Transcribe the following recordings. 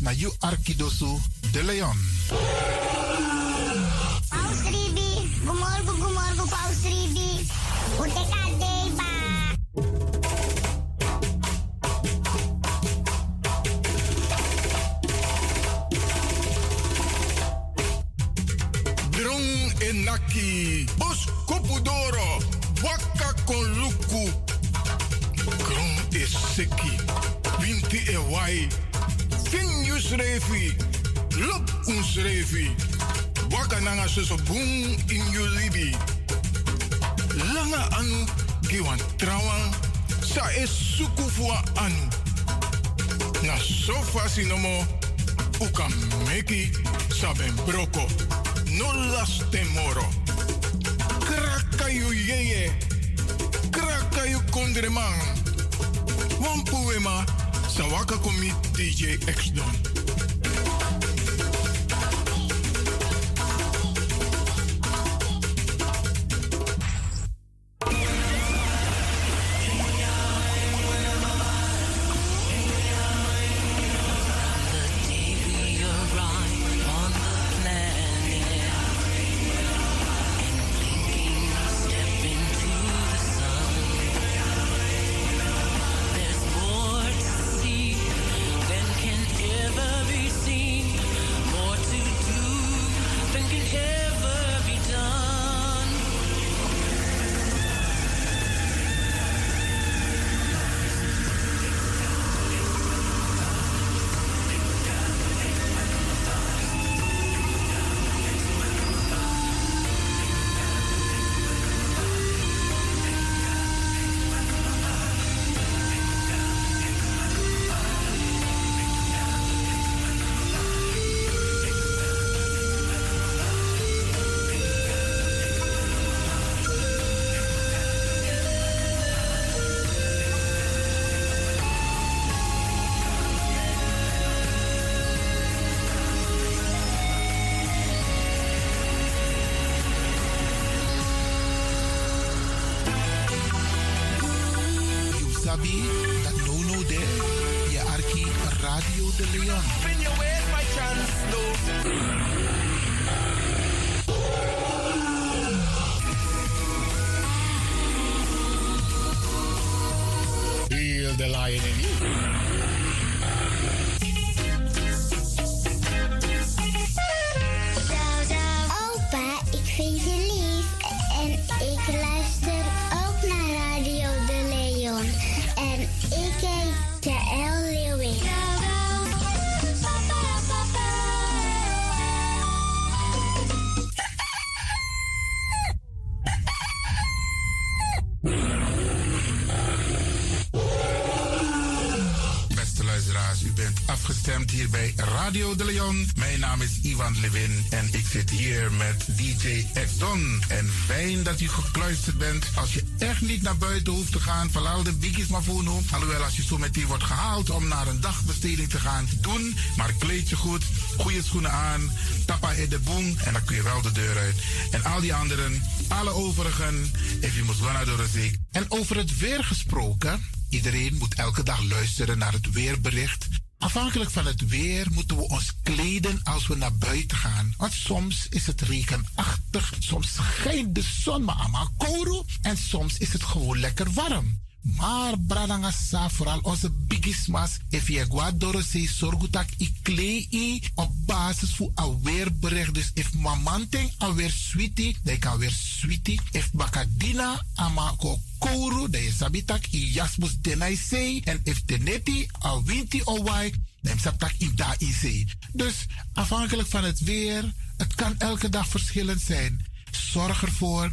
Na you de Leon. Refi, lop uns refi. Waka nanga suso boom in you libi. Langa anu, giwan trawan, sa es suku fua anu. Na sofa sinomo, uka meki saben broko. No las temoro. Krakayu yeye. Krakayu kondreman. Wampuema. Sawaka komi DJ X Don. Radio de Leon. Mijn naam is Ivan Levin en ik zit hier met DJ X Don. En fijn dat u gekluisterd bent. Als je echt niet naar buiten hoeft te gaan, verlaal de biggies maar voor nu. Alhoewel, als je zo meteen wordt gehaald om naar een dagbesteding te gaan, doen. Maar kleed je goed, goede schoenen aan, tappa in de boom en dan kun je wel de deur uit. En al die anderen, alle overigen, must go naar de zee. En over het weer gesproken, iedereen moet elke dag luisteren naar het weerbericht. Afhankelijk van het weer moeten we ons kleden als we naar buiten gaan. Want soms is het regenachtig, soms schijnt de zon maar allemaal kouro en soms is het gewoon lekker warm. Maar bradangasa, vooral onze bigismas, if je guadoro se sorgutak i klei op basis voor alweer bericht. Dus if mamanteng alweer sweetie, dan kan weer sweetie. If bakadina ama ko kouru, dan je sabitak i jasmus denai sei. En if teneti al winti o wai, dan sabtak i da i. Dus afhankelijk van het weer, het kan elke dag verschillend zijn. Zorg ervoor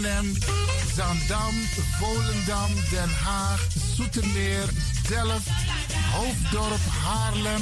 Zandam, Volendam, Den Haag, Zoetermeer, Delft, Hoofddorp, Haarlem,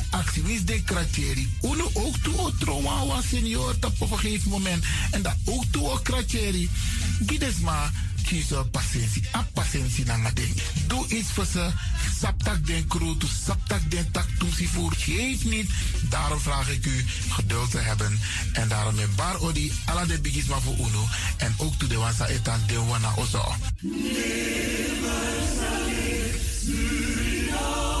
actie? Wie is de kratjeri? Uno ook toe o trauma senior op een gegeven moment. En dat ook toe o kratjeri. Gides maar kiezen patiëntie. A patiëntie na ding. Doe iets voor ze. Saptak den kroot, saptak den tak toesie voor. Geef niet. Daarom vraag ik u geduld te hebben. En daarom met bar odi ala de bigisma voor uno. En ook toe de wansa etan de wana ozo. op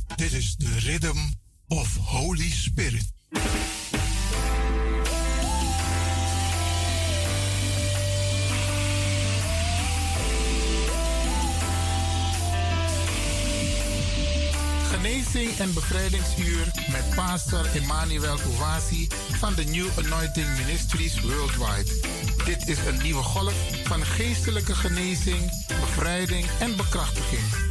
Dit is de Rhythm of Holy Spirit. genezing en bevrijdingsuur met pastor Emmanuel Owasi van de New Anointing Ministries Worldwide. Dit is een nieuwe golf van geestelijke genezing, bevrijding en bekrachtiging.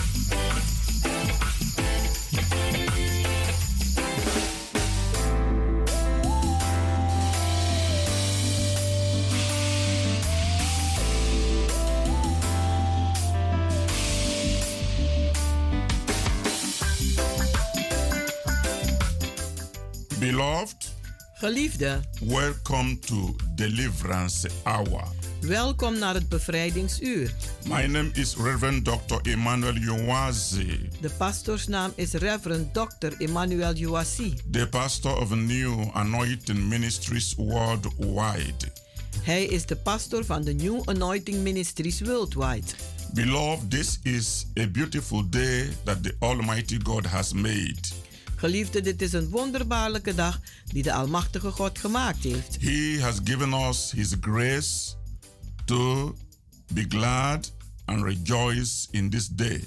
Beloved, Geliefde, welcome to Deliverance Hour. welkom naar het bevrijdingsuur. My name is Reverend Dr. Emmanuel Yowazi, De pastoorsnaam is Reverend Dr. Emmanuel Uwasi. the pastor of New Anointing Ministries worldwide. Hij is de pastor van de New Anointing Ministries Worldwide. Beloved, this is a beautiful day that the Almighty God has made. Geliefde, dit is een wonderbaarlijke dag die de Almachtige God gemaakt heeft. He has given us His grace to be glad and rejoice in this day.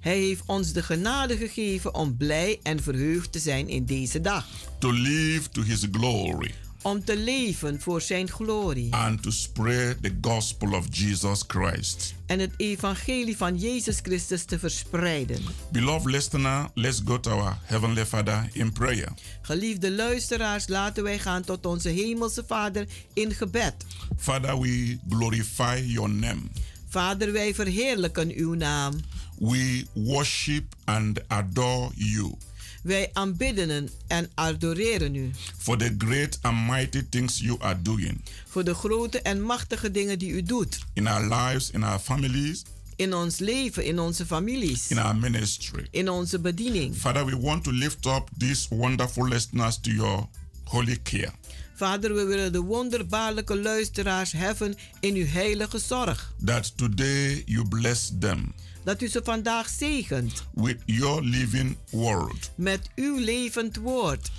Hij heeft ons de genade gegeven om blij en verheugd te zijn in deze dag. To live to His glory Om te leven voor zijn glorie. and to spread the gospel of Jesus Christ. En het evangelie van Jezus Christus te verspreiden. Beloved listener, let's go to our Heavenly Father in prayer. Geliefde luisteraars, laten wij gaan tot onze Hemelse Vader in gebed. Father, we glorify your name. Vader, wij verheerlijken uw naam. We worship and adore you Wij aanbidden en adoreren u for the great and mighty things you are doing voor de grote en machtige dingen die u doet. in our lives, in our families, In ons leven, in onze families, in our ministry. in onze bediening. Father, we want to lift up these wonderful listeners to your holy care. Vader, we willen de wonderbaarlijke luisteraars heffen in uw heilige zorg. That today you bless them Dat u ze vandaag zegent with your living word. met uw levend woord.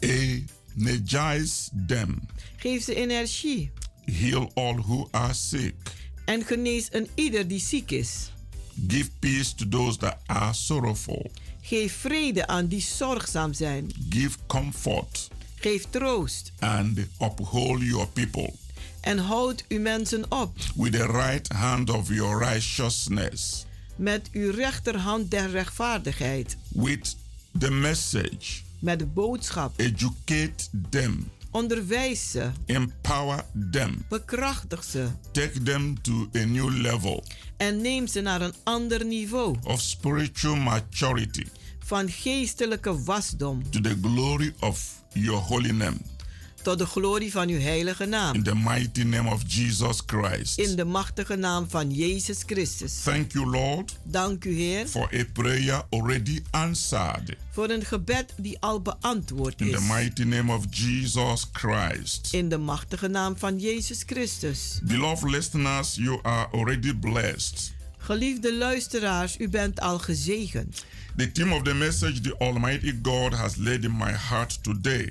Energize them. Geef ze energie Heal all who are sick. en genees een ieder die ziek is. Give peace to those that are sorrowful. Geef vrede aan die zorgzaam zijn. Give comfort Geef troost and uphold your people en houd uw mensen op with the right hand of your righteousness. Met uw rechterhand der rechtvaardigheid. With the message, Met de boodschap. educate them, Onderwijs ze, empower them, bekrachtig ze. Take them to a new level en neem ze naar een ander niveau. of spiritual maturity. Van geestelijke wasdom. To the glory of your holy name. Tot de glorie van uw heilige In naam. the mighty name of Jesus Christ. In de machtige naam van Jezus Christus. Thank you, Lord, Dank u Heer for a prayer already answered. voor een gebed die al beantwoord In the is. mighty name of Jesus Christ. In de machtige naam van Jezus Christus. Beloved listeners, you are already blessed. Geliefde luisteraars, u bent al gezegend. The theme of the message the Almighty God has laid in my heart today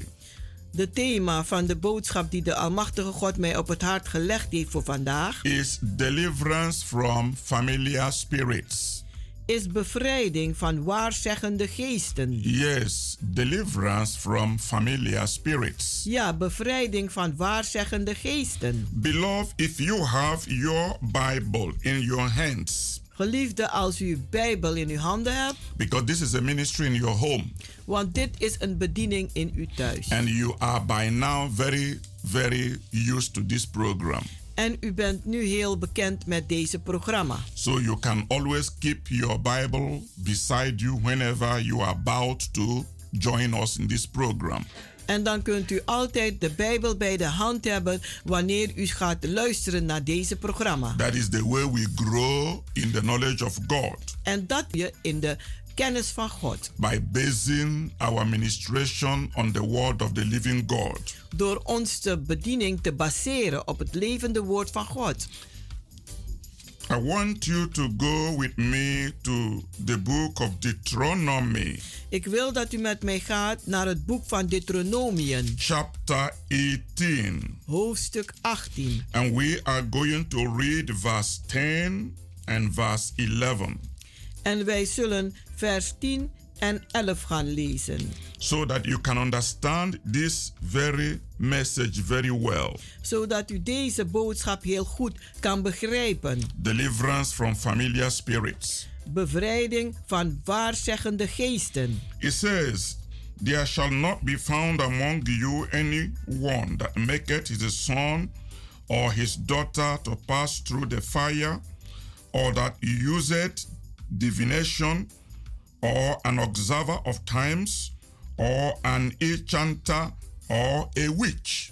De thema van de boodschap die de Almachtige God mij op het hart gelegd heeft voor vandaag is deliverance from familiar spirits. is bevrijding van waarzeggende geesten. Yes, deliverance from familiar spirits. Ja, bevrijding van waarzeggende geesten. Beloved, if you have your Bible in your hands, Geliefde, als u uw Bijbel in uw handen hebt, because this is a ministry in your home, want dit is een bediening in uw thuis. and you are by now very, very used to this program. En u bent nu heel bekend met deze programma. So you can always keep your Bible beside you whenever you are about to join us in this program. En dan kunt u altijd de Bijbel bij de hand hebben wanneer u gaat luisteren naar deze programma. That is the way we grow in the knowledge of God En dat je in de kennis van God. by basing our ministration on the word of the living God. Door onze bediening te baseren op het levende woord van God. I want you to go with me to the book of Deuteronomy, Ik wil dat u met mij gaat naar het boek van Deuteronomium, chapter 18. hoofdstuk 18. And we are going to read verse 10 and verse 11 En wij zullen vers 10 en 11 gaan lezen, so that you can understand this very message very well. zodat u deze boodschap heel goed kan begrijpen. Deliverance from familiar spirits. Bevrijding van waarzeggende geesten. It says, There shall not be found among you any one that maketh his son or his daughter to pass through the fire, or that useth divination, or an observer of times, or an enchanter, or a witch.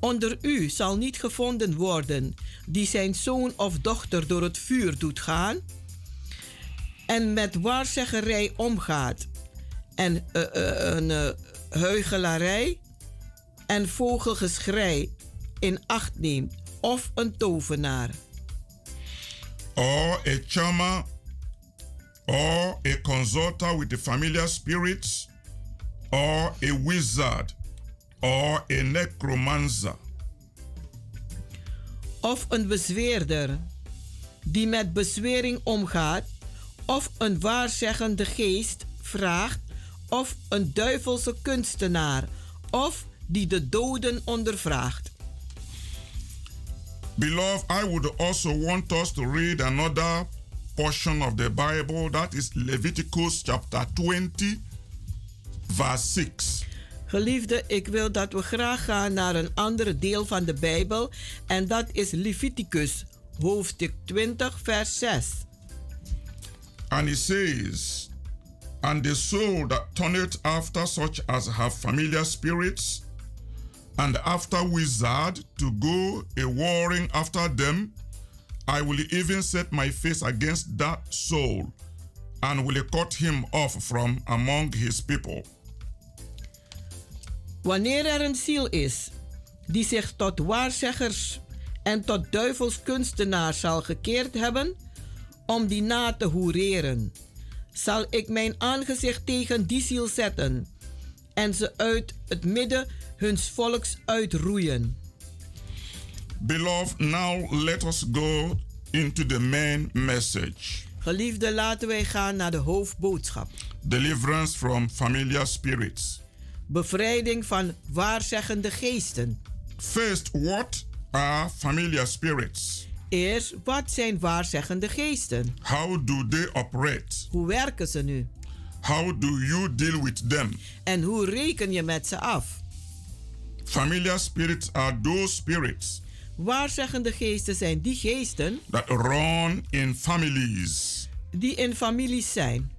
Onder u zal niet gevonden worden die zijn zoon of dochter door het vuur doet gaan en met waarzeggerij omgaat en eh, eh, een huichelarij en vogelgeschrei in acht neemt of een tovenaar or a charmer, or a consulter with the familiar spirits, or a wizard, or a necromancer, of een bezweerder die met bezwering omgaat of een waarzeggende geest vraagt of een duivelse kunstenaar of die de doden ondervraagt. Beloved, I would also want us to read another portion of the Bible that is Leviticus chapter 20, verse 6. Geliefde, ik wil dat we graag gaan naar een andere deel van de Bijbel en dat is Leviticus, hoofdstuk 20, vers 6. And it says, And the soul that turneth after such as have familiar spirits, and after wizard to go a warring after them, I will even set my face against that soul, and will cut him off from among his people. Wanneer er een ziel is die zich tot waarzeggers en tot duivelskunstenaars zal gekeerd hebben om die na te hoereren, zal ik mijn aangezicht tegen die ziel zetten en ze uit het midden huns volks uitroeien. Beloved, now let us go into the main message Geliefde, laten wij gaan naar de hoofdboodschap. deliverance from familiar spirits. Bevrijding van waarzeggende geesten. First, what are familiar spirits? Eerst, wat zijn waarzeggende geesten? How do they operate? Hoe werken ze nu? How do you deal with them? En hoe reken je met ze af? Familiar spirits are those spirits Waarzeggende geesten zijn die geesten that run in families. die in families zijn.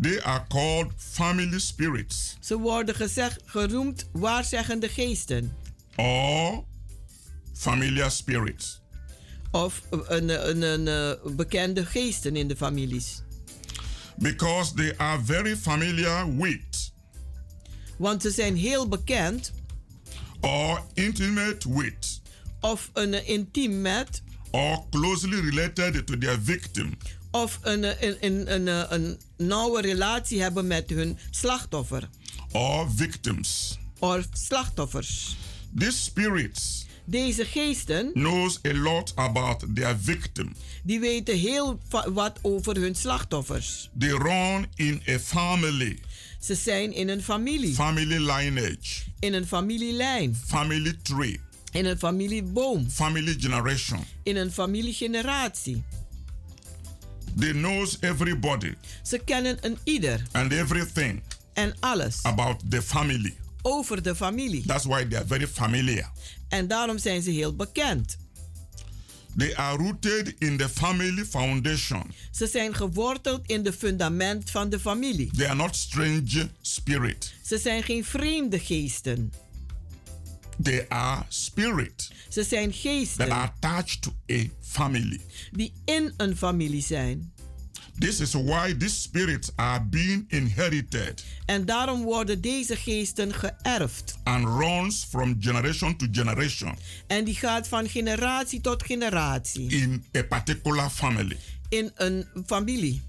They are called family spirits Ze worden gezegd, geroemd waarzeggende geesten. or familiar spirits. Of een, een, een, een bekende geesten in de families. Because they are very familiar with Want ze zijn heel bekend or intimate with of een intiem met or closely related to their victim. of een, een, een, een, een nauwe relatie hebben met hun slachtoffer. or victims. Of slachtoffers. These spirits Deze geesten knows a lot about their victim. die weten heel wat over hun slachtoffers. They run in a family, Ze zijn in een familie, family lineage, in een familielijn, family tree, in een familieboom, family generation. in een familiegeneratie. They knows everybody Ze kennen een ieder and everything en alles about the family. over de familie. That's why they are very familiar. En daarom zijn ze heel bekend. They are rooted in the family foundation. Ze zijn geworteld in de fundament van de familie. They are not strange spirit. Ze zijn geen vreemde geesten. They are spirit Ze zijn that geesten are attached to a family. die in een familie zijn. This is why these spirits are being inherited En daarom worden deze geesten geërfd. and runs from generation to generation En die gaat van generatie tot generatie in a particular family. in een familie.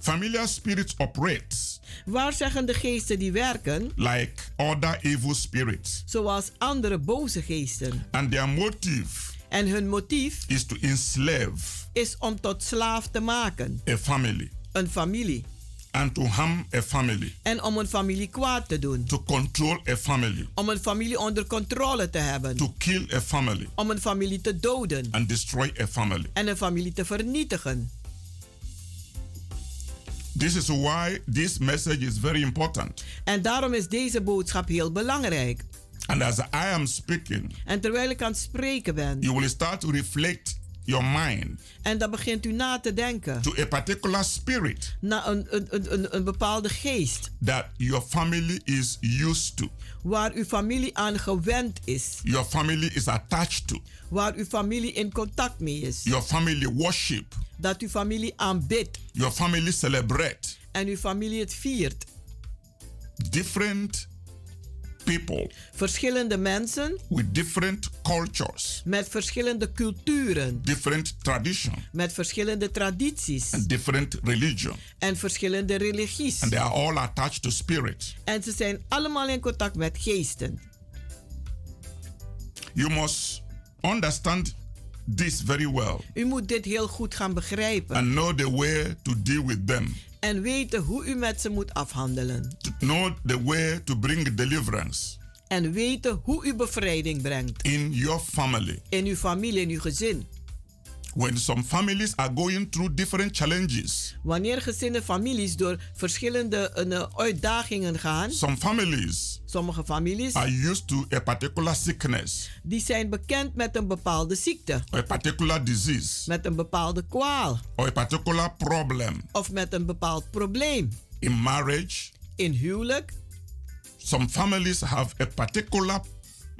Familiar spirits operate Waar zeggen de geesten die werken, like other evil spirits, zoals andere boze geesten. and their motive En hun motief is to enslave is om tot slaaf te maken. a family Een familie. and to harm a family, En om een familie kwaad te doen. to control a family, Om een familie onder controle te hebben. to kill a family, Om een familie te doden. and destroy a family. En een familie te vernietigen. This is why this message is very important. En daarom is deze boodschap heel belangrijk. And as I am speaking, En terwijl ik aan het spreken ben, you will start to reflect your mind en dan begint u na te denken to a particular spirit naar een, een, een, een, een bepaalde geest, that your family is used to, waar uw familie aan gewend is, your family is attached to, waar uw familie in contact mee is, your family worship, dat uw familie aanbidt your family celebrate. en uw familie het viert. Different people Verschillende mensen with different cultures, met verschillende culturen, different tradition, met verschillende tradities and different religion, en verschillende religies. and they are all attached to spirit. En ze zijn allemaal in contact met geesten. You must understand this very well U moet dit heel goed gaan begrijpen and know the way to deal with them, en weten hoe u met ze moet afhandelen. to know the way to bring deliverance En weten hoe u bevrijding brengt in your family. in uw familie, in uw gezin. When some families are going through different challenges, Wanneer gezinnen, families door verschillende eh, uitdagingen gaan, some families sommige families, are used to a particular sickness die zijn bekend met een bepaalde ziekte, or a particular disease met een bepaalde kwaal or a particular problem of met een bepaald probleem. in marriage. In huwelijk, Some families have a particular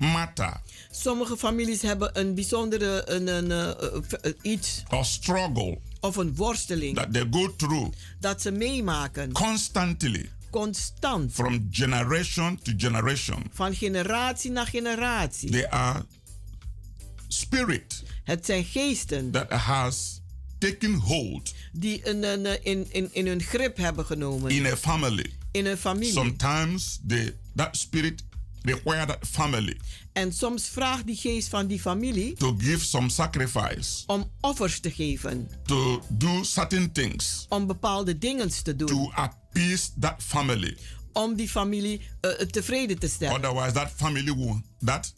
matter. Sommige families hebben een bijzondere een, een, eh, eh, eh, iets. Or struggle. Of een worsteling. That they go through. Dat ze meemaken, constantly. Constant, from generation to generation. van generatie naar generatie. They are spirit Het zijn geesten. that has taken hold die een, een, in, in, in hun grip hebben genomen. in a family. in een familie. Sometimes they, that spirit require that family. En soms vraagt die geest van die familie to give some sacrifice, om offers te geven, to do certain things. Om bepaalde dingen te doen, to appease that family. om die familie eh, tevreden te stellen. Otherwise, that family will, that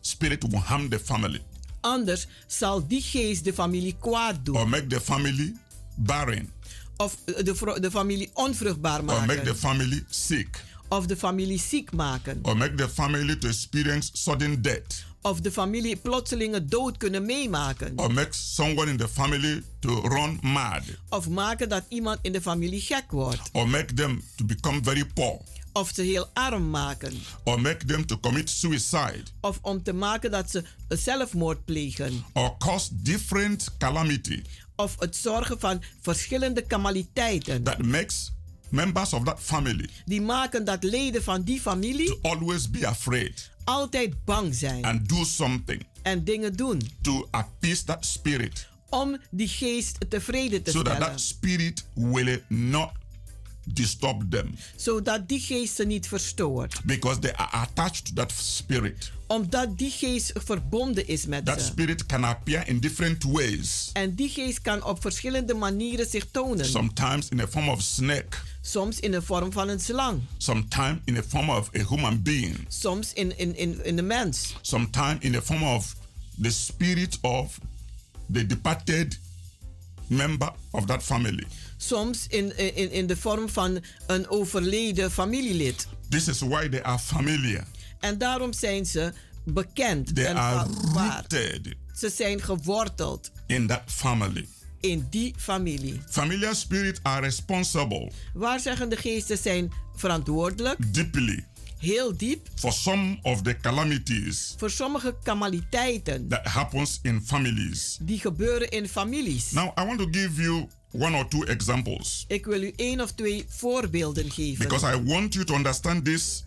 spirit will harm the family. Anders zal die geest de familie kwaad doen. Or make the family barren. Of eh, de, de familie onvruchtbaar or make the maken family sick of de familie ziek maken. Or make the family to experience sudden death. Of de familie plotselinge dood kunnen meemaken. Or make someone in the family to run mad. Of maken dat iemand in de familie gek wordt. Or make them to become very poor. Of ze heel arm maken. Or make them to commit suicide. Of om te maken dat ze zelfmoord plegen. Or cause different calamity of het zorgen van verschillende kamaliteiten that makes members of that family die maken dat leden van die familie to always be afraid altijd bang zijn and do something en dingen doen to appease that spirit om die geest tevreden te so that that spirit will not disturb them. Zodat die geest ze niet verstoort because they are attached to that spirit. omdat die geest verbonden is met That ze. spirit can appear in different ways. en die geest kan op verschillende manieren zich tonen. Sometimes in the form of snake, soms in de vorm van een slang. Sometimes in the form of a human being, soms in, in, in, in de mens. Sometimes in the form of the spirit of the departed member of that family. Soms in, in, in de vorm van een overleden familielid This is why they are familiar. en daarom zijn ze bekend They en are Ze zijn geworteld in that family. in die familie. Familiar spirits are responsible Waar zeggen de geesten zijn verantwoordelijk, deeply heel diep, for some of the calamities voor sommige kamaliteiten that happens in families. die gebeuren in families. Now, I want to give you one or two examples Ik wil u één of twee voorbeelden geven. because I want you to understand this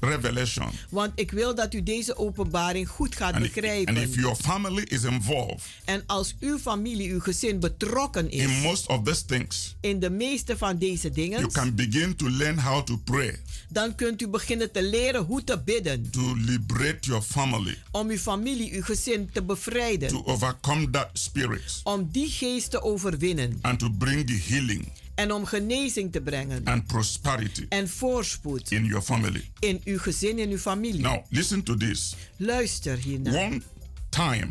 revelation. Want ik wil dat u deze openbaring goed gaat And, begrijpen. and if your family is involved en als uw familie, uw gezin betrokken is in most of these things, in de meeste van deze dingen, you can begin to learn how to pray dan kunt u beginnen te leren hoe te bidden. to liberate your family, Om uw familie, uw gezin te bevrijden. to overcome that spirit, om die geest te overwinnen. and to bring healing En om genezing te brengen. and prosperity En voorspoed in your family. in uw gezin en uw familie. Now, listen to this. Luister hiernaar. One time,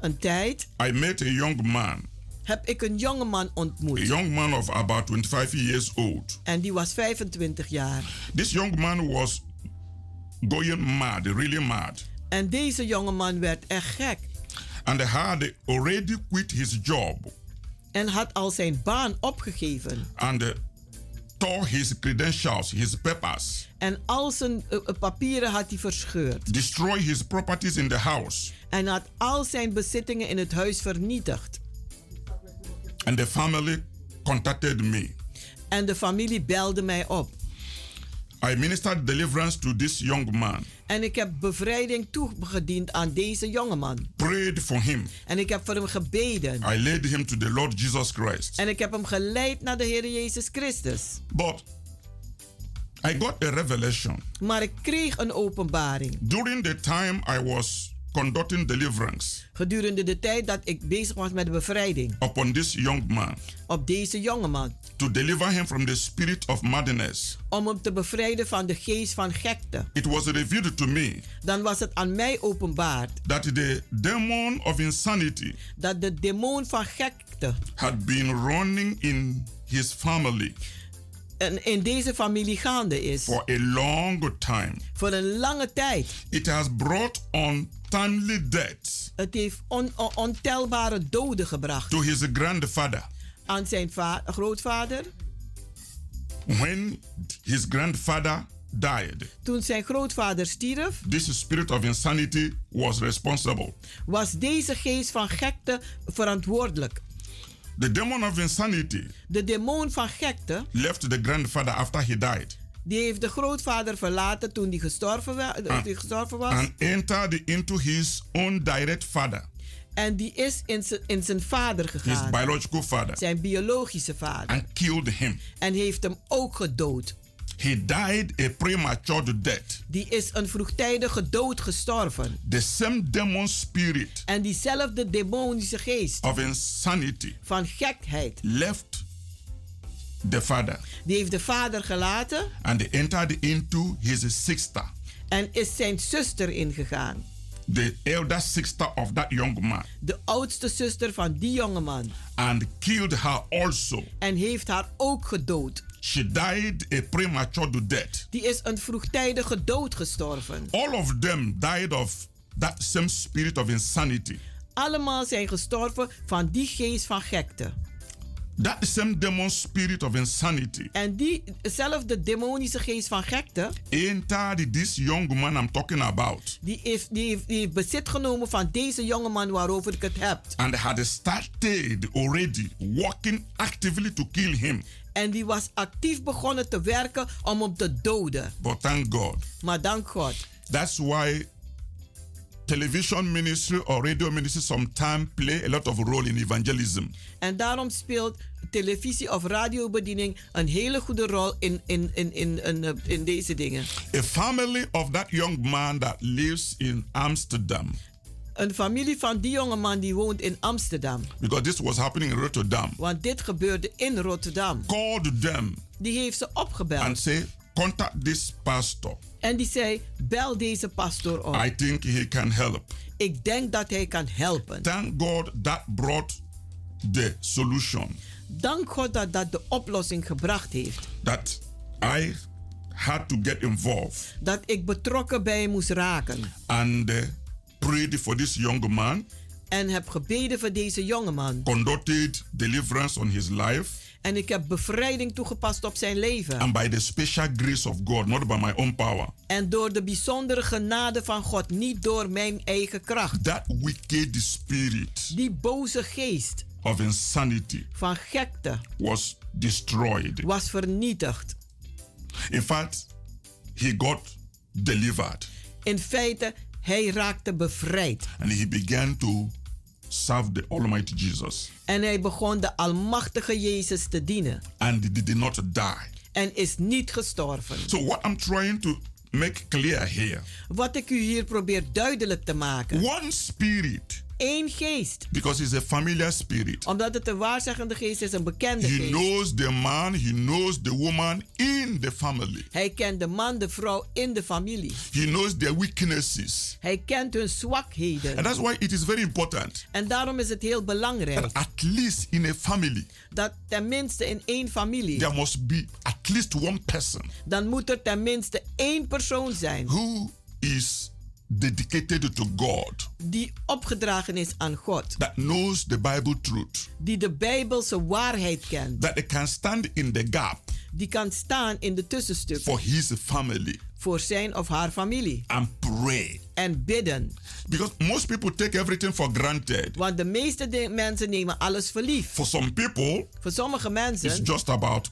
Een tijd I met a young man, heb ik een jongeman a ontmoet. young man of about 25 years old. En die was 25 jaar. This young man was going mad, really mad, En deze jongeman werd echt gek. and had already quit his job En had al zijn baan opgegeven. and uh, tore his credentials, his papers, En al zijn eh, papieren had hij verscheurd. destroy his properties in the house, En had al zijn bezittingen in het huis vernietigd. and the family contacted me. En de familie belde mij op. I ministered deliverance to this young man, En ik heb bevrijding toegediend aan deze jongeman. prayed for him. En ik heb voor hem gebeden. I led him to the Lord Jesus Christ. En ik heb hem geleid naar de Heer Jezus Christus. But I got a revelation. Maar ik kreeg een openbaring. During the time I was conducting deliverance Gedurende de tijd dat ik bezig was met de bevrijding. upon this young man Op deze jongeman. to deliver him from the spirit of madness, Om hem te bevrijden van de geest van gekte. it was revealed to me Dan was het aan mij openbaard. that the demon of insanity Dat de demon van gekte. had been running in his family in deze familie gaande is. for a long time. Voor een lange tijd. It has brought untimely death Het heeft on- on- ontelbare doden gebracht. to his grandfather. Aan zijn va- grootvader. When his grandfather died, Toen zijn grootvader stierf. this spirit of insanity was responsible. Was deze geest van gekte verantwoordelijk. The demon of insanity De demon van gekte. left the grandfather after he died Die heeft de grootvader verlaten toen die gestorven, Ah. gestorven was. and entered into his own direct father, En die is in zijn- in zijn vader his gegaan. biological father, Zijn biologische vader. and killed him. En heeft hem ook gedood. He died a premature death. Die is een vroegtijdige dood gestorven. The same demon spirit En diezelfde demonische geest of insanity van gekheid. left the father Die heeft de vader gelaten and entered into his sister, en is zijn zuster ingegaan. the elder sister of that young man, De oudste zuster van die jongeman. and killed her also. En heeft haar ook gedood. She died a premature death. Die is een vroegtijdige dood gestorven. All of them died of that same spirit of insanity. Allemaal zijn gestorven van die geest van gekte. That same demon spirit of insanity En diezelfde demonische geest van gekte, entered this young man I'm talking about die heeft, die, heeft, die heeft bezit genomen van deze jongeman waarover ik het heb. and had started already working actively to kill him. En die was actief begonnen te werken om hem te doden. But thank God. Maar dank God. That's why television ministry or radio ministry sometimes play a lot of role in evangelism. En daarom speelt televisie of radiobediening een hele goede rol in, in, in, in, in, in deze dingen. A family of that young man that lives in Amsterdam, Een familie van die jongeman die woont in Amsterdam. because this was happening in Rotterdam, Want dit gebeurde in Rotterdam. called them Die heeft ze opgebeld. and say, contact this pastor. En die zei, bel deze pastoor op. I think he can help. Ik denk dat hij kan helpen. Thank God that brought the solution Dank God dat dat de oplossing gebracht heeft. that I had to get involved Dat ik betrokken bij moest raken. and uh, prayed for this young man, En heb gebeden voor deze jongeman. conducted deliverance on his life, En ik heb bevrijding toegepast op zijn leven. and by the special grace of God, not by my own power, En door de bijzondere genade van God, niet door mijn eigen kracht. that wicked spirit Die boze geest of insanity van gekte was destroyed. was vernietigd. In fact, he got delivered In feite, hij raakte bevrijd. and he began to serve the Almighty Jesus. En hij begon de Almachtige Jezus te dienen. And he did not die. En is niet gestorven. So, what I'm trying to make clear here Wat ik u hier probeer duidelijk te maken. one spirit, Eén geest. because it's a familiar spirit. Omdat het een waarzegende geest is, een bekende He geest. knows the man, he knows the woman in the family. Hij kent de man, de vrouw in de familie. He knows their weaknesses. Hij kent hun And zwakheden. that's why it is very important En daarom is het heel belangrijk that at least in a family, dat tenminste in één familie, there must be at least one person dan moet er tenminste één persoon zijn who is dedicated to God, die opgedragen is aan God. that knows the Bible truth, Die de Bijbelse waarheid kent. that they can stand in the gap Die kan staan in de tussenstuk for his family voor zijn of haar familie. and pray. En bidden. Because most people take everything for granted. Want de meeste de- mensen nemen alles voor lief. For some people, Voor sommige it's mensen just about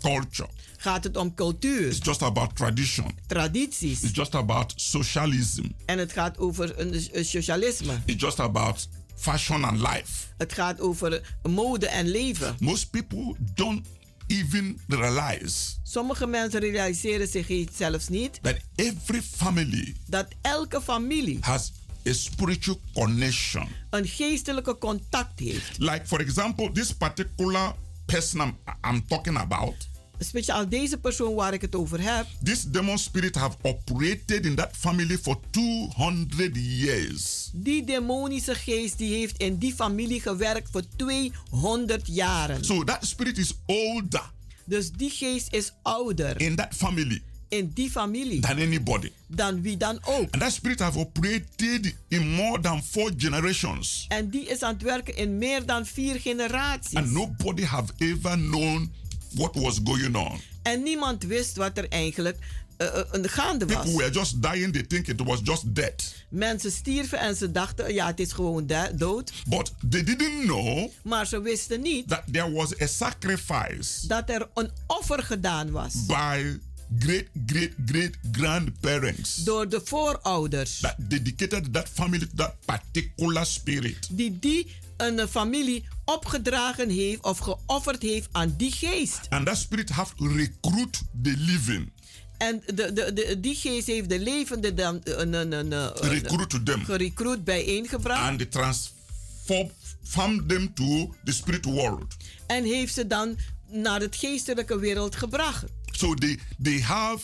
culture, gaat het om cultuur, it's just about tradition, tradities. it's just about socialism, En het gaat over een, socialisme. it's just about fashion and life. Het gaat over mode en leven. Most people don't even realize Sommige mensen realiseren zich zelfs niet that every family dat elke familie has a spiritual connection. een geestelijke contact heeft. Like, for example, this particular person I'm, I'm talking about, Speciaal deze persoon waar ik het over heb, this demon spirit have operated in that family for 200 years. die demonische geest die heeft in die familie gewerkt voor 200 jaren. So that spirit is older Dus die geest is ouder in that family in die familie than anybody. dan wie dan ook. And that spirit have operated in more than four generations. En die is aan het werken in meer dan vier generaties. And nobody have ever known what was going on. En niemand wist wat er eigenlijk eh, eh, gaande was. People were just dying, they think it was just death. Mensen stierven en ze dachten, ja, het is gewoon dood. But they didn't know Maar ze wisten niet that there was a sacrifice dat er een offer gedaan was. by great great great grandparents Door de voorouders. that dedicated that family to that particular spirit. Die die een eh, familie opgedragen heeft of geofferd heeft aan die geest. And that spirit have recruit the living, En de, de, de, die geest heeft de levende dan eh, een, een, een, een, recruit them, gerecruit bijeengebracht. and they transform them to the spirit world. En heeft ze dan naar het geestelijke wereld gebracht. So they they have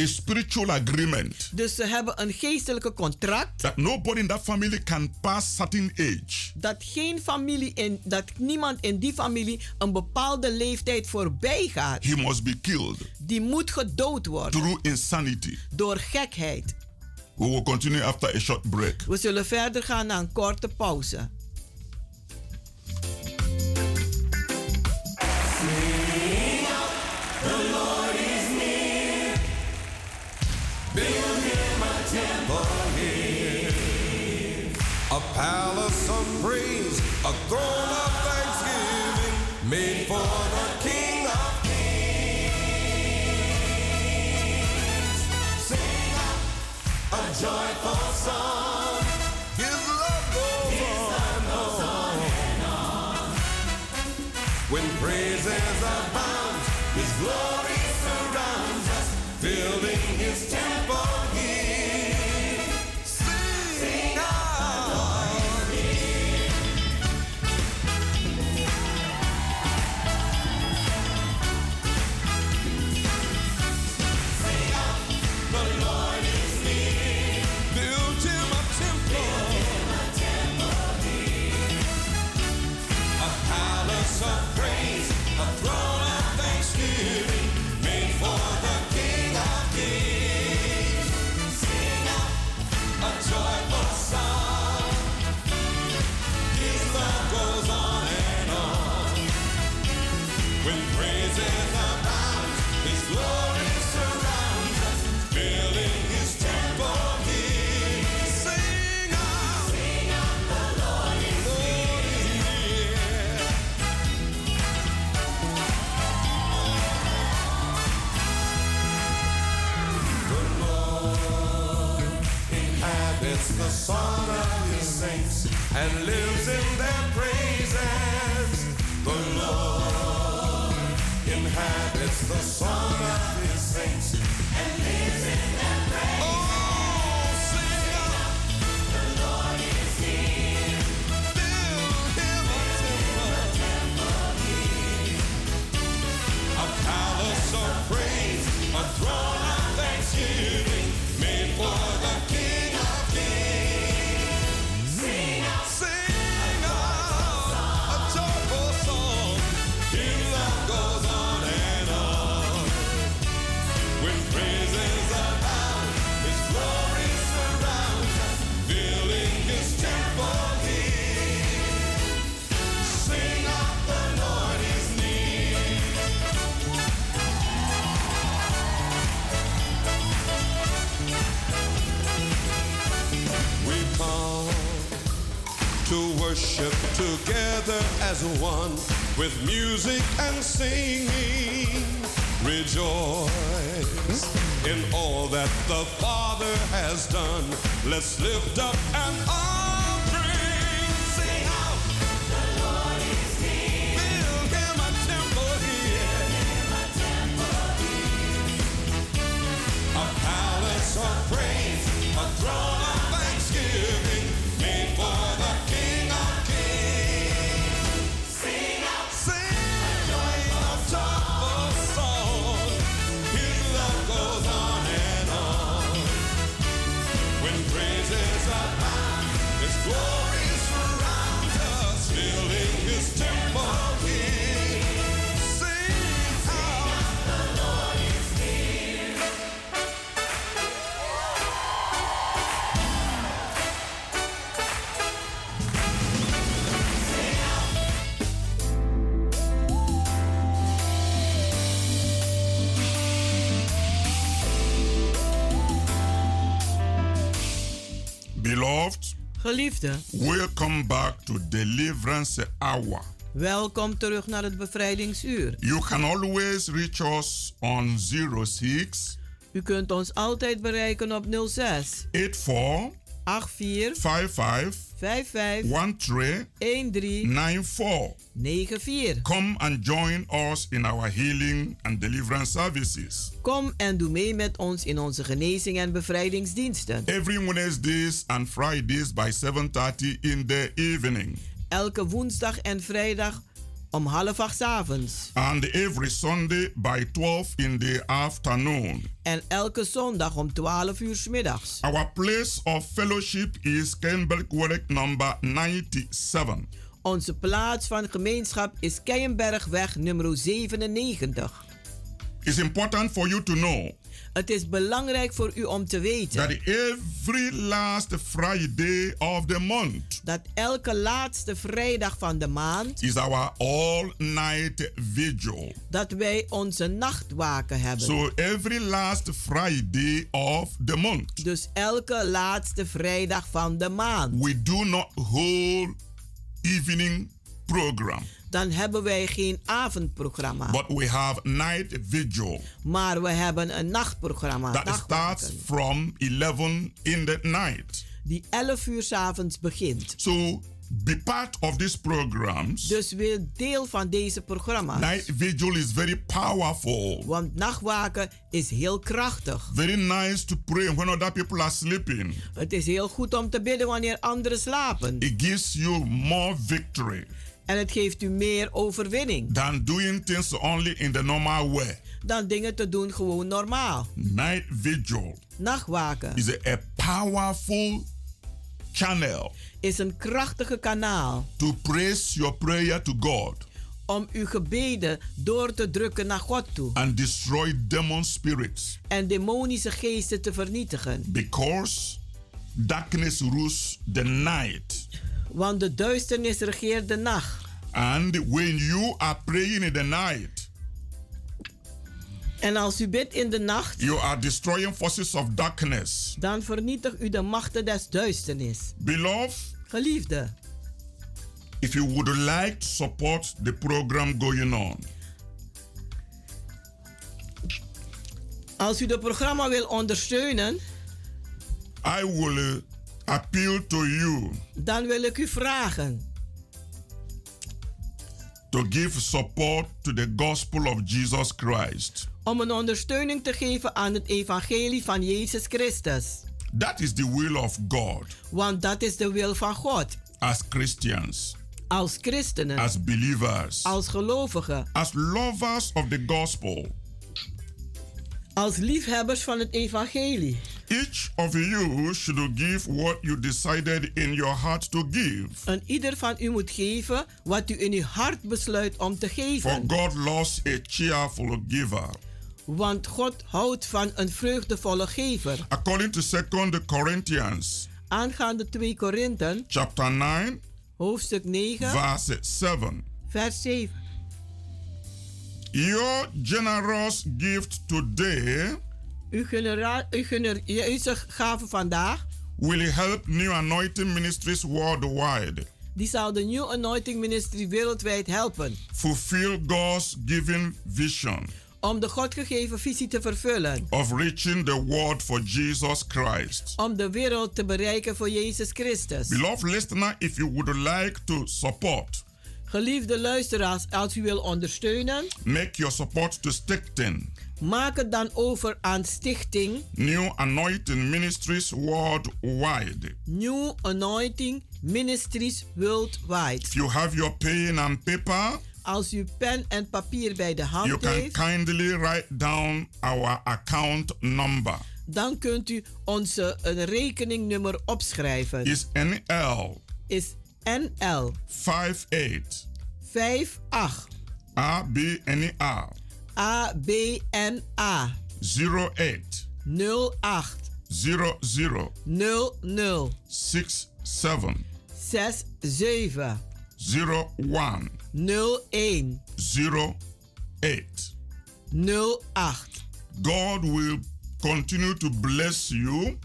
a spiritual agreement Dus ze hebben een geestelijke contract that nobody in that family can pass certain age dat geen familie in dat niemand in die familie een bepaalde leeftijd voorbij gaat. he must be killed Die moet gedood worden through insanity. door gekheid. We will continue after a short break. We zullen verder gaan naar een korte pauze. Palace of praise, a throne of thanksgiving, made for the King of Kings. Sing out a joyful song. Song of his saints and lives in their praises. The Lord inhabits the song as one with music and singing. Rejoice in all that the Father has done. Let's lift up an offering. Sing out. The Lord is here. Build him a temple here. A palace of praise, a throne Geliefde, welcome back to Deliverance Hour. welkom terug naar het bevrijdingsuur. You can always reach us on 06 U kunt ons altijd bereiken op 06 84 84 55 55 13 13 94. 94. Come and join us in our healing and deliverance services. Kom en doe mee met ons in onze genezing en bevrijdingsdiensten. Every Wednesdays and Fridays by 7:30 in the evening. Elke woensdag en vrijdag om half acht 's avonds. And every Sunday by 12 in the afternoon. En elke zondag om 12 uur 's middags. Our place of fellowship is Kenbergwerk number 97. Onze plaats van gemeenschap is Keienbergweg nummer 97. It's important for you to know Het is belangrijk voor u om te weten that every last Friday of the month dat elke laatste vrijdag van de maand is our all-night vigil. dat wij onze nachtwaken hebben. So every last Friday of the month, Dus elke laatste vrijdag van de maand. we do not hold evening program, Dan hebben wij geen avondprogramma. but we have night vigil Maar we hebben een nachtprogramma. that nachtwaken, starts from 11 in the night. die 11 uur 's avonds begint. So be part of these programs. Dus weer deel van deze programma's. Night vigil is very powerful. Want nachtwaken is heel krachtig. Very nice to pray when other people are sleeping. Het is heel goed om te bidden wanneer anderen slapen. It gives you more victory En het geeft u meer overwinning than doing things only in the normal way. dan dingen te doen gewoon normaal. Night vigil Nachtwaken is a, a powerful channel is een krachtige kanaal to praise your prayer to God om uw gebeden door te drukken naar God toe and destroy demon spirits en demonische geesten te vernietigen. because darkness rules the night. Want de duisternis regeert de nacht. And when you are praying in the night, En als u bidt in de nacht, you are destroying forces of darkness. dan vernietigt u de machten des duisternis. Beloved, Geliefde, if you would like to support the program going on, als u het programma wil ondersteunen, I will uh, appeal to you dan wil ik u vragen to give support to the gospel of Jesus Christ. om een ondersteuning te geven aan het evangelie van Jezus Christus. That is the will of God Want dat is de wil van God. as Christians, Als christenen, as believers, als gelovigen, as lovers of the gospel. Als liefhebbers van het evangelie. Each of you should give what you decided in your heart to give. En ieder van u moet geven wat u in uw hart besluit om te For geven. God loves a cheerful giver. Want God houdt van een vreugdevolle gever. According to 2 Corinthians Aangaande 2 Korinthen, chapter 9, hoofdstuk 9, verse 7. vers 7. Your generous gift today Uw, genera- uw genereuze gave vandaag, will help New Anointing Ministries worldwide die zal de New Anointing Ministry wereldwijd helpen. fulfill God's given vision Om de God gegeven visie te vervullen. of reaching the world for Jesus Christ. Om de wereld te bereiken voor Jezus Christus. Beloved listener, if you would like to support, Geliefde luisteraars, als u wil ondersteunen, make your support to Stichting maak het dan over aan Stichting New Anointing Ministries worldwide. New Anointing Ministries Worldwide. If you have your pen and paper, Als u pen en papier bij de you hand can heeft, kindly write down our account number. dan kunt u onze een rekeningnummer opschrijven. Is NL Is NL 58 58 ABNA ABNA 08 08 00 00 67 67 01 01 08. 08. God will continue to bless you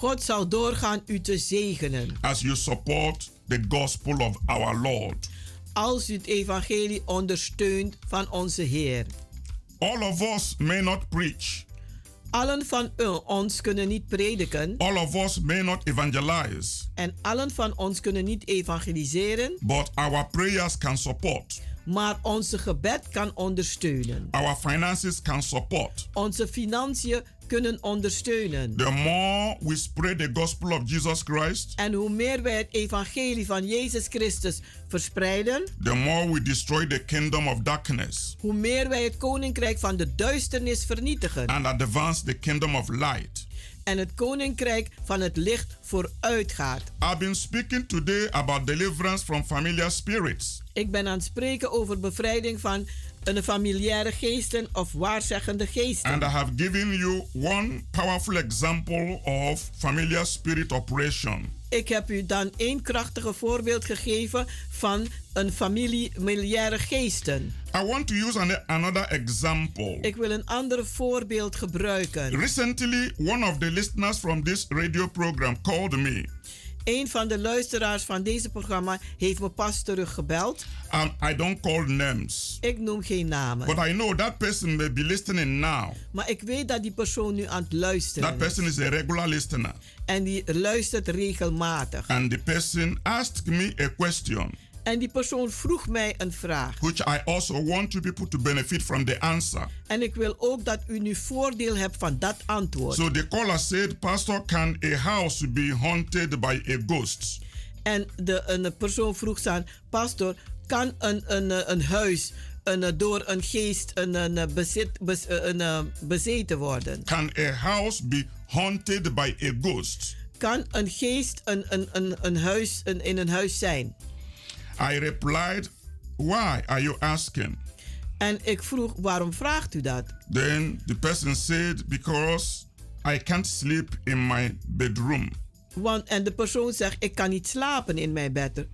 God zal doorgaan u te zegenen. as you support the gospel of our Lord. als u het evangelie ondersteunt van onze Heer. All of us may not preach, Allen van ons kunnen niet prediken all of us may not evangelize, en allen van ons kunnen niet evangeliseren, but our prayers can support, maar onze gebed kan ondersteunen. our finances can support. Onze financiën kunnen ondersteunen. The more we spread the gospel of Jesus Christ, En hoe meer wij het evangelie van Jezus Christus verspreiden, the more we destroy the kingdom of darkness hoe meer wij het koninkrijk van de duisternis vernietigen and advance the kingdom of light. en het koninkrijk van het licht vooruit gaat. I've been speaking today about deliverance from familiar spirits. Ik ben aan het spreken over bevrijding van een familiaire geesten of waarzeggende geesten. And I have given you one powerful example of familiar spirit operation. Ik heb u dan één krachtige voorbeeld gegeven van een familiaire geesten. I want to use an, another example. Ik wil een ander voorbeeld gebruiken. Recently, one of the listeners from this radio program called me Een van de luisteraars van deze programma heeft me pas terug gebeld. and I don't call names. Ik noem geen namen. But I know that person may be listening now. Maar ik weet dat die persoon nu aan het luisteren That is. person is a regular listener. En die luistert regelmatig. And the person asked me a question, En die persoon vroeg mij een vraag. which I also want you people to benefit from the answer. En ik wil ook dat u nu voordeel hebt van dat antwoord. So the caller said, Pastor, can a house be haunted by a ghost? En de een persoon vroeg aan, pastor, kan een, een, een huis een, door een geest een, een, bezit, een, een, bezeten worden? Can a house be haunted by a ghost? Kan een geest een, een, een, een huis, een, in een huis zijn? I replied, Why are you asking? En ik vroeg, waarom vraagt u dat? Then the person said, Because I can't sleep in my bedroom. Want, en de persoon zegt, ik kan niet slapen in mijn bed.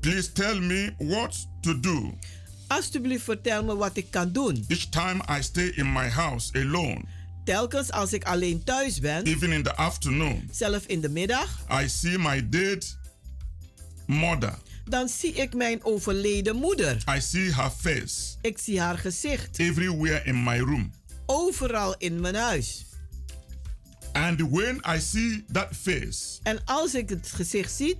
Please tell me what to do. Alsjeblieft vertel me wat ik kan doen. Each time I stay in my house alone, Telkens als ik alleen thuis ben, even in the afternoon, zelf in de middag, I see my dead mother. Dan zie ik mijn overleden moeder. I see her face Ik zie haar gezicht. everywhere in my room. Overal in mijn huis. And when I see that face, En als ik het gezicht zie,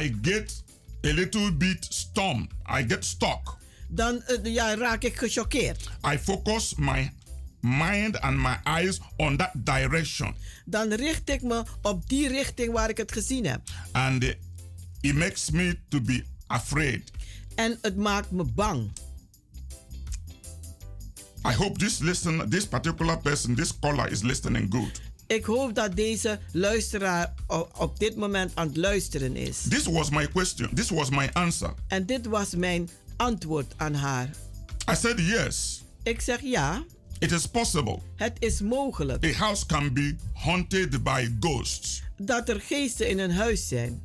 I get a little bit storm. I get stuck. dan eh, ja, raak ik gechoqueerd. I focus my mind and my eyes on that direction. Dan richt ik me op die richting waar ik het gezien heb. And uh, it makes me to be afraid. En het maakt me bang. I hope this listen, this particular person, this caller is listening good. Ik hoop dat deze luisteraar op dit moment aan het luisteren is. This was my question. This was my answer. En dit was mijn antwoord aan haar. I said yes. Ik zeg ja, It is possible. het is mogelijk A house can be haunted by ghosts. dat er geesten in een huis zijn.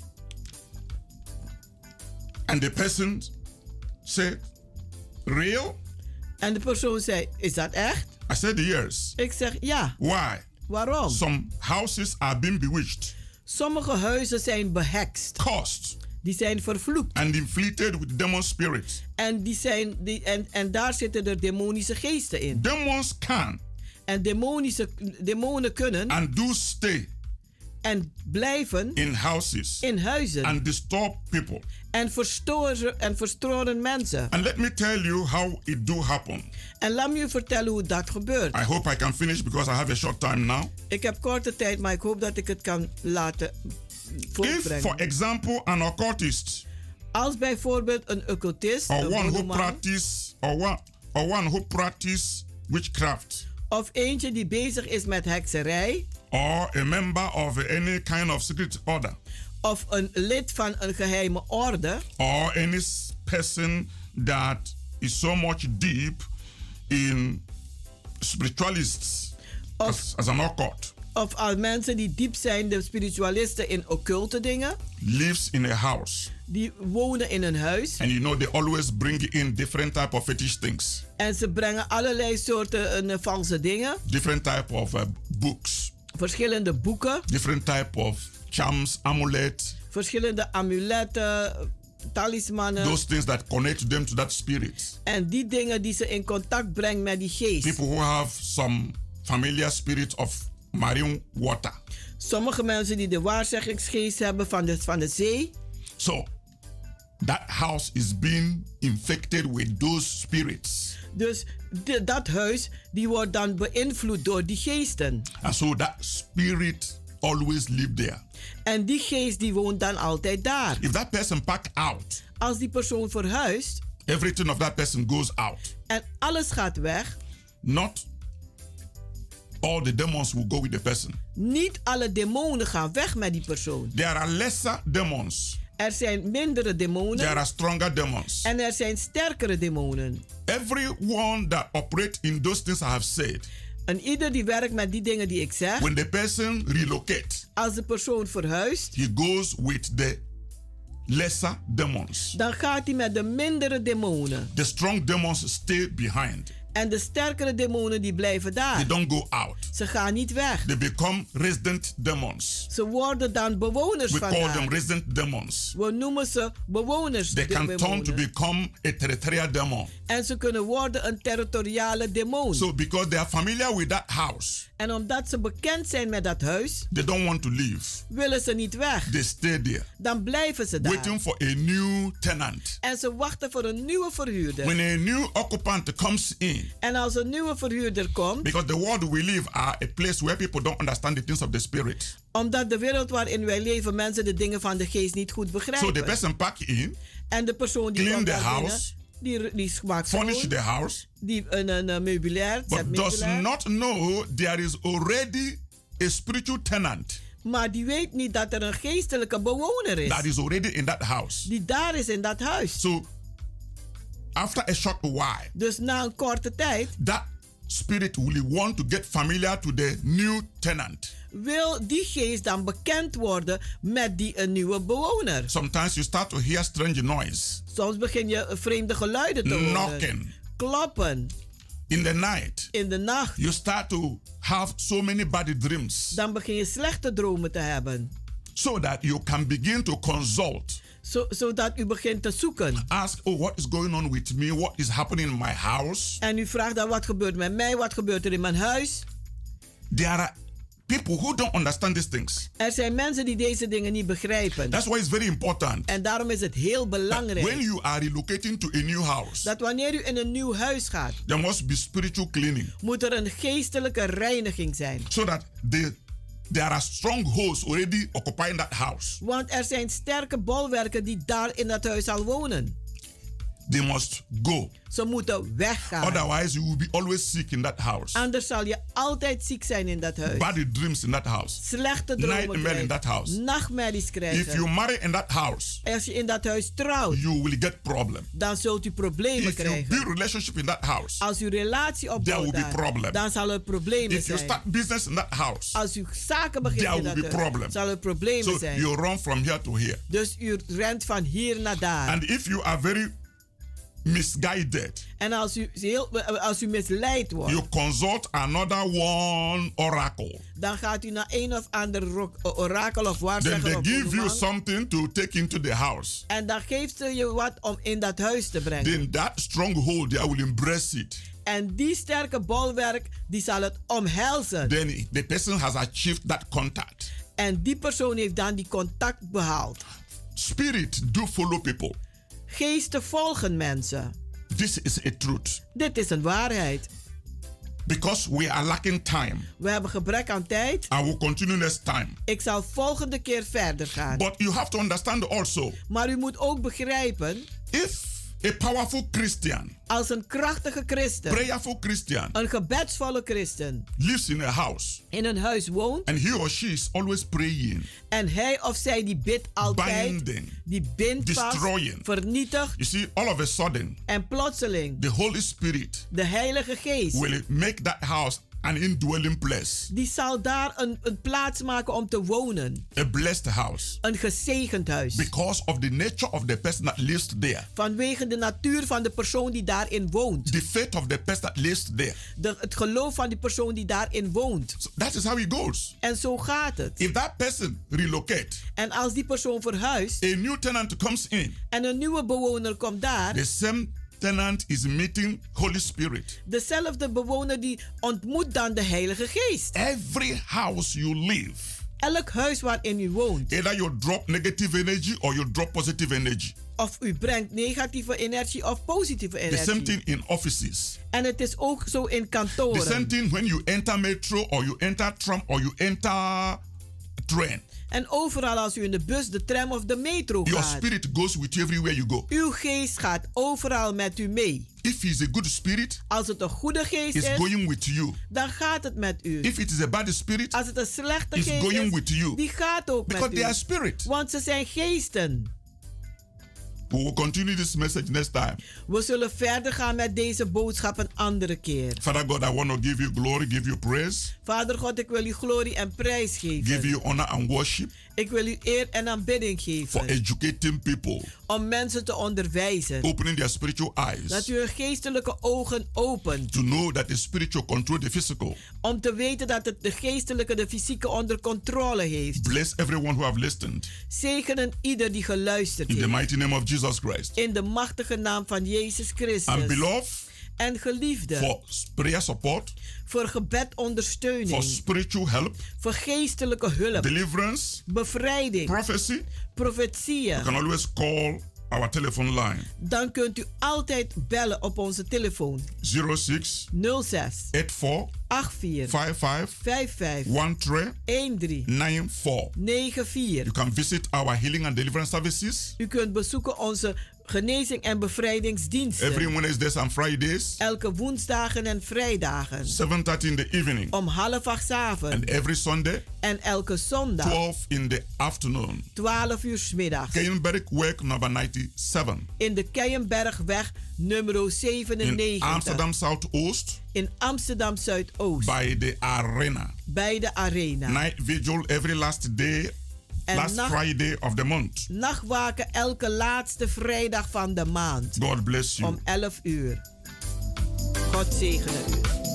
And the person said, Real? En de persoon zei: Is dat echt? I said yes. Ik zeg ja. Why? Waarom? Some houses are being bewitched, Sommige huizen zijn behekst. cursed, Die zijn vervloekt. and inflicted with demon spirits. En, die zijn, die, en, en daar zitten er demonische geesten in. Demons can En demonische, demonen kunnen and do stay en blijven in houses in huizen. and disturb people. En verstoren, en verstoren mensen. And let me tell you how it do happen. En laat me je vertellen hoe dat gebeurt. I hope I can finish because I have a short time now. Ik heb korte tijd, maar ik hoop dat ik het kan laten If, voortbrengen. for example, an occultist Als bijvoorbeeld een occultist or een one who practice or one or one who practice witchcraft of eentje die bezig is met hekserij or a member of any kind of secret order of een lid van een geheime orde? Or any person that is so much deep in spiritualists of, as, as an occult. of al mensen die diep zijn, de spiritualisten in occulte dingen, lives in a house. Die wonen in een huis. And you know they always bring in different type of fetish things. En ze brengen allerlei soorten eh, valse dingen, different type of uh, books. Verschillende boeken, different type of charms amulets verschillende amuletten, talismannen those things that connect them to that spirit en die dingen die ze in contact brengt met die geest. people who have some familiar spirit of marine water Sommige mensen die de waarzeggingsgeest hebben van de, van de zee. so that house is being infected with those spirits Dus de- dat huis die wordt dan beïnvloed door die geesten. and so that spirit always live there En die geest die woont dan altijd daar. if that person pack out Als die persoon verhuist everything of that person goes out en alles gaat weg, not all the demons will go with the person niet alle demonen gaan weg met die persoon. there are lesser demons Er zijn mindere there demonen are stronger demons en er zijn sterkere demonen. everyone that operate in those things i have said En ieder die werkt met die dingen die ik zeg, when the person relocate als de persoon verhuist, he goes with the lesser demons dan gaat hij met de mindere demonen. the strong demons stay behind En de sterkere demonen die blijven they daar. don't go out Ze gaan niet weg. they become resident demons Ze worden dan bewoners we van call daar. them resident demons We noemen ze bewoners. they de can turn to demonen. become a territorial demon En ze kunnen worden een territoriale demon. so because they are familiar with that house en omdat ze bekend zijn met dat huis, they don't want to leave willen ze niet weg. they stay there Dan blijven ze daar. waiting for a new tenant En ze wachten voor een nieuwe verhuurder. when a new occupant comes in En als een nieuwe verhuurder komt, because the world we live are a place where people don't understand the things of the spirit omdat de wereld waarin wij leven mensen de dingen van de geest niet goed so begrijpen. the person pack in en de persoon die clean the binnen, house, die, die maakt furnish schoon, the house die een, een, een meubilair, but does not know there is already a spiritual tenant Maar die weet niet dat er een geestelijke bewoner is. that is already in that house. Die daar is in dat huis. So after a short while, Dus na een korte tijd that spirit will want to get familiar to the new tenant. wil die geest dan bekend worden met die een nieuwe bewoner. Sometimes you start to hear strange noise, Soms begin je vreemde geluiden te horen. knocking Kloppen in the night. in de nacht. You start to have so many bad dreams, Dan begin je slechte dromen te hebben. so that you can begin to consult. Zo, zodat u begint te zoeken. Ask, oh, what is going on with me? What is happening in my house? En u vraagt dan wat gebeurt met mij, wat gebeurt er in mijn huis. There are people who don't understand these things. Er zijn mensen die deze dingen niet begrijpen. That's why it's very important. En daarom is het heel belangrijk when you are relocating to a new house, dat wanneer u in een nieuw huis gaat, there must be spiritual cleaning moet er een geestelijke reiniging zijn. so that the, there are strongholds already occupying that house. Want er zijn sterke bolwerken die daar in dat huis al wonen. They must go. Ze moeten weggaan. Otherwise, you will be always sick in that house. Anders zal je altijd ziek zijn in dat huis. Bad dreams in that house. Slechte dromen Nightmare in that house. Nachtmerries If krijgen. you marry in that house, Als je in dat huis trouwt, you will get problem. dan zult u problemen If you krijgen. build relationship in that house, Als u relatie There opbouwt will be problem. dan zal er problemen if you zijn. start business in that house, Als u zaken begint there in will dat be huis, problem. zal er problemen so zijn. you run from here to here. Dus u rent van hier naar daar. And if you are very misguided, en als u, heel, als u misleid wordt, you consult another one oracle. dan gaat u naar een of ander orakel of Then waarzegger they of give you something to take into the house. En dan geeft ze je wat om in dat huis te brengen. Then that stronghold, they will embrace it. En die sterke bolwerk, die zal het omhelzen. Then the person has achieved that contact. En die persoon heeft dan die contact behaald. Spirit do follow people. Geesten volgen mensen. This is a truth. Dit is een waarheid. Because we are lacking time. We hebben gebrek aan tijd. I will continue next time. Ik zal volgende keer verder gaan. But you have to understand also Maar u moet ook begrijpen, if a powerful Christian, als een krachtige christen, prayerful Christian, een gebedsvolle christen, lives in a house. In een huis woont. And he or she is always praying, en hij of zij die bidt altijd, binding, die bindt vast, destroying. vernietigt. You see, all of a sudden, en plotseling the Holy Spirit de Heilige Geest, will make that house an indwelling place, die zal daar een, een plaats maken om te wonen. a blessed house, Een gezegend huis. because of the nature of the person that lives there, Vanwege de natuur van de persoon die daarin woont. the faith of the person that lives there. De, het geloof van die persoon die daarin woont. So that is how it goes. En zo gaat het. If that person relocate, En als die persoon verhuist a new tenant comes in, en een nieuwe bewoner komt daar, the same tenant is meeting Holy Spirit. dezelfde bewoner die ontmoet dan de Heilige Geest. Every house you live, Elk huis waarin u woont, either you drop negative energy or you drop positive energy. of u brengt negatieve energie of positieve The same energie. thing in offices. En het is ook zo in The same kantoren. thing when you enter metro or you enter tram or you enter train. En overal als u in de bus, de tram of de metro Your gaat. spirit goes with you everywhere you go. Uw geest gaat overal met u mee. If it's a good spirit, Als het een goede geest is, going with you. dan gaat het met u. If it is a bad spirit, Als het een slechte geest going is, with you. die gaat ook Because met they u. are spirit. Want ze zijn geesten. We will continue this message next time. We zullen verder gaan met deze boodschap een andere keer. Father God, I want to give you glory, give you praise, Vader God, ik wil u glorie en prijs give geven. you honor and worship Ik wil u eer en aanbidding for geven. educating people, Om mensen te onderwijzen. opening their spiritual Dat eyes u hun geestelijke ogen opent. to know that the spiritual control the physical. Om te weten dat het de geestelijke de fysieke onder controle heeft. Bless everyone who have listened. Zegenen ieder die geluisterd In the heeft. mighty name of Jesus Christ. In de machtige naam van Jezus And Christus. beloved, En geliefde. for prayer support, Voor for gebedondersteuning. spiritual help, Voor geestelijke hulp. deliverance, Bevrijding. prophecy, Profetieën. you can always call our telephone line Dan kunt u altijd bellen op onze telefoon 06 06 84 84 55 55 13 13 94. 94. You can visit our healing and deliverance services U kunt bezoeken onze genezing en bevrijdingsdiensten. every Wednesdays and Fridays, Elke woensdagen en vrijdagen. 7:30 in the evening, Om half acht avonds. and every Sunday, En elke zondag 12 in the afternoon. 12 uur 's middags. Keienberg Work number 97 In de Keienbergweg nummer in 97. Amsterdam Southoost In Amsterdam Zuidoost. by the arena. Bij de arena. Night vigil every last day, En last nacht- Friday of the month. Nachtwaken elke laatste vrijdag van de maand. God bless you. Om 11 uur. God zegene u.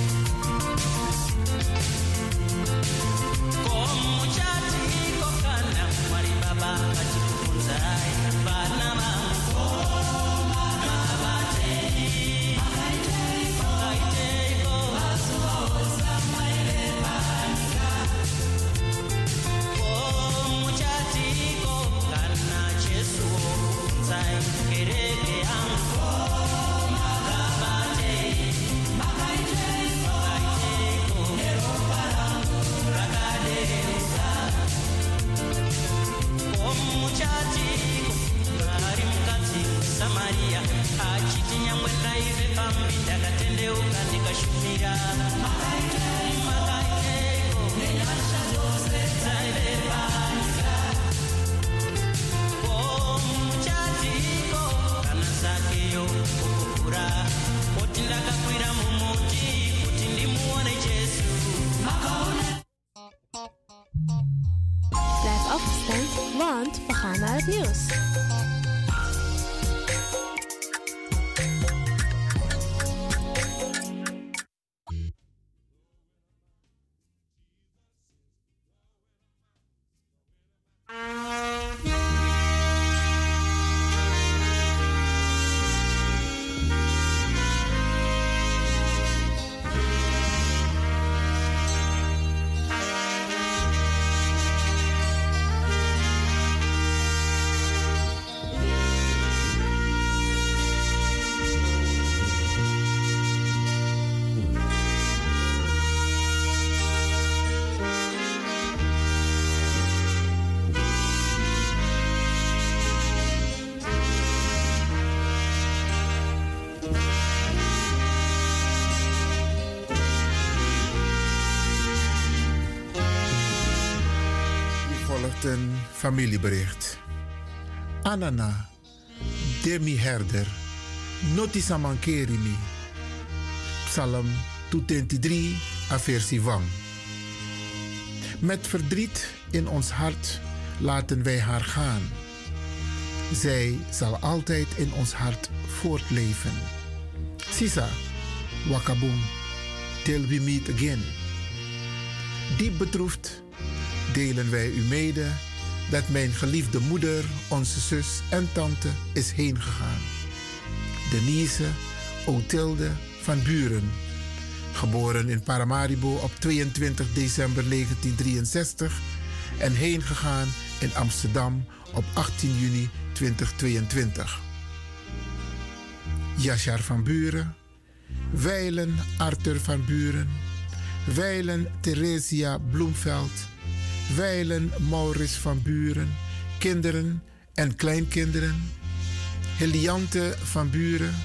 Familiebericht. Anana, Demi Herder, Notisa Mankerimi. Psalm 223, a versie Wang. Met verdriet in ons hart laten wij haar gaan. Zij zal altijd in ons hart voortleven. Sisa, Wakabum, till we meet again. Diep bedroefd delen wij u mede dat mijn geliefde moeder, onze zus en tante is heengegaan. Denise Otilde van Buren, geboren in Paramaribo op 22 december 1963 en heengegaan in Amsterdam op 18 juni 2022. Yashar van Buren, Weilen Arthur van Buren, Weilen Theresia Bloemveld, Weilen Maurits van Buren, kinderen en kleinkinderen, Heliante van Buren,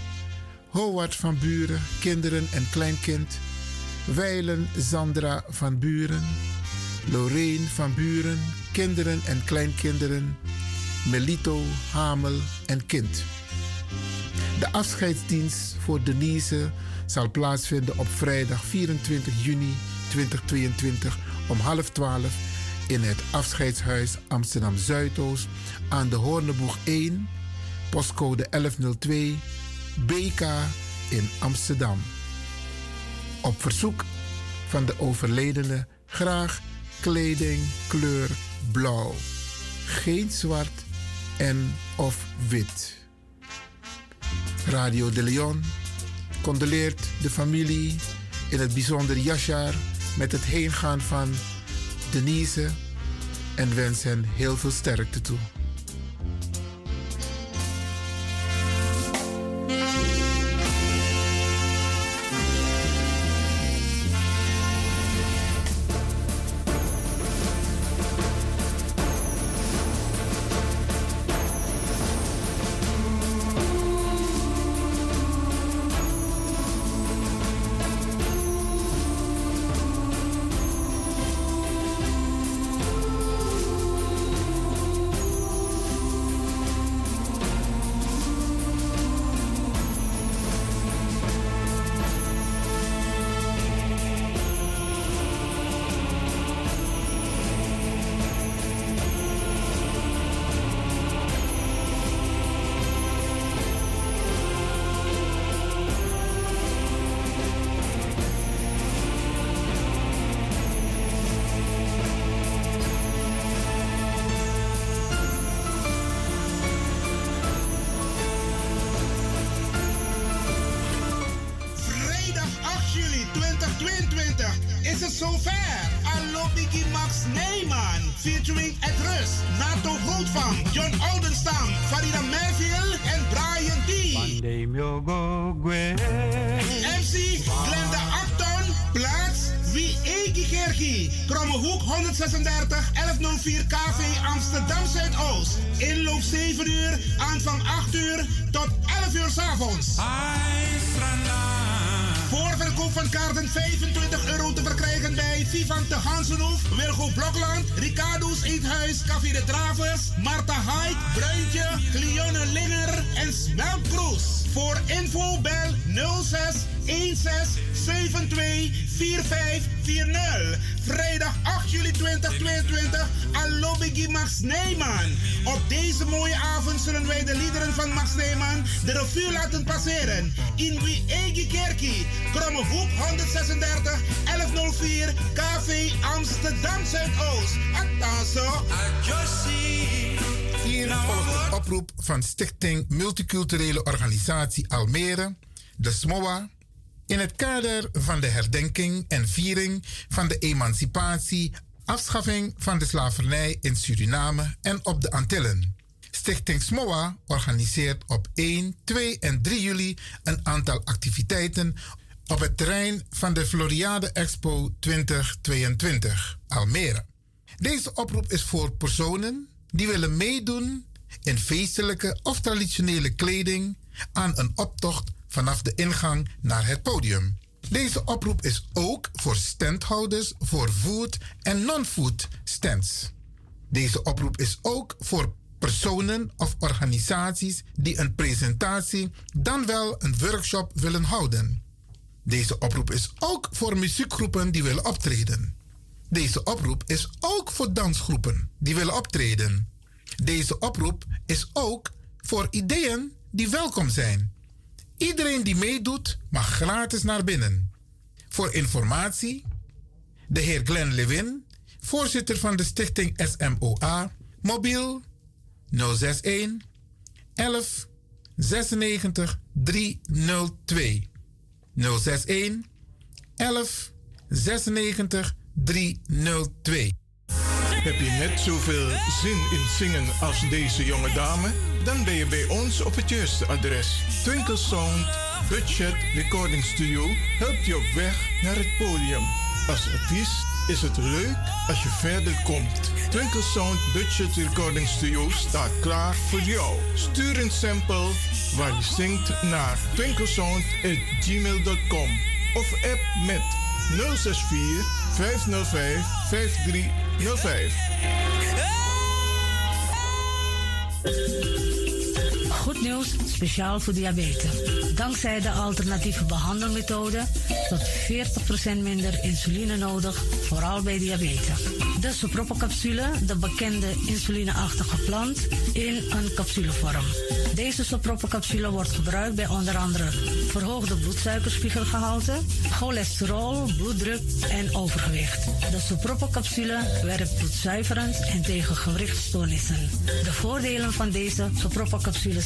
Howard van Buren, kinderen en kleinkind, Weilen Sandra van Buren, Lorraine van Buren, kinderen en kleinkinderen, Melito, Hamel en kind. De afscheidsdienst voor Denise zal plaatsvinden op vrijdag 24 juni 2022 om half twaalf in het afscheidshuis Amsterdam Zuidoost aan de Hoorneboeg 1, postcode 1102, BK in Amsterdam. Op verzoek van de overledene graag kleding kleur blauw, geen zwart en of wit. Radio de Leon condoleert de familie, in het bijzonder Yashar, met het heengaan van Denise en wens hen heel veel sterkte toe. 36 1104 KV Amsterdam Zuidoost. Hier volgt een oproep van Stichting Multiculturele Organisatie Almere, de SMOA, in het kader van de herdenking en viering van de emancipatie, afschaffing van de slavernij in Suriname en op de Antillen. Stichting SMOA organiseert op 1, 2 en 3 juli een aantal activiteiten op het terrein van de Floriade Expo 2022 Almere. Deze oproep is voor personen die willen meedoen in feestelijke of traditionele kleding aan een optocht vanaf de ingang naar het podium. Deze oproep is ook voor standhouders voor food en non-food stands. Deze oproep is ook voor personen of organisaties die een presentatie dan wel een workshop willen houden. Deze oproep is ook voor muziekgroepen die willen optreden. Deze oproep is ook voor dansgroepen die willen optreden. Deze oproep is ook voor ideeën die welkom zijn. Iedereen die meedoet mag gratis naar binnen. Voor informatie, de heer Glenn Lewin, voorzitter van de stichting SMOA, mobiel 061 11 96 302. 061 11 96 302. Heb je net zoveel zin in zingen als deze jonge dame? Dan ben je bij ons op het juiste adres. Twinkle Sound Budget Recording Studio helpt je op weg naar het podium. Als artiest is het leuk als je verder komt. Twinkle Sound Budget Recording Studio staat klaar voor jou. Stuur een sample waar je zingt naar twinklesound.gmail.com of app met 064 505 5305. Goed nieuws, speciaal voor diabetes. Dankzij de alternatieve behandelmethode tot 40% minder insuline nodig, vooral bij diabetes. De soproppencapsule, de bekende insulineachtige plant, in een capsulevorm. Deze soproppencapsule wordt gebruikt bij onder andere verhoogde bloedsuikerspiegelgehalte, cholesterol, bloeddruk en overgewicht. De soproppencapsule werkt bloedzuiverend en tegen gewrichtstoornissen. De voordelen van deze soproppencapsules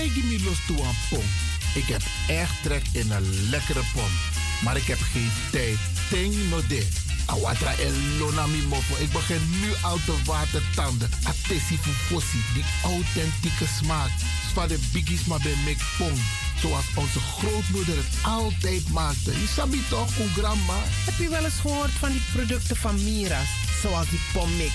Tegen me los toe aan pom. Ik heb echt trek in een lekkere pom. Maar ik heb geen tijd. Ting no de. Awatra elona mi mofo. Ik begin nu al te watertanden. Atesi fufosi. Die authentieke smaak. Zwa de biggies maar bij mek pom. Zoals onze grootmoeder het altijd maakte. Je sabi toch, grandma? Heb je wel eens gehoord van die producten van Mira's? Zoals die pommix.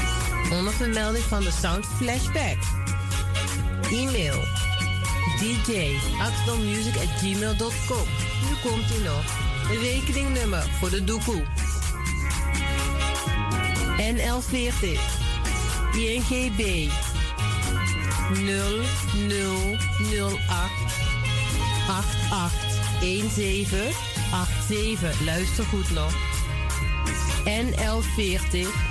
Onder vermelding van de Sound Flashback. E-mail dj at gmail.com. Nu komt ie nog. Rekeningnummer voor de doekoe. NL40 INGB 0008 8817 87. Luister goed nog. NL40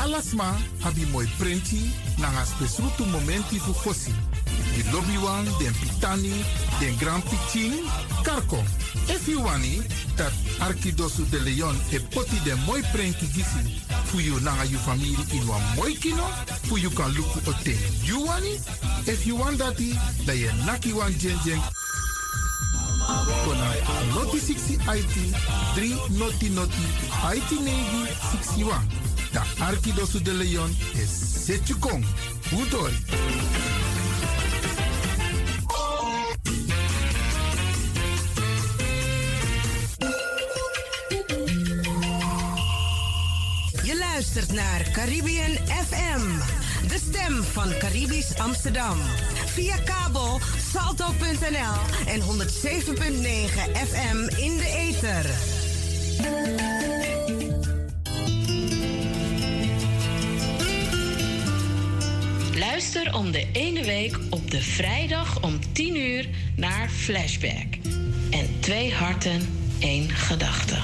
Alasma abi mooi printi nanga spesrutu momenti fu fosi. Di lobby wan, den pitani, den grand pitin, karko. If you wani, dat Arkidosu de Leon e poti den mooi printi gisi fu you nanga you family in wan mooi kino, fu you kan luku o ten you wani. If you want dati, da ye naki wan jen Kona noti 60 IT 3 noti noti IT negi 61. Da Arkidosu de Leon is Setjukong. Udori. Je luistert naar Caribbean FM, de stem van Caribisch Amsterdam. Via kabel salto.nl en 107.9 FM in de ether. Luister om de ene week op de vrijdag om 10 uur naar Flashback. En twee harten, één gedachte.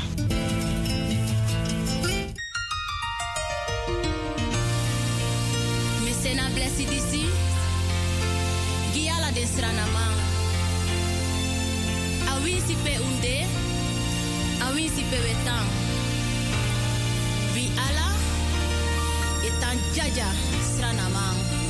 Blessi disi. Giala de stranama. Awisi pe unde. Awisi pe wetang. Vi ala. Itan jaja stranamang.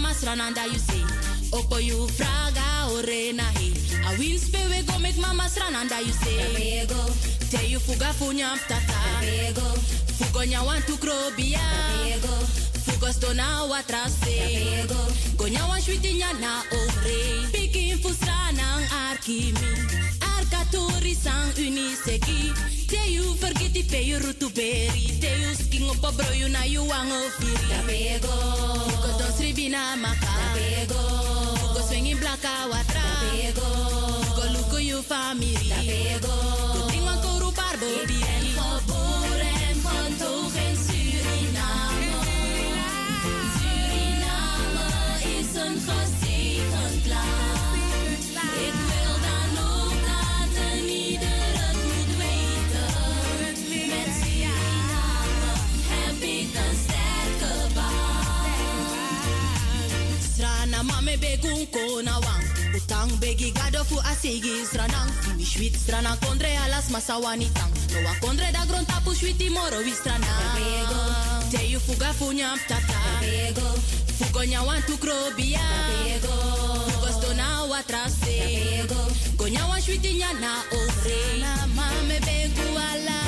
Mama srananda you say. Opo you fraga orena he. A win spewe go make mama srananda you say. Amigo. Te you fuga funya tata. Amigo. Fugo nya want to krobia. Amigo. Fugo stona watrase. Amigo. Go nya want shwiti nya na ore. Piki fusra nang arkimi. Arka uniseki. Te you forget pay you rutu beri. Te you a bro you na you wang ofiri. Da bego. Fuko don sribina maka. Da bego. Fuko swinging blaka watra. Da bego. Fuko luko you family. Da bego. Go ting wan koru parbo. Begun kona wang. Utang begi gado fu asigi stranang. Mi schwit strana kondre alas masawani tang. No wa kondre da gron tapu schwiti moro wi strana. Te you fuga fu nyam tata. Fugo nyawan tu krobia. Fugo stona wa trase. Go nyawan schwiti nyana ore. Na mame begu ala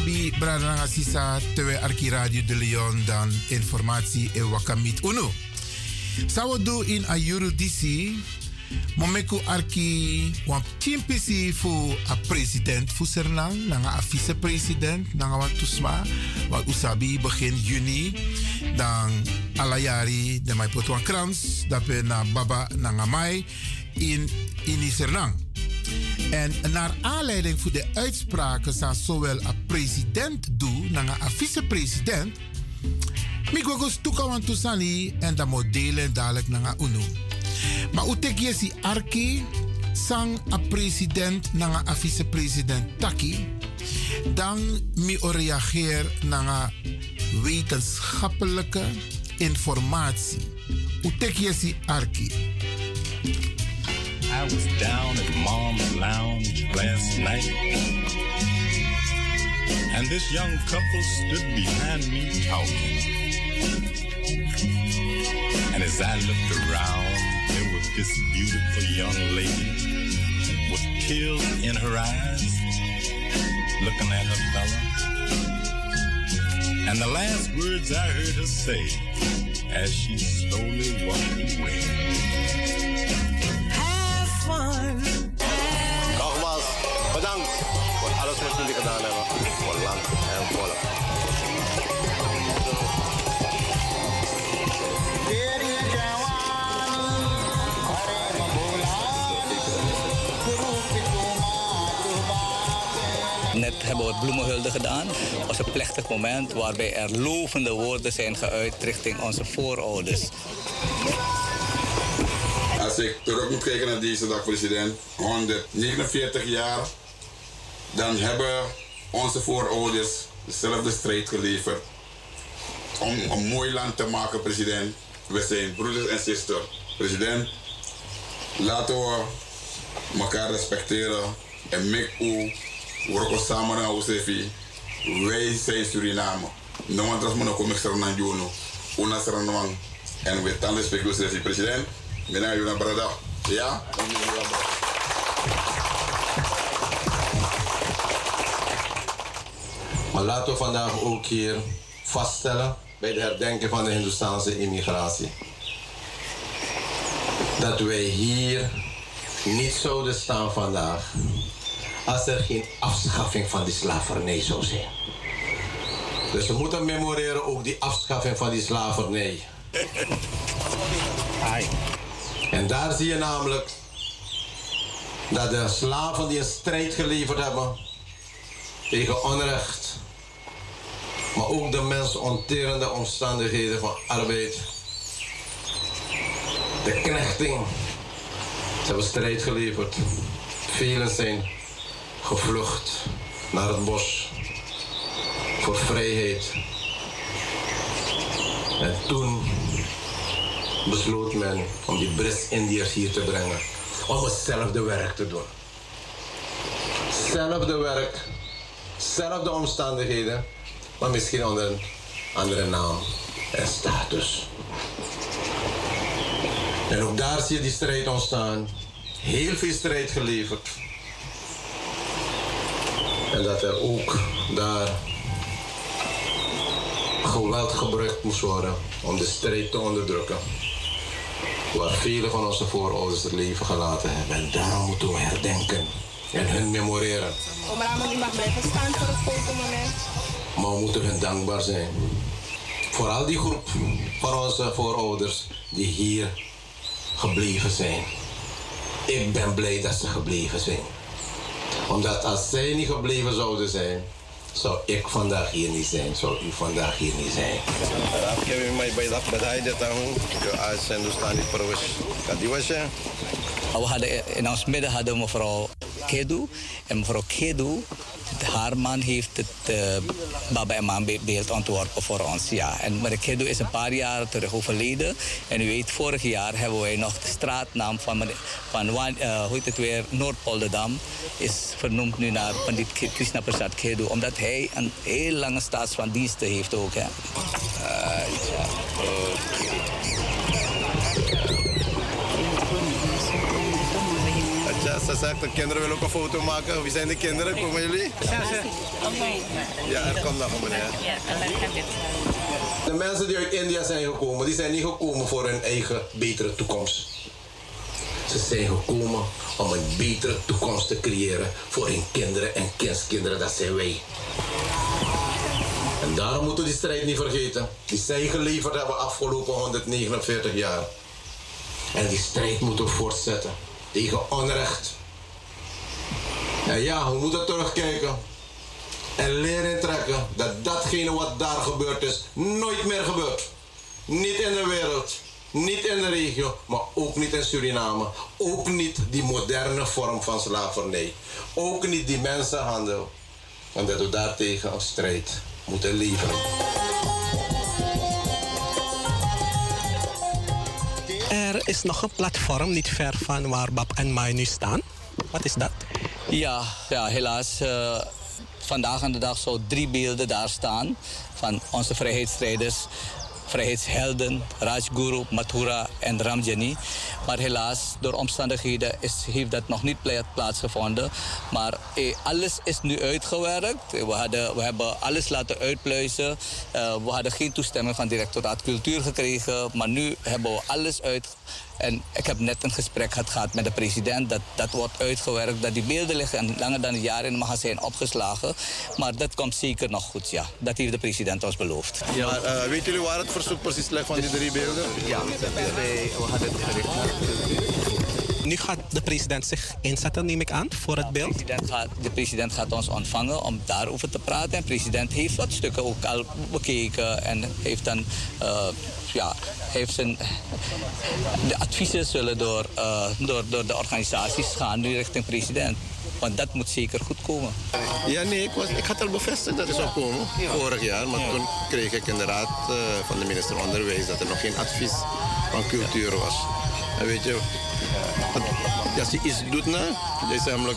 En Usabi Bradanga Sisa, Tewe Arki Radio de Leon, dan informatie e wakamit uno. Sawo do in a Eurodisi, Momeku Arki, wan chimpisi fu a president fu Sernang, nanga a vice-president, nanga wat tusma, wat Usabi begin juni, dan alayari, de mai potwan krans, dape na baba nanga mai, in, in Sernang. En naar aanleiding voor de uitspraken van zowel een president doe, naar een vice-president, Mi go stuka wan tusani en da modelen dadelijk naar UNO. Maar utek je si arki sang a president nanga a vice-president taki. Dan mi reageer naar wetenschappelijke informatie. Utek je si arki. I was down at Mom's Lounge last night. And this young couple stood behind me talking. And as I looked around, there was this beautiful young lady with tears in her eyes, looking at her fella. And the last words I heard her say as she slowly walked away. Fun. Nogmaals, bedankt voor alles wat jullie gedaan hebben. Voor land en volk. Net hebben we bloemenhulde gedaan. Het was een plechtig moment waarbij er lovende woorden zijn geuit richting onze voorouders. Als ik terug moet kijken naar deze dag, president, 149 jaar, dan hebben onze voorouders dezelfde strijd geleverd. Om een mooi land te maken, president. We zijn broeders en zusters. President, laten we elkaar respecteren en make u samen naar Osefi. Wij zijn Suriname. No one trust mono kom extra na juno. Una seranwang. En we tanden Osefi, president. Mina yuna brada. Ja? Maar laten we vandaag ook hier vaststellen bij de herdenking van de Hindoestaanse immigratie. Dat wij hier niet zouden staan vandaag als er geen afschaffing van die slavernij zou zijn. Dus we moeten memoreren ook die afschaffing van die slavernij. En daar zie je namelijk dat de slaven die een strijd geleverd hebben tegen onrecht, maar ook de mensonterende omstandigheden van arbeid, de knechting, ze hebben strijd geleverd. Velen zijn gevlucht naar het bos voor vrijheid. En toen besloot men om die Brits-Indiërs hier te brengen. Om hetzelfde werk te doen. Hetzelfde werk, zelfde omstandigheden, maar misschien onder een andere naam en status. En ook daar zie je die strijd ontstaan. Heel veel strijd geleverd. En dat er ook daar geweld gebruikt moest worden om de strijd te onderdrukken. Waar vele van onze voorouders het leven gelaten hebben. En daarom moeten we herdenken en hun memoreren. Om Ramon, u mag blijven staan voor het fotomoment. Maar we moeten hun dankbaar zijn. Vooral die groep van onze voorouders die hier gebleven zijn. Ik ben blij dat ze gebleven zijn. Omdat als zij niet gebleven zouden zijn, zou ik vandaag hier niet zijn, zou u vandaag hier niet zijn. Ik heb mij bij dat bedrijf dat aan als dus niet perwes. Kan die was je? We hadden, in ons midden hadden we mevrouw Kedu. En mevrouw Kedu, haar man heeft het uh, Baba en Maan beeld ontworpen voor ons. Ja. En mevrouw Kedu is een paar jaar terug overleden. En u weet, vorig jaar hebben wij nog de straatnaam van, meneer- van uh, hoe heet het weer, Noordpolderdam is vernoemd nu naar Pandit Krishna Prasad Kedu. Omdat hij een heel lange staats van diensten heeft ook. Hè. Uh, ja. Ja, ze zegt, de kinderen willen ook een foto maken. Wie zijn de kinderen? Komen jullie? Ja, er komt nog een meneer. De mensen die uit India zijn gekomen, die zijn niet gekomen voor hun eigen betere toekomst. Ze zijn gekomen om een betere toekomst te creëren voor hun kinderen en kindskinderen, dat zijn wij. En daarom moeten we die strijd niet vergeten. Die zij geleverd hebben afgelopen 149 jaar. En die strijd moeten we voortzetten tegen onrecht. En ja, we moeten terugkijken En leren trekken dat datgene wat daar gebeurd is, nooit meer gebeurt. Niet in de wereld, niet in de regio, maar ook niet in Suriname. Ook niet die moderne vorm van slavernij. Ook niet die mensenhandel. En dat we daartegen een strijd moeten leveren. Er is nog een platform niet ver van waar Bab en Mai nu staan. Wat is dat? Ja, ja helaas. eh, vandaag aan de dag zo drie beelden daar staan van onze vrijheidsstrijders. Vrijheidshelden, Rajguru, Mathura en Ramjani. Maar helaas, door omstandigheden is, heeft dat nog niet pla- plaatsgevonden. Maar eh, alles is nu uitgewerkt. We, hadden, we hebben alles laten uitpluizen. Eh, we hadden geen toestemming van directoraat cultuur gekregen. Maar nu hebben we alles uit. En ik heb net een gesprek gehad met de president. Dat, dat wordt uitgewerkt. Dat die beelden liggen langer dan een jaar in het magazijn opgeslagen. Maar dat komt zeker nog goed, ja. Dat heeft de president ons beloofd. Maar uh, weten jullie waar het verzoek precies ligt van die drie beelden? Ja, we hadden het gericht Nu gaat de president zich inzetten, neem ik aan, voor het beeld. De president, gaat, de president gaat ons ontvangen om daarover te praten. En de president heeft wat stukken ook al bekeken en heeft dan, uh, ja, heeft zijn, de adviezen zullen door, uh, door, door de organisaties gaan nu richting president. Want dat moet zeker goed komen. Ja, nee, ik, was, ik had al bevestigd dat het zou komen vorig jaar. Maar toen kreeg ik in de raad uh, van de minister Onderwijs dat er nog geen advies van cultuur was. En weet je, als je iets doet, nou,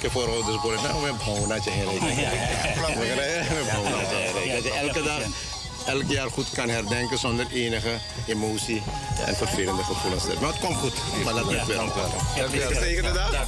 je voorouders worden, nou, we hebben dat je heen. Dat je elke dag, elk jaar goed kan herdenken zonder enige emotie en vervelende gevoelens. Maar het komt goed, maar dat weer ontwikkelen. Gezegende dag.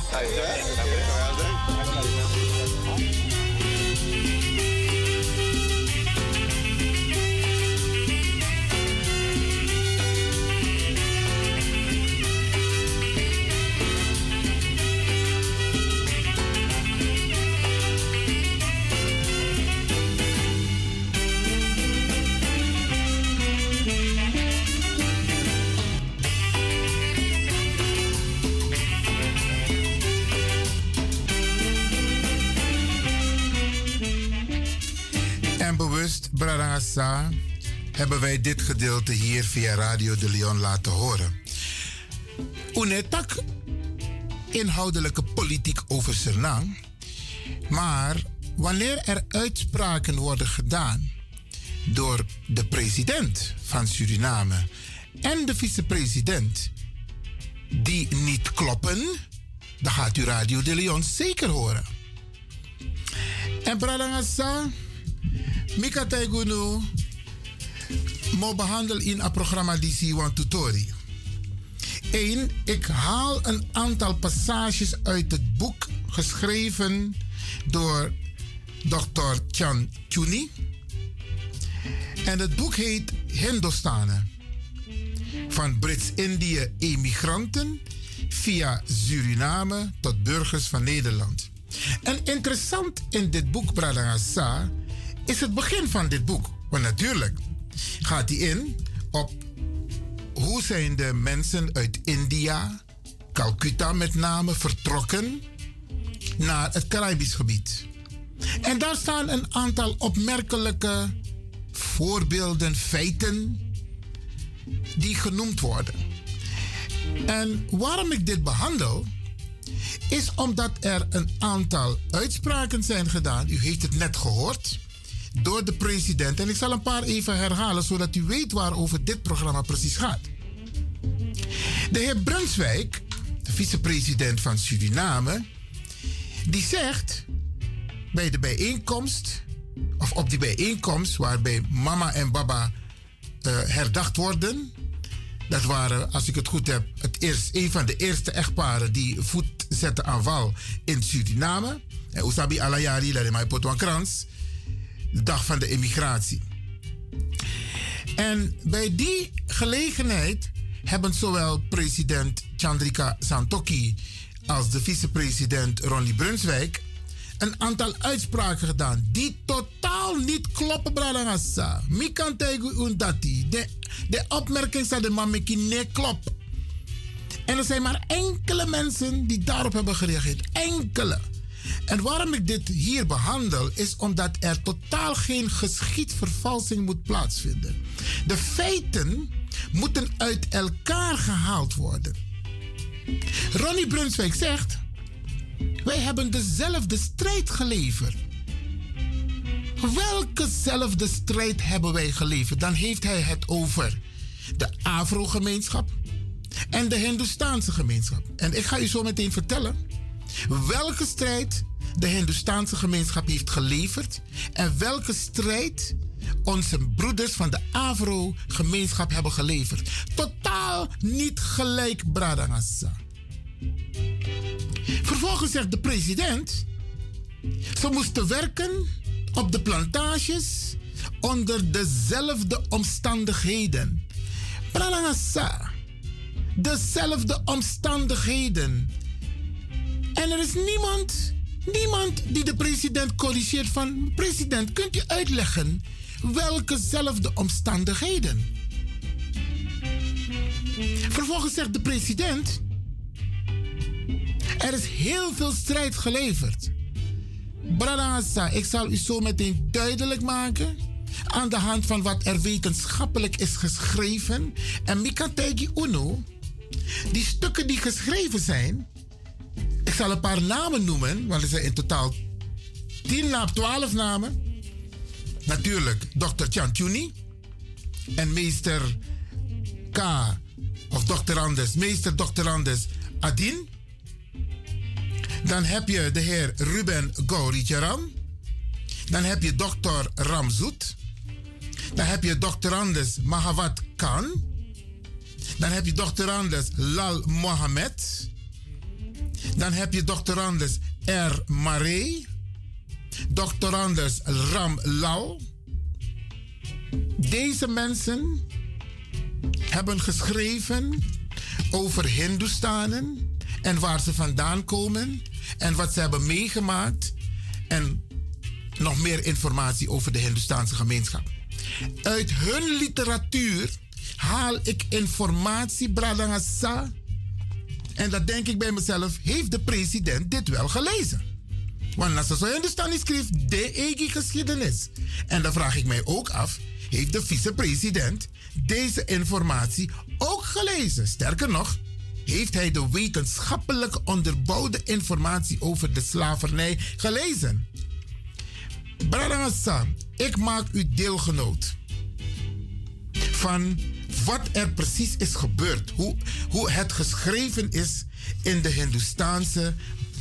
Bewust, Bradangasa, hebben wij dit gedeelte hier via Radio de Leon laten horen. Unetak inhoudelijke politiek over Suriname. Maar wanneer er uitspraken worden gedaan door de president van Suriname en de vicepresident die niet kloppen, dan gaat u Radio de Leon zeker horen. En Bradangasa, Mika Taigunu, mo behandel in een programma die Siwan Tutori. 1. Ik haal een aantal passages uit het boek geschreven door Dr. Chan Chuni. En het boek heet Hindostanen. Van Brits-Indië emigranten via Suriname tot burgers van Nederland. En interessant in dit boek, Bradangasa, is het begin van dit boek. Want natuurlijk gaat hij in op hoe zijn de mensen uit India, Calcutta met name, vertrokken naar het Caribisch gebied. En daar staan een aantal opmerkelijke voorbeelden, feiten die genoemd worden. En waarom ik dit behandel, is omdat er een aantal uitspraken zijn gedaan. U heeft het net gehoord door de president. En ik zal een paar even herhalen, zodat u weet waarover dit programma precies gaat. De heer Brunswijk, de vicepresident van Suriname, die zegt bij de bijeenkomst, of op die bijeenkomst waarbij mama en baba uh, herdacht worden. Dat waren, als ik het goed heb, het eerst, een van de eerste echtparen die voet zetten aan wal in Suriname. En Usabi Alayari, dat is mijn krans dag van de emigratie. En bij die gelegenheid hebben zowel president Chandrika Santoki als de vicepresident Ronnie Brunswijk een aantal uitspraken gedaan die totaal niet kloppen. De, opmerking de klopt. En er zijn maar enkele mensen die daarop hebben gereageerd. Enkele. En waarom ik dit hier behandel is omdat er totaal geen geschiedvervalsing moet plaatsvinden. De feiten moeten uit elkaar gehaald worden. Ronnie Brunswijk zegt: Wij hebben dezelfde strijd geleverd. Welkezelfde strijd hebben wij geleverd? Dan heeft hij het over de Afro-gemeenschap en de Hindoestaanse gemeenschap. En ik ga u zo meteen vertellen welke strijd de Hindoestaanse gemeenschap heeft geleverd en welke strijd onze broeders van de Afro-gemeenschap hebben geleverd. Totaal niet gelijk, Bradangassa. Vervolgens zegt de president, ze moesten werken op de plantages onder dezelfde omstandigheden. Bradangassa, dezelfde omstandigheden. En er is niemand, niemand die de president corrigeert van... President, kunt u uitleggen welkezelfde omstandigheden? Vervolgens zegt de president... Er is heel veel strijd geleverd. Bradassa, ik zal u zo meteen duidelijk maken... aan de hand van wat er wetenschappelijk is geschreven. En Mikategi Uno, die stukken die geschreven zijn... Zal een paar namen noemen, want er zijn in totaal 10 namen, 12 namen. Natuurlijk Dr. Chantuni en meester K. of Dr. Anders, meester Dr. Anders Adin. Dan heb je de heer Ruben Gauricharam. Dan heb je Dr. Ramzoet. Dan heb je Dr. Anders Mahawat Khan. Dan heb je Dr. Anders Lal Mohammed. Dan heb je. Anders R. Maree. Dr. Anders Ram Lau. Deze mensen hebben geschreven over Hindoestanen en waar ze vandaan komen en wat ze hebben meegemaakt en nog meer informatie over de Hindoestaanse gemeenschap. Uit hun literatuur haal ik informatie, Bradangasa. En dat denk ik bij mezelf, heeft de president dit wel gelezen? Want als zo Hindustani schrijft, de eigen geschiedenis. En dan vraag ik mij ook af, heeft de vicepresident deze informatie ook gelezen? Sterker nog, heeft hij de wetenschappelijk onderbouwde informatie over de slavernij gelezen? Bradangasa, ik maak u deelgenoot van wat er precies is gebeurd. Hoe, hoe het geschreven is in de Hindoestaanse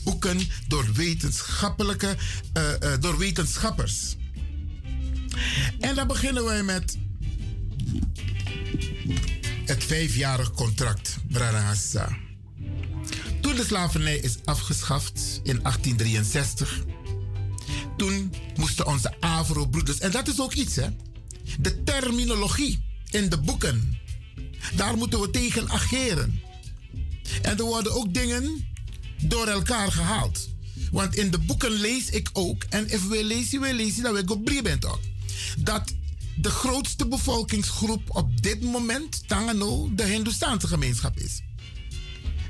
boeken door, wetenschappelijke, uh, uh, door wetenschappers. En dan beginnen wij met het vijfjarig contract, Branagasa. Toen de slavernij is afgeschaft in 1863, toen moesten onze Afro-broeders, en dat is ook iets hè, de terminologie in de boeken, daar moeten we tegen ageren. En er worden ook dingen door elkaar gehaald. Want in de boeken lees ik ook, en if we lezen, we lezen, dat we op bent ook. Dat de grootste bevolkingsgroep op dit moment, Tangano, de Hindoestaanse gemeenschap is.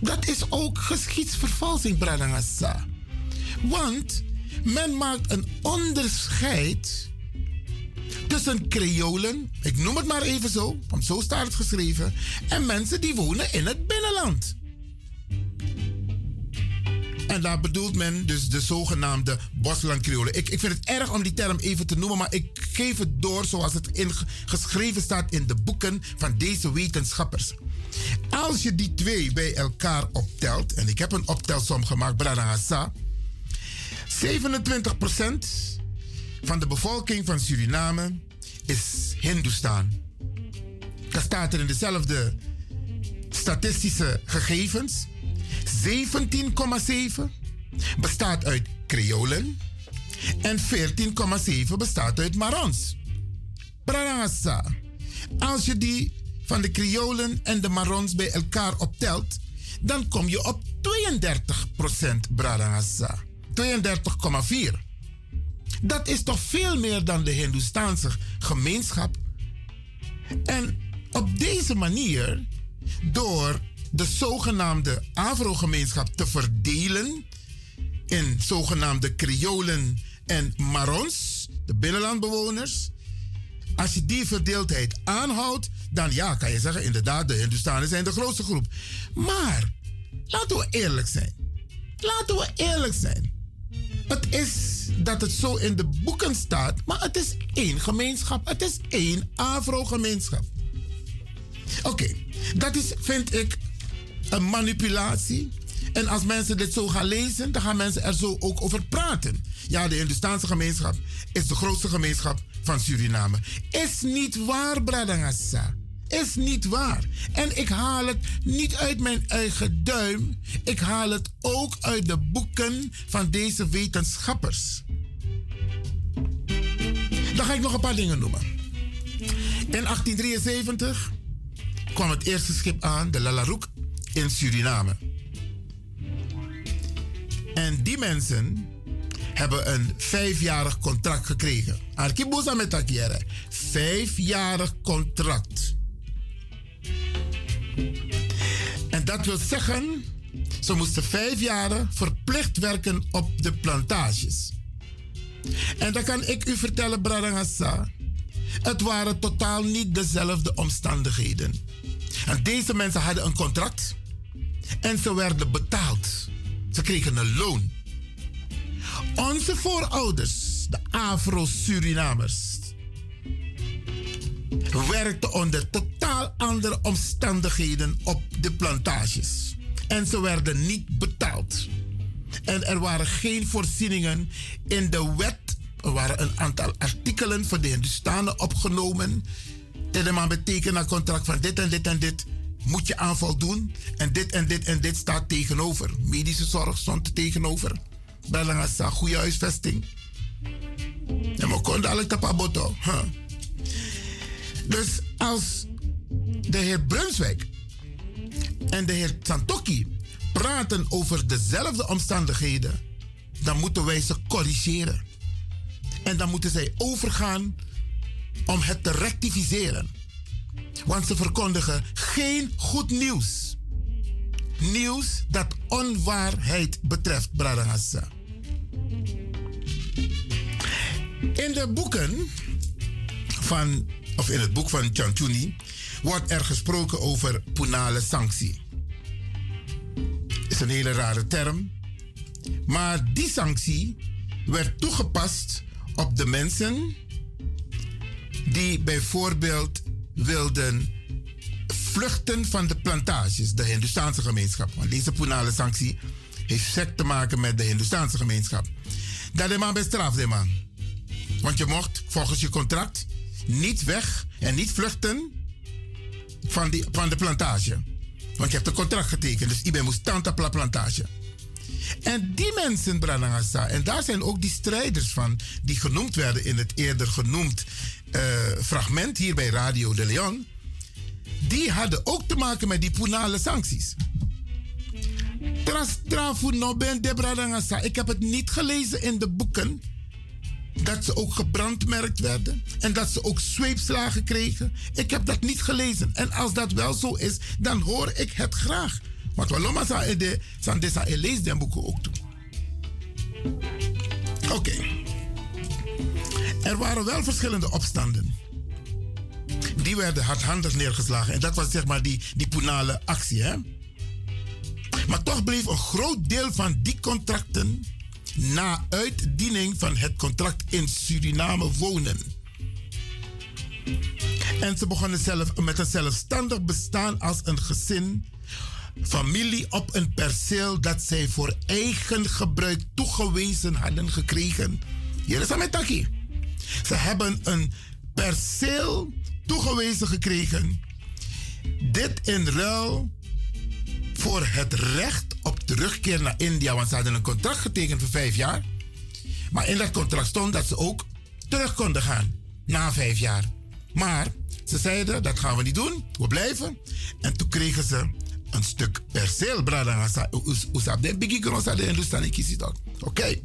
Dat is ook geschiedsvervalsing, Bradangasa. Want men maakt een onderscheid tussen Creolen, ik noem het maar even zo, want zo staat het geschreven, en mensen die wonen in het binnenland. En daar bedoelt men dus de zogenaamde Bosland-Creolen. Ik, ik vind het erg om die term even te noemen, maar ik geef het door zoals het geschreven staat in de boeken van deze wetenschappers. Als je die twee bij elkaar optelt, en ik heb een optelsom gemaakt, Brada 27% van de bevolking van Suriname is Hindoestaan. Dat staat er in dezelfde statistische gegevens. 17,7 bestaat uit Creolen en 14,7 bestaat uit Marons. Brarangasa. Als je die van de Creolen en de Marons bij elkaar optelt, dan kom je op 32% Brarangasa. 32,4. Dat is toch veel meer dan de Hindoestaanse gemeenschap. En op deze manier, door de zogenaamde Afro-gemeenschap te verdelen in zogenaamde Kriolen en Marons, de binnenlandbewoners. Als je die verdeeldheid aanhoudt, dan ja, kan je zeggen, inderdaad, de Hindustanen zijn de grootste groep. Maar, laten we eerlijk zijn. Laten we eerlijk zijn. Het is dat het zo in de boeken staat, maar het is één gemeenschap. Het is één Afro-gemeenschap. Oké, dat is, vind ik, een manipulatie. En als mensen dit zo gaan lezen, dan gaan mensen er zo ook over praten. Ja, de Hindustaanse gemeenschap is de grootste gemeenschap van Suriname. Is niet waar, Bradangassa. Is niet waar. En ik haal het niet uit mijn eigen duim. Ik haal het ook uit de boeken van deze wetenschappers. Dan ga ik nog een paar dingen noemen. In 1873 kwam het eerste schip aan, de Lalaroek, in Suriname. En die mensen hebben een vijfjarig contract gekregen. Arkibusa met. Vijfjarig contract. Dat wil zeggen, ze moesten vijf jaren verplicht werken op de plantages. En dan kan ik u vertellen, Bradangassa, het waren totaal niet dezelfde omstandigheden. En deze mensen hadden een contract en ze werden betaald. Ze kregen een loon. Onze voorouders, de Afro-Surinamers, werkten onder totaal andere omstandigheden op de plantages. En ze werden niet betaald. En er waren geen voorzieningen in de wet. Er waren een aantal artikelen voor de Hindustanen opgenomen. Man betekent een contract van dit en dit en dit moet je aanval doen. En dit en dit en dit staat tegenover. Medische zorg stond er tegenover. Belangassa, goede huisvesting. En we konden alle tapaboto. Huh. Dus als de heer Brunswijk en de heer Santoki praten over dezelfde omstandigheden, dan moeten wij ze corrigeren. En dan moeten zij overgaan om het te rectificeren. Want ze verkondigen geen goed nieuws. Nieuws dat onwaarheid betreft, Bradangassa. In de boeken van, of in het boek van Chantuni, wordt er gesproken over punale sanctie. Is een hele rare term. Maar die sanctie werd toegepast op de mensen die bijvoorbeeld wilden vluchten van de plantages, de Hindustaanse gemeenschap. Want deze punale sanctie heeft sec te maken met de Hindustaanse gemeenschap. Dat de man bestraft, de man. Want je mocht volgens je contract niet weg en niet vluchten van, die, van de plantage. Want je hebt een contract getekend, dus iedereen moest op la plantage. En die mensen, Branagasa, en daar zijn ook die strijders van, die genoemd werden in het eerder genoemd uh, fragment hier bij Radio de Leon, die hadden ook te maken met die punale sancties. De. Ik heb het niet gelezen in de boeken dat ze ook gebrandmerkt werden en dat ze ook zweepslagen kregen. Ik heb dat niet gelezen. En als dat wel zo is, dan hoor ik het graag. Want Waloma sa de san desa e lees den boeken ook toe. Oké. Er waren wel verschillende opstanden. Die werden hardhandig neergeslagen. En dat was zeg maar die, die punale actie. Hè? Maar toch bleef een groot deel van die contracten na uitdiening van het contract in Suriname wonen. En ze begonnen zelf met een zelfstandig bestaan als een gezin, familie op een perceel dat zij voor eigen gebruik toegewezen hadden gekregen. Hier is met Taki. Ze hebben een perceel toegewezen gekregen. Dit in ruil voor het recht op terugkeer naar India. Want ze hadden een contract getekend voor vijf jaar. Maar in dat contract stond dat ze ook terug konden gaan na vijf jaar. Maar ze zeiden, dat gaan we niet doen. We blijven. En toen kregen ze een stuk perceel. Oké.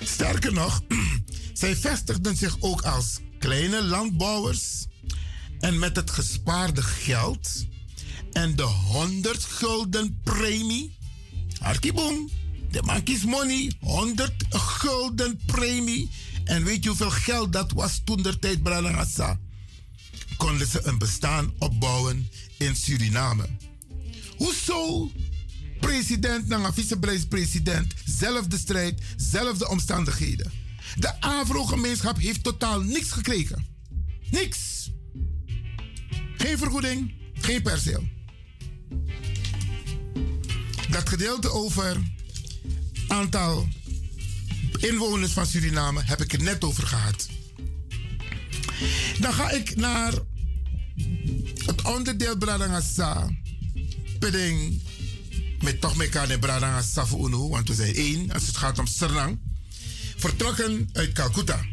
Sterker nog, zij vestigden zich ook als kleine landbouwers. En met het gespaarde geld en de 100 gulden premie. Arkibong. De man kies money, 100 gulden premie. En weet je hoeveel geld dat was toen de tijd, Bralangasa? Konden ze een bestaan opbouwen in Suriname. Hoezo? President naar vicepresident, zelfde strijd, zelfde omstandigheden. De Afro-gemeenschap heeft totaal niks gekregen. Niks. Geen vergoeding, geen perceel. Dat gedeelte over aantal inwoners van Suriname heb ik het net over gehad. Dan ga ik naar het onderdeel Bradangasa. Peding met toch mekaar in Bradangasa voor want we zijn één als het gaat om Sernang. Vertrokken uit Calcutta.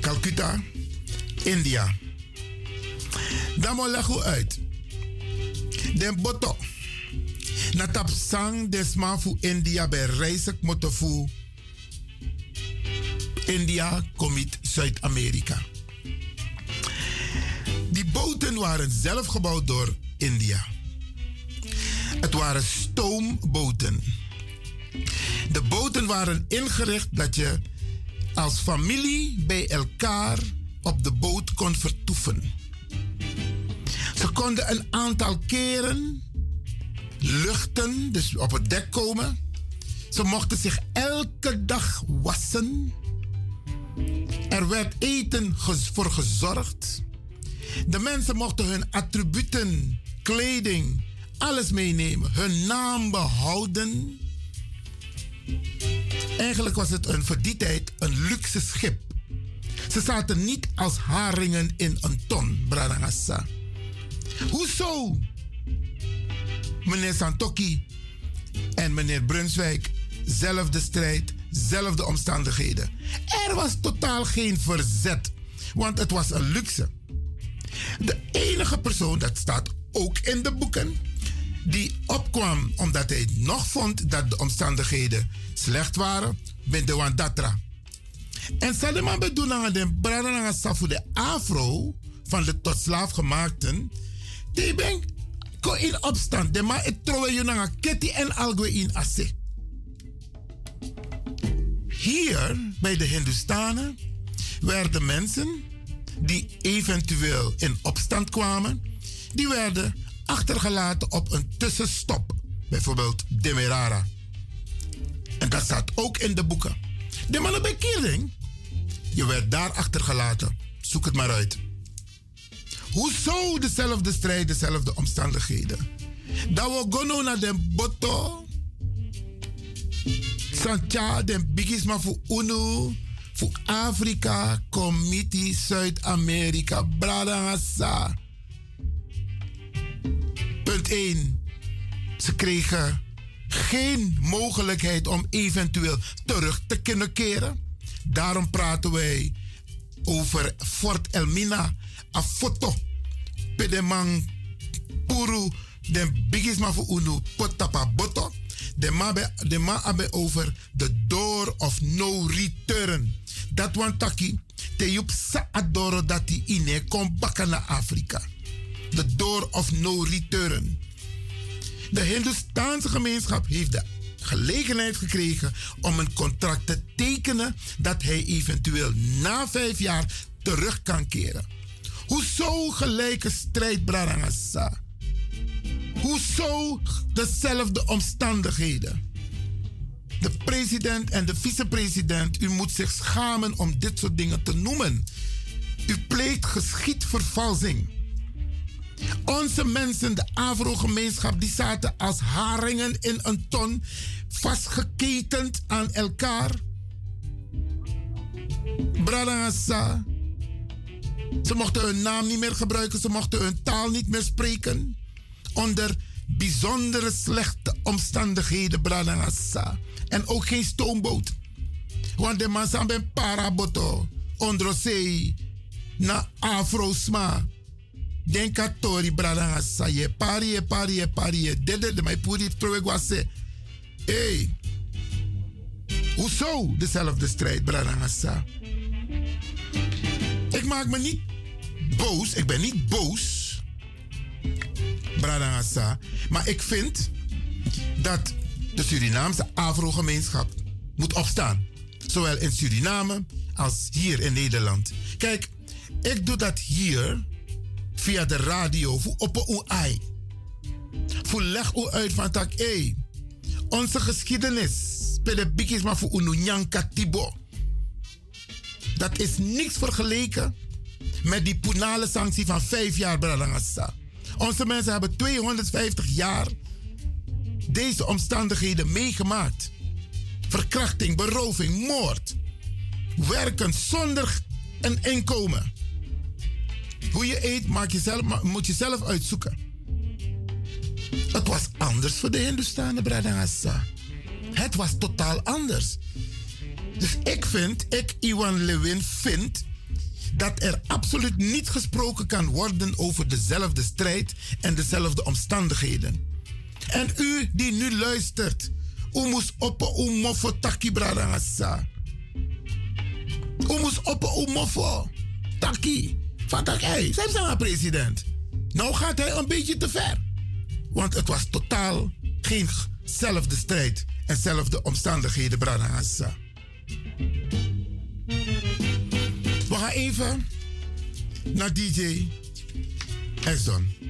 Calcutta, India. Dan moet ik uit. Den boto. Na tap sang desma fu India bij reisek moto fu India komit Zuid-Amerika. Die boten waren zelf gebouwd door India. Het waren stoomboten. De boten waren ingericht dat je als familie bij elkaar op de boot kon vertoeven. Ze konden een aantal keren luchten, dus op het dek komen. Ze mochten zich elke dag wassen. Er werd eten voor gezorgd. De mensen mochten hun attributen, kleding, alles meenemen. Hun naam behouden. Eigenlijk was het een, tijd een luxe schip. Ze zaten niet als haringen in een ton, Bradangassa. Hoezo? Meneer Santoki en meneer Brunswijk, zelfde strijd, zelfde omstandigheden. Er was totaal geen verzet, want het was een luxe. De enige persoon, dat staat ook in de boeken, die opkwam omdat hij nog vond dat de omstandigheden slecht waren, ben de Wandatra. En Salima bedoelen de Bradana Safu de Afro van de tot slaaf gemaakten, die ben ko in opstand. De ma het trouwe je Ketty en Algue in Asse. Hier bij de Hindustanen werden mensen die eventueel in opstand kwamen, die werden achtergelaten op een tussenstop. Bijvoorbeeld Demerara. En dat staat ook in de boeken. De je werd daar achtergelaten. Zoek het maar uit. Hoezo dezelfde strijd, dezelfde omstandigheden? Dat we gaan naar de boto. Santja, de bigisma voor UNO, voor Afrika, Committee, Zuid-Amerika, Bradangasa. Punt 1. Ze kregen geen mogelijkheid om eventueel terug te kunnen keren. Daarom praten wij over Fort Elmina, een foto. Pedemang Puru, de bigisma voor Unu, Potapa Boto. De ma, de ma abe over the door of no return. Dat want taki, te yup sa adoro dat die ine kom bakken naar Afrika. The door of no return. De Hindustaanse gemeenschap heeft de gelegenheid gekregen om een contract te tekenen dat hij eventueel na vijf jaar terug kan keren. Hoezo gelijke strijd, Brarangasa? Hoezo dezelfde omstandigheden? De president en de vicepresident, u moet zich schamen om dit soort dingen te noemen. U pleegt geschiedvervalsing. Onze mensen, de Afro-gemeenschap, die zaten als haringen in een ton, vastgeketend aan elkaar. Bradangasa. Ze mochten hun naam niet meer gebruiken, ze mochten hun taal niet meer spreken. Onder bijzondere slechte omstandigheden, Bradangasa. En ook geen stoomboot. Want de man zijn bij paraboto, onder zee, na Afro-sma. Den katori Bradangasa, je pari, je pari, je pari, je dede de mij puri troegwase. Hey, hoezo dezelfde strijd, Bradangasa? Ik maak me niet boos. Ik ben niet boos. Bradangasa. Maar ik vind dat de Surinaamse Afro-gemeenschap moet opstaan. Zowel in Suriname als hier in Nederland. Kijk, ik doe dat hier via de radio voor op een ai. Leg u uit van tak, hey, onze geschiedenis, de bikis maar voor Ununyanka Tibo. Dat is niks vergeleken met die penale sanctie van vijf jaar Bradangasa. Onze mensen hebben 250 jaar deze omstandigheden meegemaakt. Verkrachting, beroving, moord. Werken zonder een inkomen. Hoe je eet maak je zelf, moet je zelf uitzoeken. Het was anders voor de Hindustanen, Bradangasa. Het was totaal anders. Dus ik vind, ik, Iwan Lewin, vind dat er absoluut niet gesproken kan worden over dezelfde strijd en dezelfde omstandigheden. En u die nu luistert, u moest op u mofo taki bradangasa. U moest op u mofo taki. Van tak, hey, zijn ze president. Nou gaat hij een beetje te ver. Want het was totaal geenzelfde strijd en zelfde omstandigheden, bradangasa. Even naar DJ Exxon.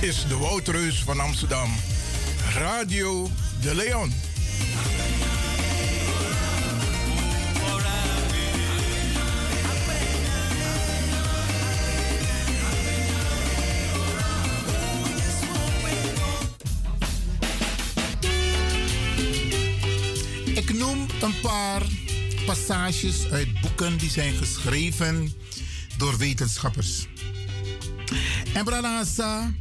Is de Woudreus van Amsterdam. Radio de Leon. Ik noem een paar passages uit boek boeken die zijn geschreven door wetenschappers. En Branagasa,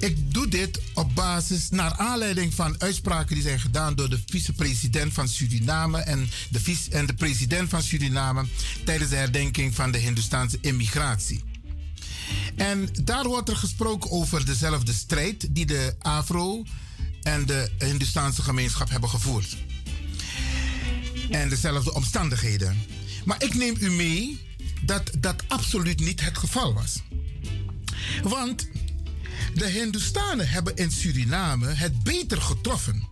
ik doe dit op basis, naar aanleiding van uitspraken die zijn gedaan door de vicepresident van Suriname en de, vice, en de president van Suriname tijdens de herdenking van de Hindoestaanse immigratie. En daar wordt er gesproken over dezelfde strijd die de Afro en de Hindustaanse gemeenschap hebben gevoerd. En dezelfde omstandigheden. Maar ik neem u mee dat dat absoluut niet het geval was. Want de Hindustanen hebben in Suriname het beter getroffen.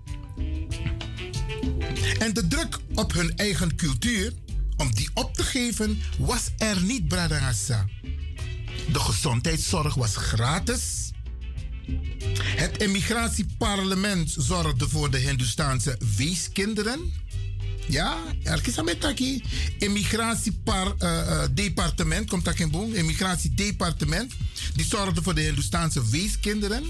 En de druk op hun eigen cultuur, om die op te geven, was er niet, Bradangasa. De gezondheidszorg was gratis. Het immigratieparlement zorgde voor de Hindustaanse weeskinderen. Ja, er is een metaki. Immigratiedepartement, komt dat in boom? Immigratiedepartement. Die zorgde voor de Hindustaanse weeskinderen.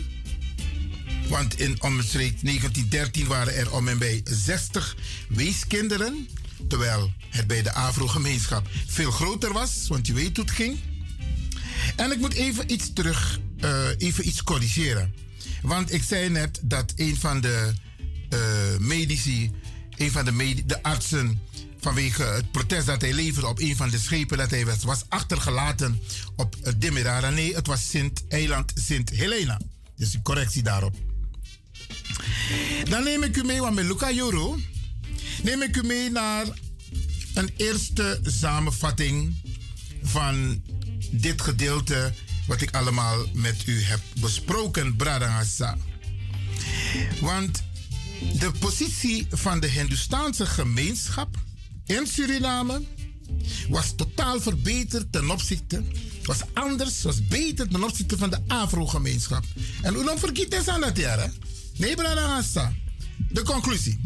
Want in omstreeks 1913 waren er om en bij 60 weeskinderen. Terwijl het bij de Afro-gemeenschap veel groter was, want je weet hoe het ging. En ik moet even iets terug, uh, even iets corrigeren. Want ik zei net dat een van de uh, medici, een van de, de artsen, vanwege het protest dat hij leverde op een van de schepen dat hij was, was achtergelaten op Demerara. Nee, het was Sint-eiland Sint-Helena. Dus een correctie daarop. Dan neem ik u mee, want met Luca Joro, neem ik u mee naar een eerste samenvatting van dit gedeelte wat ik allemaal met u heb besproken, Bradangasa. Want de positie van de Hindustaanse gemeenschap in Suriname was totaal verbeterd ten opzichte, was anders, was beter ten opzichte van de Afro-gemeenschap. En hoe dan vergiet het aan dat jaar? Nee, Bradangasa. De conclusie.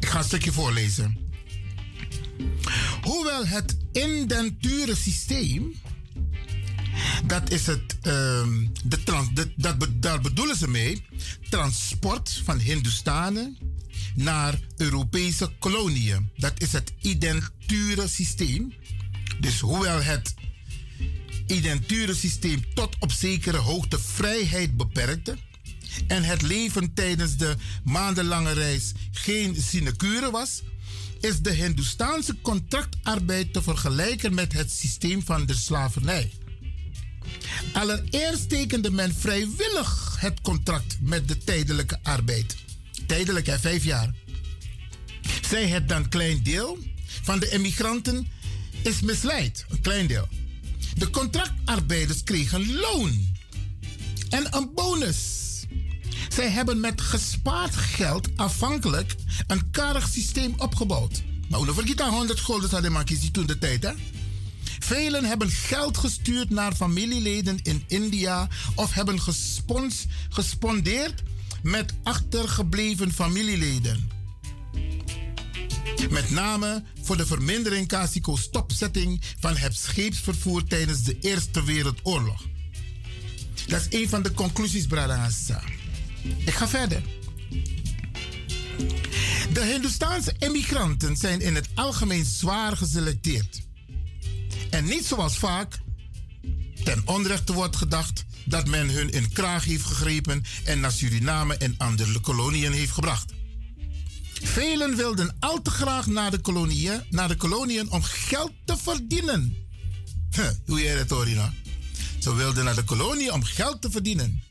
Ik ga een stukje voorlezen. Hoewel het indenture systeem dat is het, um, de trans, dat, daar bedoelen ze mee transport van Hindustanen naar Europese koloniën. Dat is het identure systeem. Dus hoewel het identure systeem tot op zekere hoogte vrijheid beperkte en het leven tijdens de maandenlange reis geen sinecure was, is de Hindustaanse contractarbeid te vergelijken met het systeem van de slavernij. Allereerst tekende men vrijwillig het contract met de tijdelijke arbeid. Tijdelijk, hè, vijf jaar. Zij het dan klein deel van de emigranten is misleid. Een klein deel. De contractarbeiders kregen loon en een bonus. Zij hebben met gespaard geld afhankelijk een karig systeem opgebouwd. Maar hoe vergeet aan 100 gulden hadden maar toen de tijd, hè? Velen hebben geld gestuurd naar familieleden in India of hebben gespons, gespondeerd met achtergebleven familieleden. Met name voor de vermindering Casico stopzetting van het scheepsvervoer tijdens de Eerste Wereldoorlog. Dat is een van de conclusies, Bradangasa. Ik ga verder. De Hindustaanse immigranten zijn in het algemeen zwaar geselecteerd. En niet zoals vaak ten onrechte wordt gedacht dat men hun in kraag heeft gegrepen en naar Suriname en andere koloniën heeft gebracht. Velen wilden al te graag naar de koloniën, naar de koloniën om geld te verdienen. Huh, hoe je het hoor? Ze wilden naar de kolonie om geld te verdienen.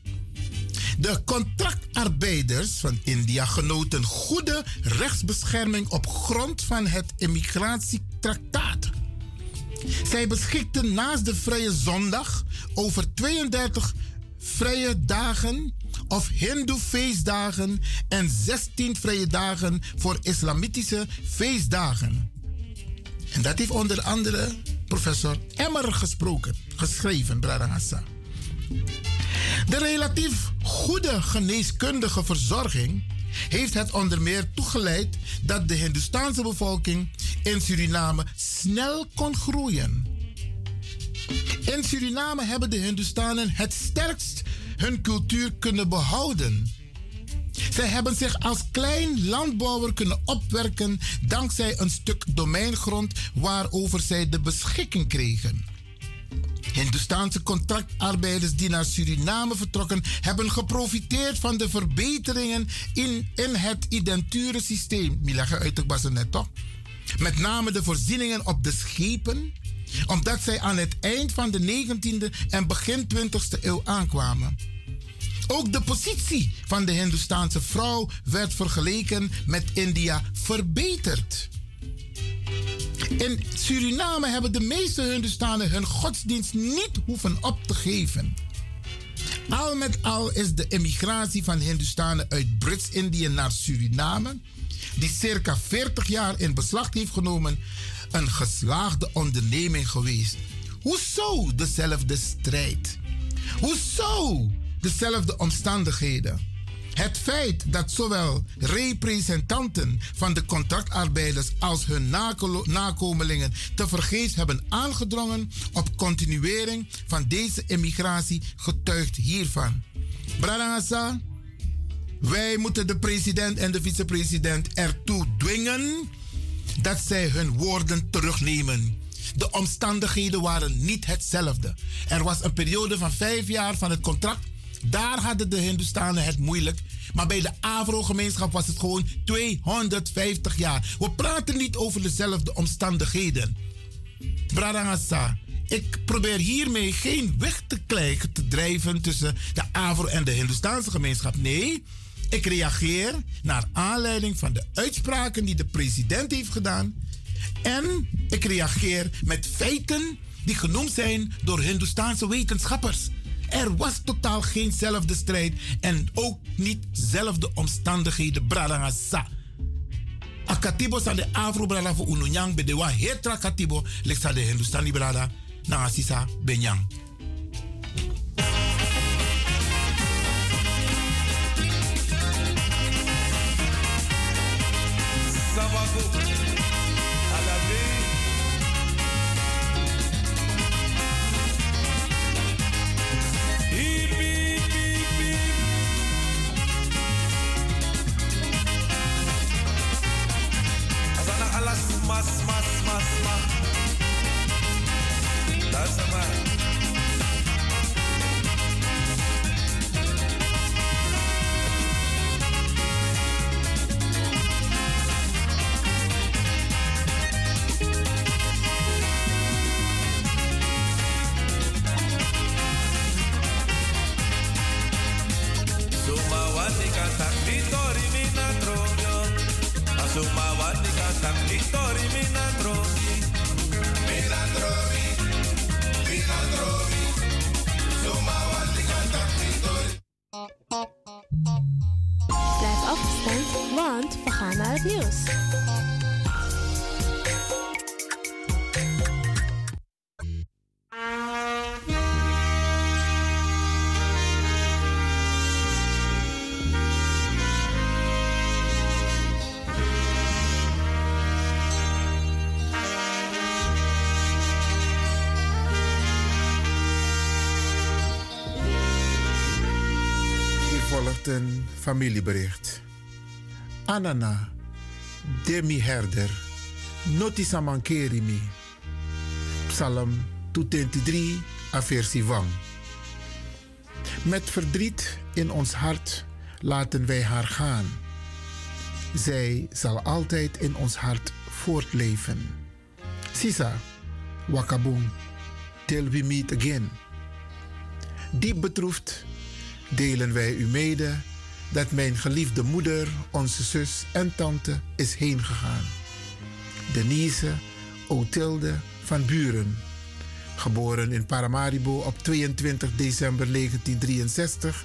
De contractarbeiders van India genoten goede rechtsbescherming op grond van het immigratietraktaat. Zij beschikten naast de vrije zondag over 32 vrije dagen of Hindoe-feestdagen en 16 vrije dagen voor islamitische feestdagen. En dat heeft onder andere professor Emmer gesproken, geschreven, Brada Hassan. De relatief goede geneeskundige verzorging heeft het onder meer toegeleid dat de Hindustaanse bevolking in Suriname snel kon groeien. In Suriname hebben de Hindustanen het sterkst hun cultuur kunnen behouden. Zij hebben zich als klein landbouwer kunnen opwerken dankzij een stuk domeingrond waarover zij de beschikking kregen. Hindustaanse contractarbeiders die naar Suriname vertrokken, hebben geprofiteerd van de verbeteringen in, in het identurensysteem. Milaga toch? Met name de voorzieningen op de schepen, omdat zij aan het eind van de 19e en begin 20e eeuw aankwamen. Ook de positie van de Hindoestaanse vrouw werd vergeleken met India verbeterd. In Suriname hebben de meeste Hindustanen hun godsdienst niet hoeven op te geven. Al met al is de emigratie van Hindustanen uit Brits-Indië naar Suriname, die circa 40 jaar in beslag heeft genomen, een geslaagde onderneming geweest. Hoezo dezelfde strijd? Hoezo dezelfde omstandigheden? Het feit dat zowel representanten van de contractarbeiders als hun nakomelingen tevergeefs hebben aangedrongen op continuering van deze immigratie getuigt hiervan. Bradangasa, wij moeten de president en de vicepresident ertoe dwingen dat zij hun woorden terugnemen. De omstandigheden waren niet hetzelfde. Er was een periode van vijf jaar van het contract daar hadden de Hindustanen het moeilijk. Maar bij de Avro-gemeenschap was het gewoon 250 jaar. We praten niet over dezelfde omstandigheden. Bradangasa, ik probeer hiermee geen weg te krijgen, te drijven tussen de Avro en de Hindustaanse gemeenschap. Nee, ik reageer naar aanleiding van de uitspraken die de president heeft gedaan. En ik reageer met feiten die genoemd zijn door Hindustaanse wetenschappers. Er was totaal geenzelfde strijd en ook niet zelfde omstandigheden. Bradangasa. Akatibo sa de afro brada voor ununyang bedewa hetra katibo leksa de Hindustani brada na asisa benyang. Familiebericht. Anana, Demi Herder, Notisa Mankerimi. Psalm 223, aversie Wang. Met verdriet in ons hart laten wij haar gaan. Zij zal altijd in ons hart voortleven. Sisa, Wakabung, till we meet again. Diep betroefd delen wij u mede dat mijn geliefde moeder, onze zus en tante is heengegaan. Denise Otilde van Buren, geboren in Paramaribo op 22 december 1963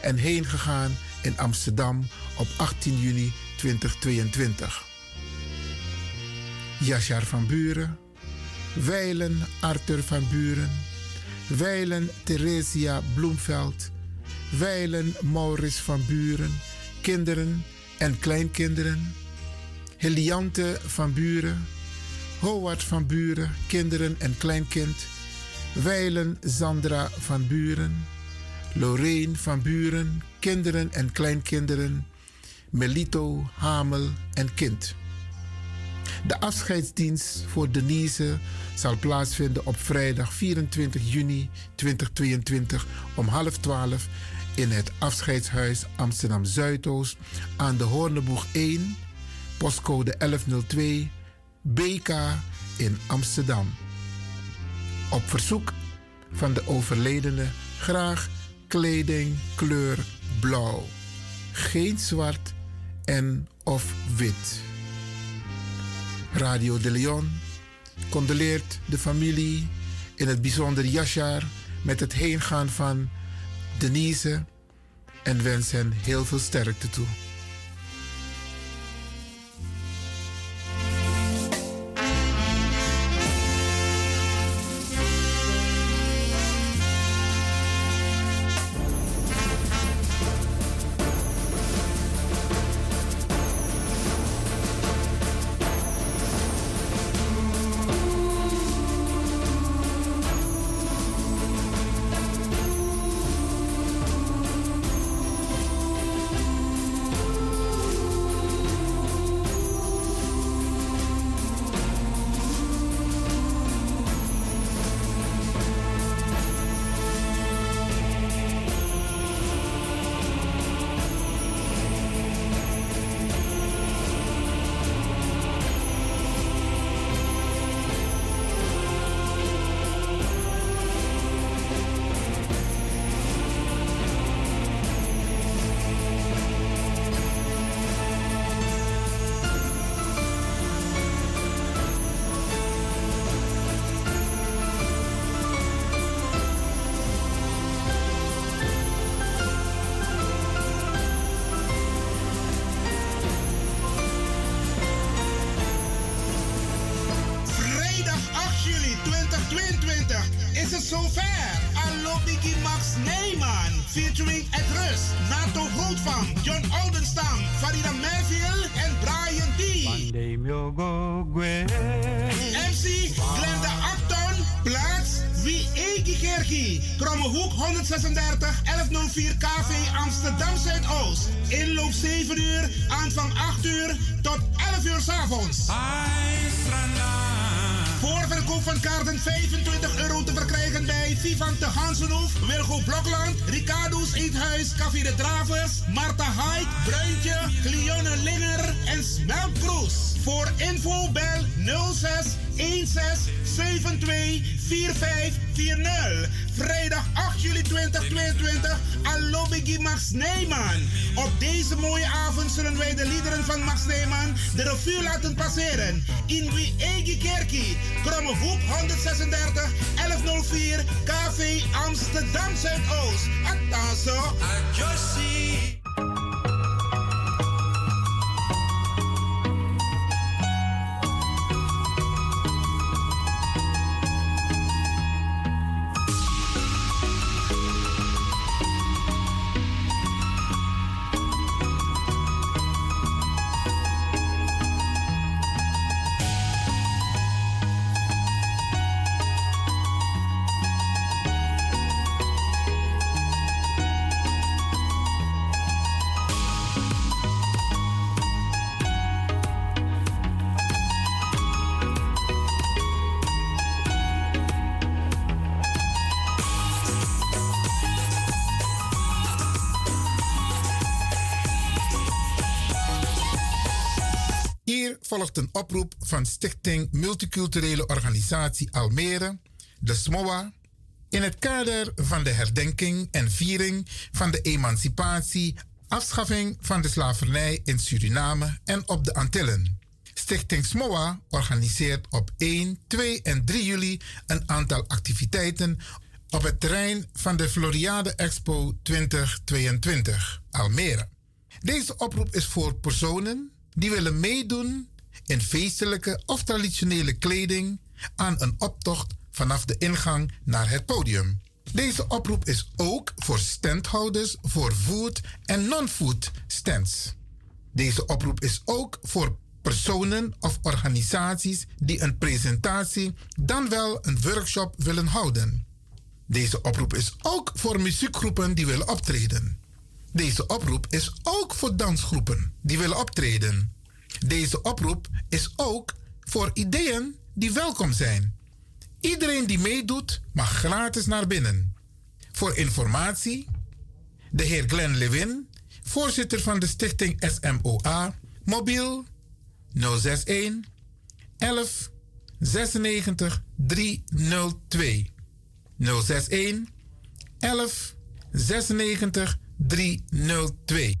en heengegaan in Amsterdam op 18 juni 2022. Yashar van Buren, Weilen Arthur van Buren, Weilen Theresia Bloemveld, Weilen Maurits van Buren, kinderen en kleinkinderen, Heliante van Buren, Howard van Buren, kinderen en kleinkind, Weilen Sandra van Buren, Lorraine van Buren, kinderen en kleinkinderen, Melito, Hamel en Kind. De afscheidsdienst voor Denise zal plaatsvinden op vrijdag 24 juni 2022 om half twaalf in het afscheidshuis Amsterdam Zuidoost aan de Hoorneboeg 1, postcode 1102, BK in Amsterdam. Op verzoek van de overledene graag kleding kleur blauw, geen zwart en of wit. Radio de Leon condoleert de familie, in het bijzonder Yashar, met het heengaan van Denise en wens hen heel veel sterkte toe. Rus, Nato Grootvam, John Oldenstam, Farida Melville en Brian D. MC Glenda Acton, plaats Wie Egi Kerkie. Krommehoek 136 1104 KV Amsterdam Zuidoost. Inloop 7 uur, aanvang 8 uur tot 11 uur 's avonds. Voorverkoop van kaarten 25 euro te verkrijgen bij Vivan de Hansenhoef, Wilgo Blokland, Ricardo's Eethuis, Café de Dravers, Marta Haik, Bruintje, Cleone Linger en Smeltkroes. Voor info bel 06 16 72 4540. Vrijdag 8 juli 2022, Alobigi Max Neyman. Op deze mooie avond zullen wij de liederen van Max Neyman de revue laten passeren. In Wie Egi Kerkie, Kromme Hoek 136 1104 KV Amsterdam Zuidoost. Attaso. Volgt een oproep van Stichting Multiculturele Organisatie Almere, de SMOA, in het kader van de herdenking en viering van de emancipatie, afschaffing van de slavernij in Suriname en op de Antillen. Stichting SMOA organiseert op 1, 2 en 3 juli een aantal activiteiten op het terrein van de Floriade Expo 2022 Almere. Deze oproep is voor personen die willen meedoen in feestelijke of traditionele kleding aan een optocht vanaf de ingang naar het podium. Deze oproep is ook voor standhouders voor food en non-food stands. Deze oproep is ook voor personen of organisaties die een presentatie dan wel een workshop willen houden. Deze oproep is ook voor muziekgroepen die willen optreden. Deze oproep is ook voor dansgroepen die willen optreden. Deze oproep is ook voor ideeën die welkom zijn. Iedereen die meedoet mag gratis naar binnen. Voor informatie, de heer Glenn Lewin, voorzitter van de stichting SMOA, mobiel 061 11 96 302. 061 11 96 302.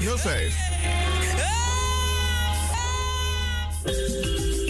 5305.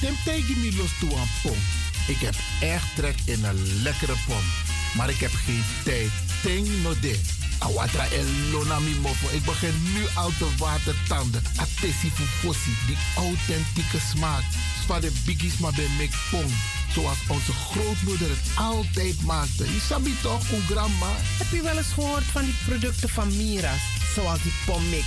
Tegen los toe aan pom. Ik heb echt trek in een lekkere pom. Maar ik heb geen tijd. Ting no de. Awatra elona mi mofo. Ik begin nu al te watertanden. Atesi fufosi. Die authentieke smaak. Zwa de biggies maar bij mek pom. Zoals onze grootmoeder het altijd maakte. Je toch, grandma? Heb je wel eens gehoord van die producten van Mira's? Zoals die pommix.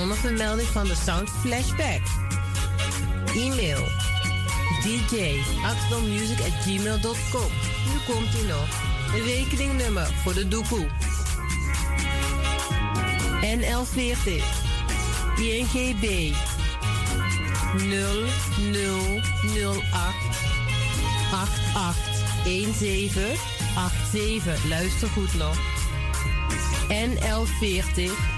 Onder vermelding van de Sound Flashback. E-mail dj at gmail.com. Nu komt ie nog. Rekeningnummer voor de doekoe. NL40 INGB 0008 881787. Luister goed nog. NL40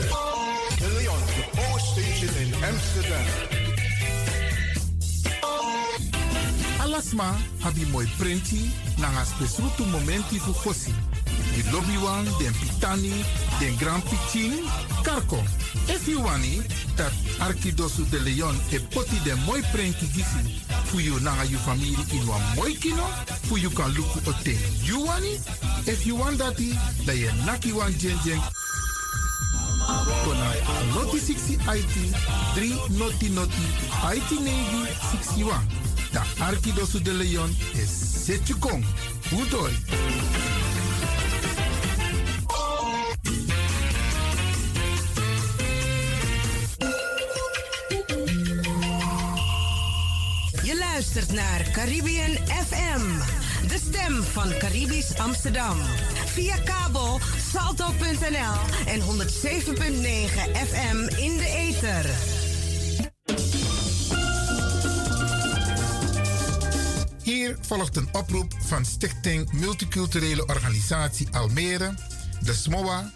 Alasma habi mooi printi nanga spesrutu momenti fu fosi. Di lobby wan, den pitani, den grand pitin, karko. If you wani, dat Arkidosu de Leon e poti den mooi printi gisi fu you nanga you family in wan mooi kino, fu you kan luku oten. You wani? If you want dati, da ye naki wan jen jen Kona noti 60 IT 3 noti noti IT negi 61. Da Arkidosu de Leon is Setjukong. Udori. Je luistert naar Caribbean FM, de stem van Caribisch Amsterdam. Via kabel salto.nl en 107.9 FM in de ether. Hier volgt een oproep van Stichting Multiculturele Organisatie Almere, de SMOA,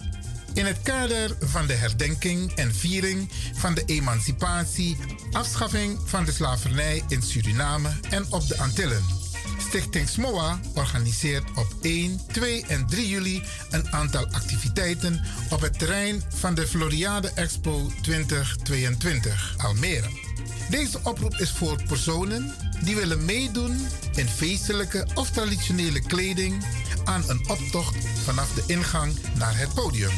in het kader van de herdenking en viering van de emancipatie, afschaffing van de slavernij in Suriname en op de Antillen. Stichting SMOA organiseert op 1, 2 en 3 juli een aantal activiteiten op het terrein van de Floriade Expo 2022 Almere. Deze oproep is voor personen die willen meedoen in feestelijke of traditionele kleding aan een optocht vanaf de ingang naar het podium.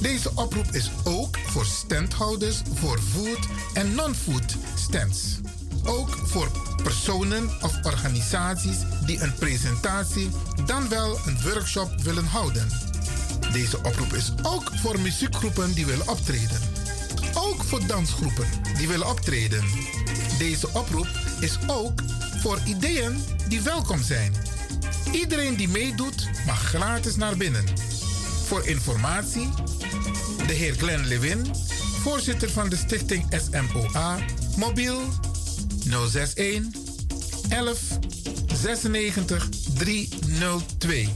Deze oproep is ook voor standhouders voor food en non-food stands. Ook voor personen of organisaties die een presentatie dan wel een workshop willen houden. Deze oproep is ook voor muziekgroepen die willen optreden. Ook voor dansgroepen die willen optreden. Deze oproep is ook voor ideeën die welkom zijn. Iedereen die meedoet mag gratis naar binnen. Voor informatie, de heer Glenn Lewin, voorzitter van de stichting SMOA, mobiel 061 11 96 302.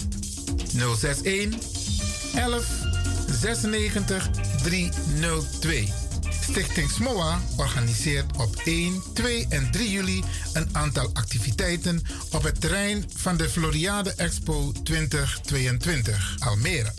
061 11 96 302. Stichting SMOA organiseert op 1, 2 en 3 juli een aantal activiteiten op het terrein van de Floriade Expo 2022 Almere.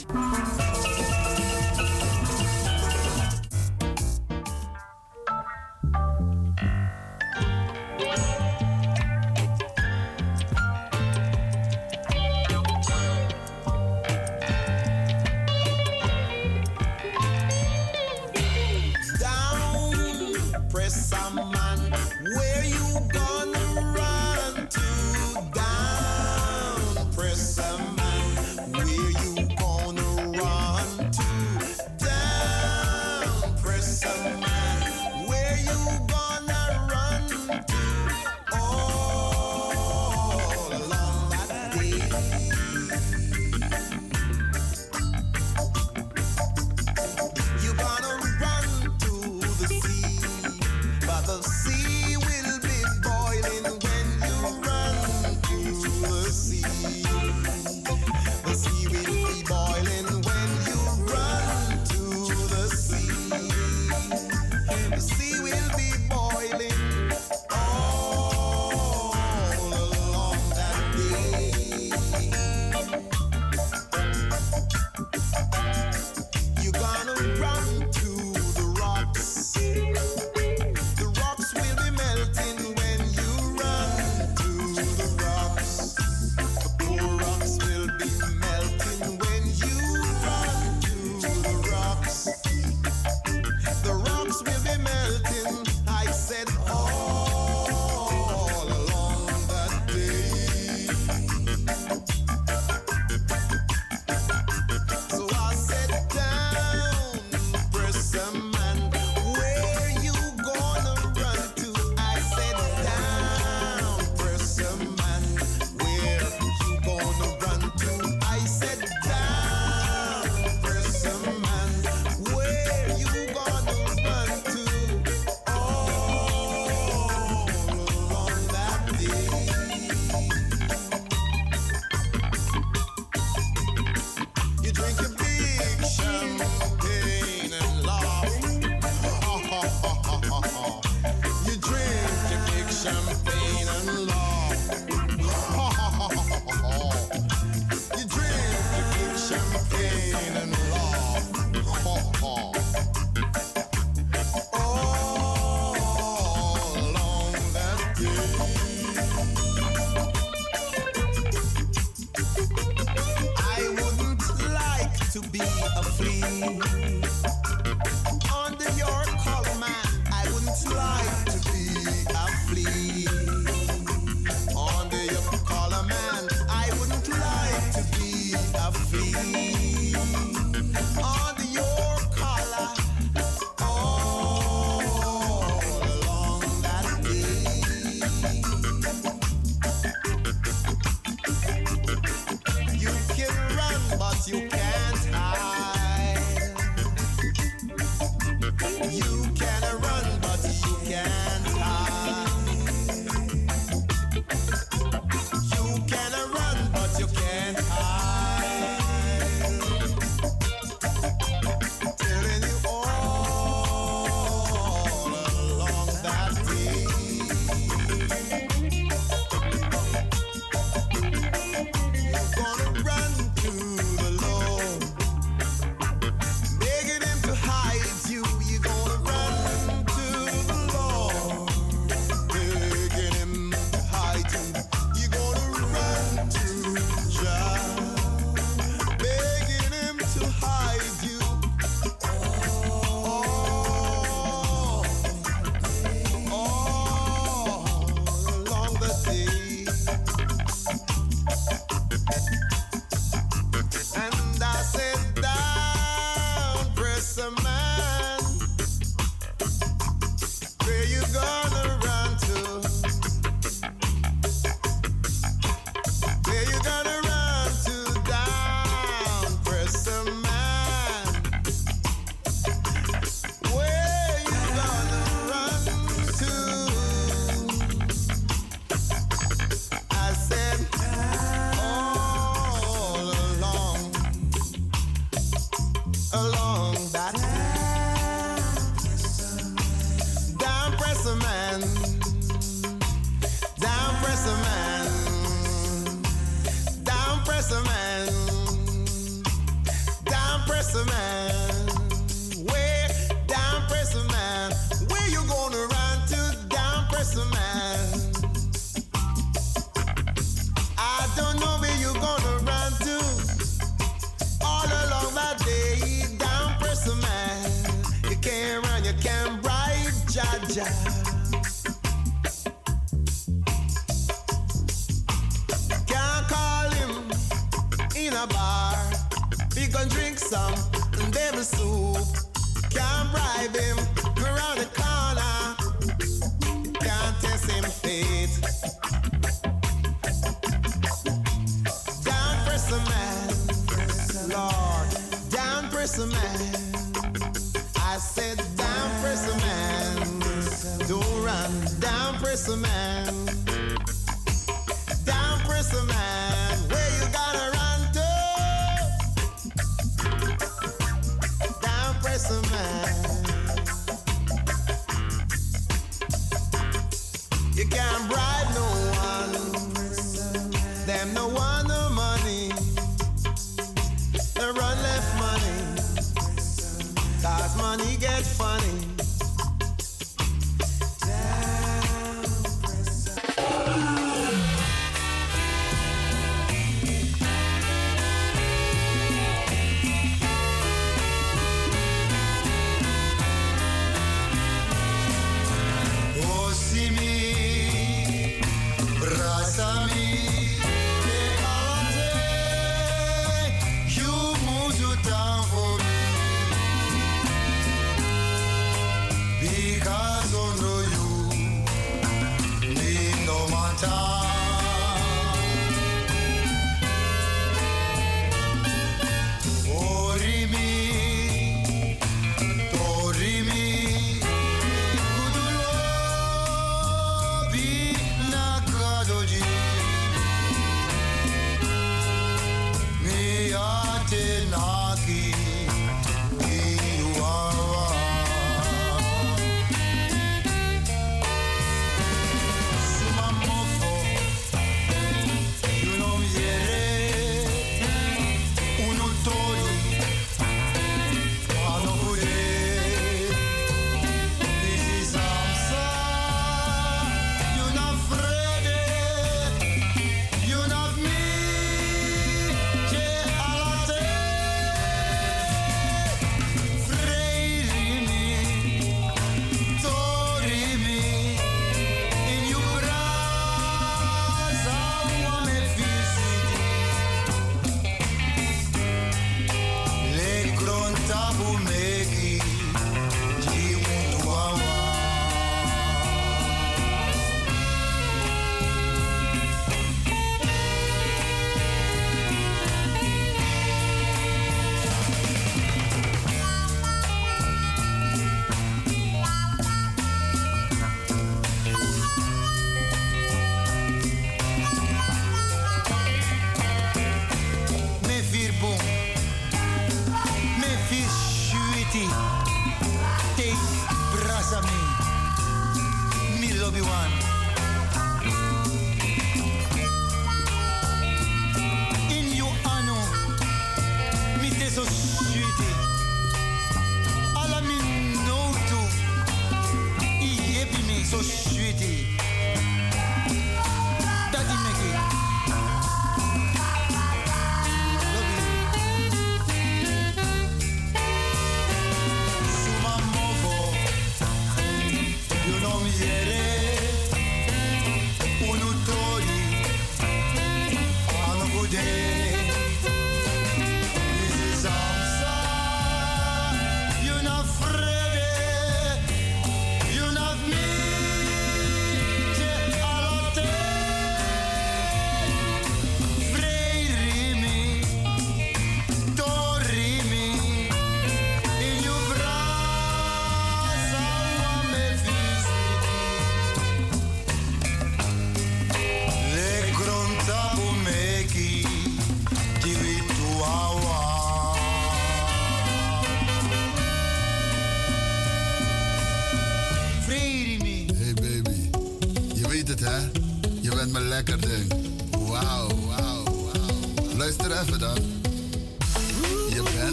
Even dan.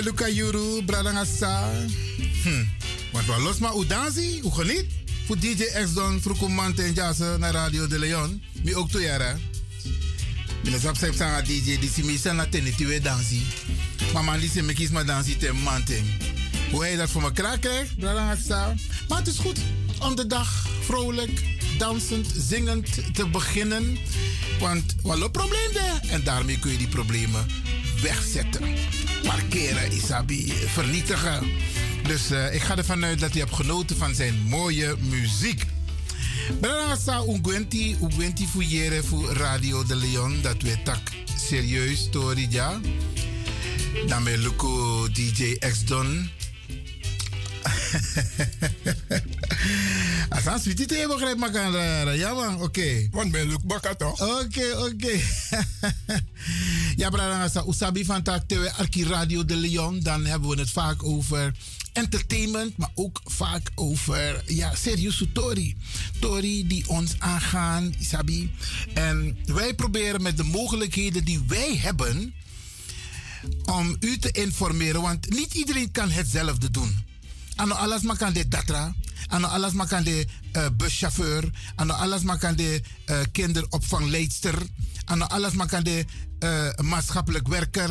Me Luca Juru, Bradangasa. Hm. Want wat los maar udansi, hoe geniet? Voor DJ X Don, Frukumante en Jase naar Radio de Leon. Mi ook toe jaren. Mine sap DJ, die si mi sana teni tiwe dansi. Mama die me kies maar dansi te manting. Hoe hij dat voor elkaar krijgt, Bradangasa. Maar het is goed om de dag vrolijk, dansend, zingend te beginnen. Want wat een probleem daar. En daarmee kun je die problemen wegzetten. Parkeren, Isabi, vernietigen. Dus eh, ik ga ervan uit dat je hebt genoten van zijn mooie muziek. Brasa Ungwenti, Ungwenti fouilleren voor Radio de Leon. Dat we tak serieus story ja. Dan ben Luco DJ X Don. Asan sweetie te begrijp maar kan rara. Ja man, oké. Want ben Luc Bakka toch? Oké, oké. ja, van TV Arki Radio de Leon. Dan hebben we het vaak over entertainment, maar ook vaak over ja, serieuze tori. Tori die ons aangaan, Isabi. En wij proberen met de mogelijkheden die wij hebben om u te informeren, want niet iedereen kan hetzelfde doen. Ano alles maar kan de datra, ano alles maar kan de uh, buschauffeur, ano alles maar kan de uh, kinderopvangleidster, ano alles maar kan de uh, maatschappelijk werker,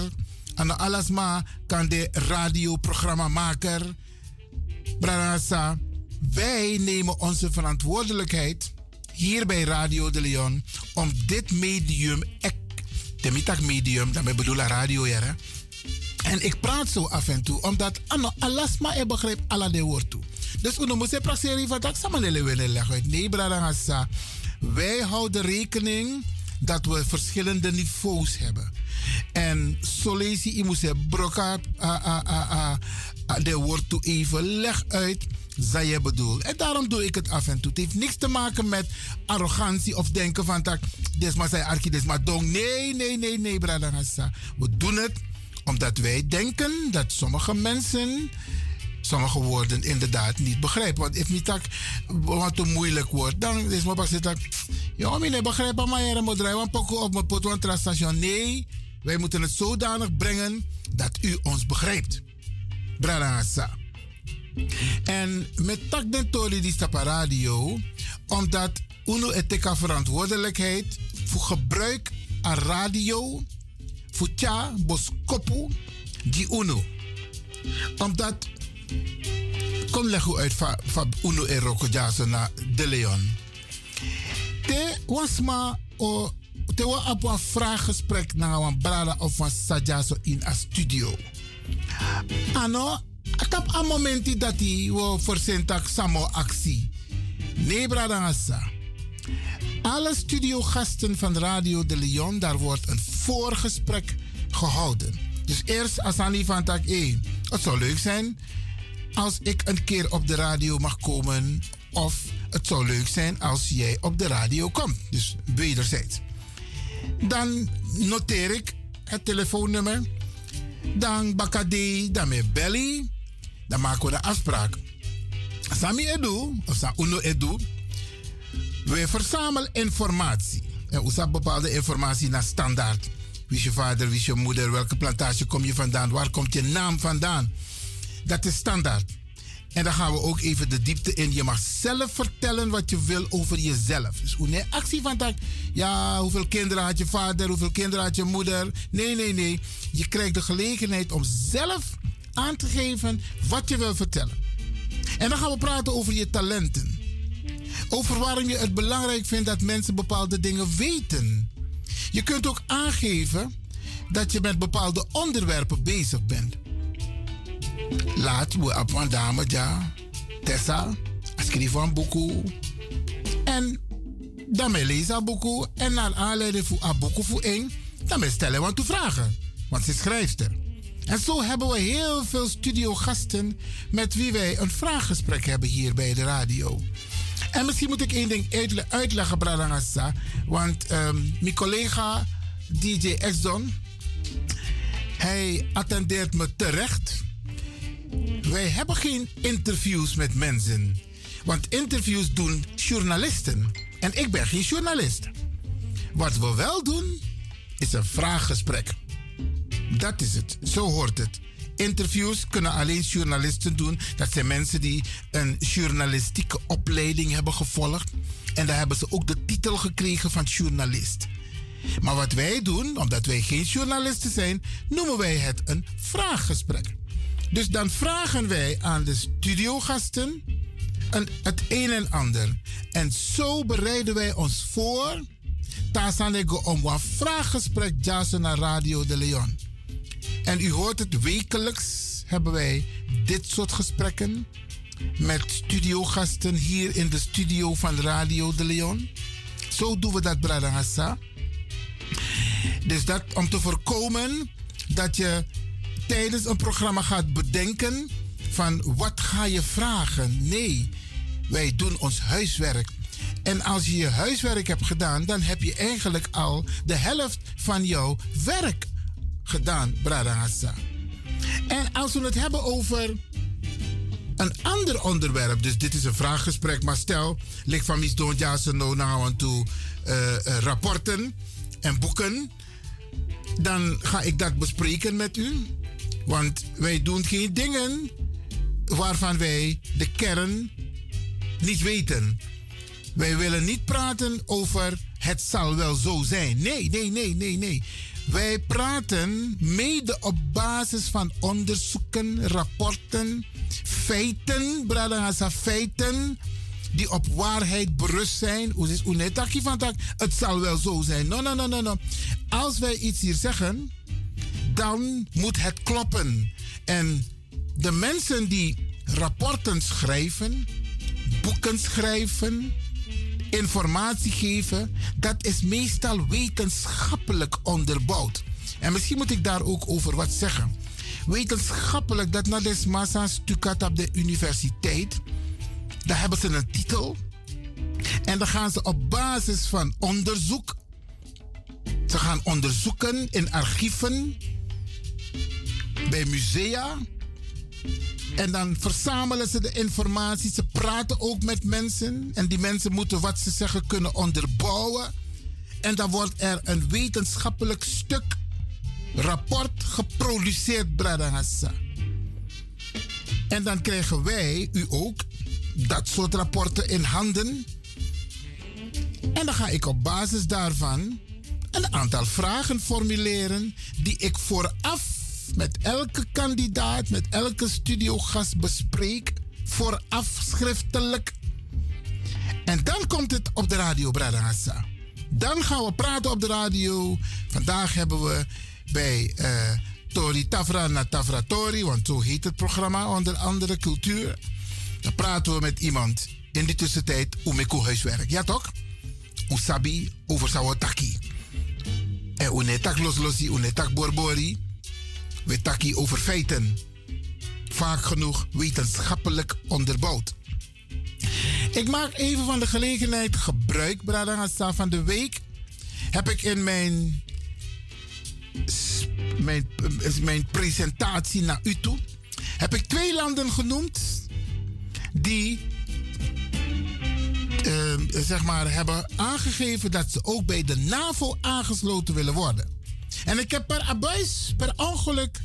ano alles maar kan de radioprogrammamaker. Branasa, wij nemen onze verantwoordelijkheid hier bij Radio de Leon om dit medium, de mittag medium, daarmee bedoel ik radio, ja. En ik praat zo af en toe, omdat ano maar ik begrijp alle de woord toe. Dus we moeten praten van dat samen willen leggen. Nee, Branasa, wij houden rekening dat we verschillende niveaus hebben. En solesi i moet broka de woord toe even leg uit zij je bedoelt. En daarom doe ik het af en toe. Het heeft niks te maken met arrogantie of denken van tak, des maar zij arki, maar dong. Nee, nee, nee, nee, bradangasa. We doen het omdat wij denken dat sommige mensen sommige woorden inderdaad niet begrijpen. Want if tak wat een moeilijk wordt, dan is mijn pas dat ja, ik niet begrijpen, maar je moet draaien, op mijn pot, want station. Nee, wij moeten het zodanig brengen dat u ons begrijpt. Bradangasa. En met tak den tori die stapa radio, omdat uno eteka verantwoordelijkheid voor gebruik aan radio, voor tja, boskopu, die uno. Omdat, kom leg u uit van uno en roko na de Leon. Te was ma o te wa op een vraaggesprek naar een brada of een sajaso in een studio. Ano, atap a momenti dat hij wo versentak samo actie. Nee, brada asa. Alle studiogasten van Radio de Leon, daar wordt een voorgesprek gehouden. Dus eerst Asani van tak, hé, het zou leuk zijn als ik een keer op de radio mag komen. Of het zou leuk zijn als jij op de radio komt. Dus wederzijds. Dan noteer ik het telefoonnummer. Dan bakade, dan met belly. Dan maken we de afspraak. Sami Edu, of Uno Edu. We verzamelen informatie. En we bepaalde informatie naar standaard. Wie is je vader, wie is je moeder, welke plantage kom je vandaan, waar komt je naam vandaan. Dat is standaard. En dan gaan we ook even de diepte in. Je mag zelf vertellen wat je wil over jezelf. Dus hoe nee, actie van dat. Ja, hoeveel kinderen had je vader, hoeveel kinderen had je moeder. Nee, nee, nee. Je krijgt de gelegenheid om zelf aan te geven wat je wil vertellen. En dan gaan we praten over je talenten. Over waarom je het belangrijk vindt dat mensen bepaalde dingen weten. Je kunt ook aangeven dat je met bepaalde onderwerpen bezig bent. Laat we op een dame ja, Tessa, schrijf een boek. En dan lees een boek. En naar aanleiding van een boek voor één, dan stellen we te vragen. Want ze schrijft er. En zo hebben we heel veel studiogasten met wie wij een vraaggesprek hebben hier bij de radio. En misschien moet ik één ding uitleggen, Bradangassa. Want um, mijn collega DJ Exxon, hij attendeert me terecht. Wij hebben geen interviews met mensen. Want interviews doen journalisten. En ik ben geen journalist. Wat we wel doen, is een vraaggesprek. Dat is het. Zo hoort het. interviews kunnen alleen journalisten doen. Dat zijn mensen die een journalistieke opleiding hebben gevolgd. En daar hebben ze ook de titel gekregen van journalist. Maar wat wij doen, omdat wij geen journalisten zijn, noemen wij het een vraaggesprek. Dus dan vragen wij aan de studiogasten het een en ander. En zo bereiden wij ons voor. Tasanego om een vraaggesprek jassen naar Radio de Leon. En u hoort het wekelijks hebben wij dit soort gesprekken met studiogasten hier in de studio van Radio de Leon. Zo doen we dat, Bradangasa. Dus dat om te voorkomen dat je tijdens een programma gaat bedenken van wat ga je vragen. Nee, wij doen ons huiswerk. En als je je huiswerk hebt gedaan, dan heb je eigenlijk al de helft van jouw werk gedaan, Bradangasa. En als we het hebben over een ander onderwerp, dus dit is een vraaggesprek, maar stel, ligt van Miss Don Jason nou aan toe uh, uh, rapporten en boeken, dan ga ik dat bespreken met u. Want wij doen geen dingen waarvan wij de kern niet weten. Wij willen niet praten over het zal wel zo zijn. Nee, nee, nee, nee, nee. Wij praten mede op basis van onderzoeken, rapporten, feiten, bradangasa feiten, die op waarheid berust zijn. Het zal wel zo zijn. No, no, no, no. Als wij iets hier zeggen, dan moet het kloppen. En de mensen die rapporten schrijven, boeken schrijven, informatie geven, dat is meestal wetenschappelijk onderbouwd. En misschien moet ik daar ook over wat zeggen. Wetenschappelijk, dat na des massa stukat op de universiteit, daar hebben ze een titel. En dan gaan ze op basis van onderzoek, ze gaan onderzoeken in archieven, bij musea, en dan verzamelen ze de informatie. Ze praten ook met mensen. En die mensen moeten wat ze zeggen kunnen onderbouwen. En dan wordt er een wetenschappelijk stuk, rapport geproduceerd, Bradangassa. En dan krijgen wij, u ook, dat soort rapporten in handen. En dan ga ik op basis daarvan een aantal vragen formuleren die ik vooraf met elke kandidaat, met elke studiogast bespreek, vooraf schriftelijk. En dan komt het op de radio, Bradangasa. Dan gaan we praten op de radio. Vandaag hebben we bij uh, Tori Tafra na Tafra Tori, want zo heet het programma onder andere cultuur. Dan praten we met iemand in die tussentijd Umeko huiswerk. Ja toch? Usabi over Sawataki. En unetak loslosi, unetak borbori. We taki over feiten. Vaak genoeg wetenschappelijk onderbouwd. Ik maak even van de gelegenheid gebruik, Bradangasa, van de week. Heb ik in mijn, mijn, mijn presentatie naar u toe... heb ik twee landen genoemd die uh, zeg maar, hebben aangegeven dat ze ook bij de NAVO aangesloten willen worden. En ik heb per abuis, per ongeluk,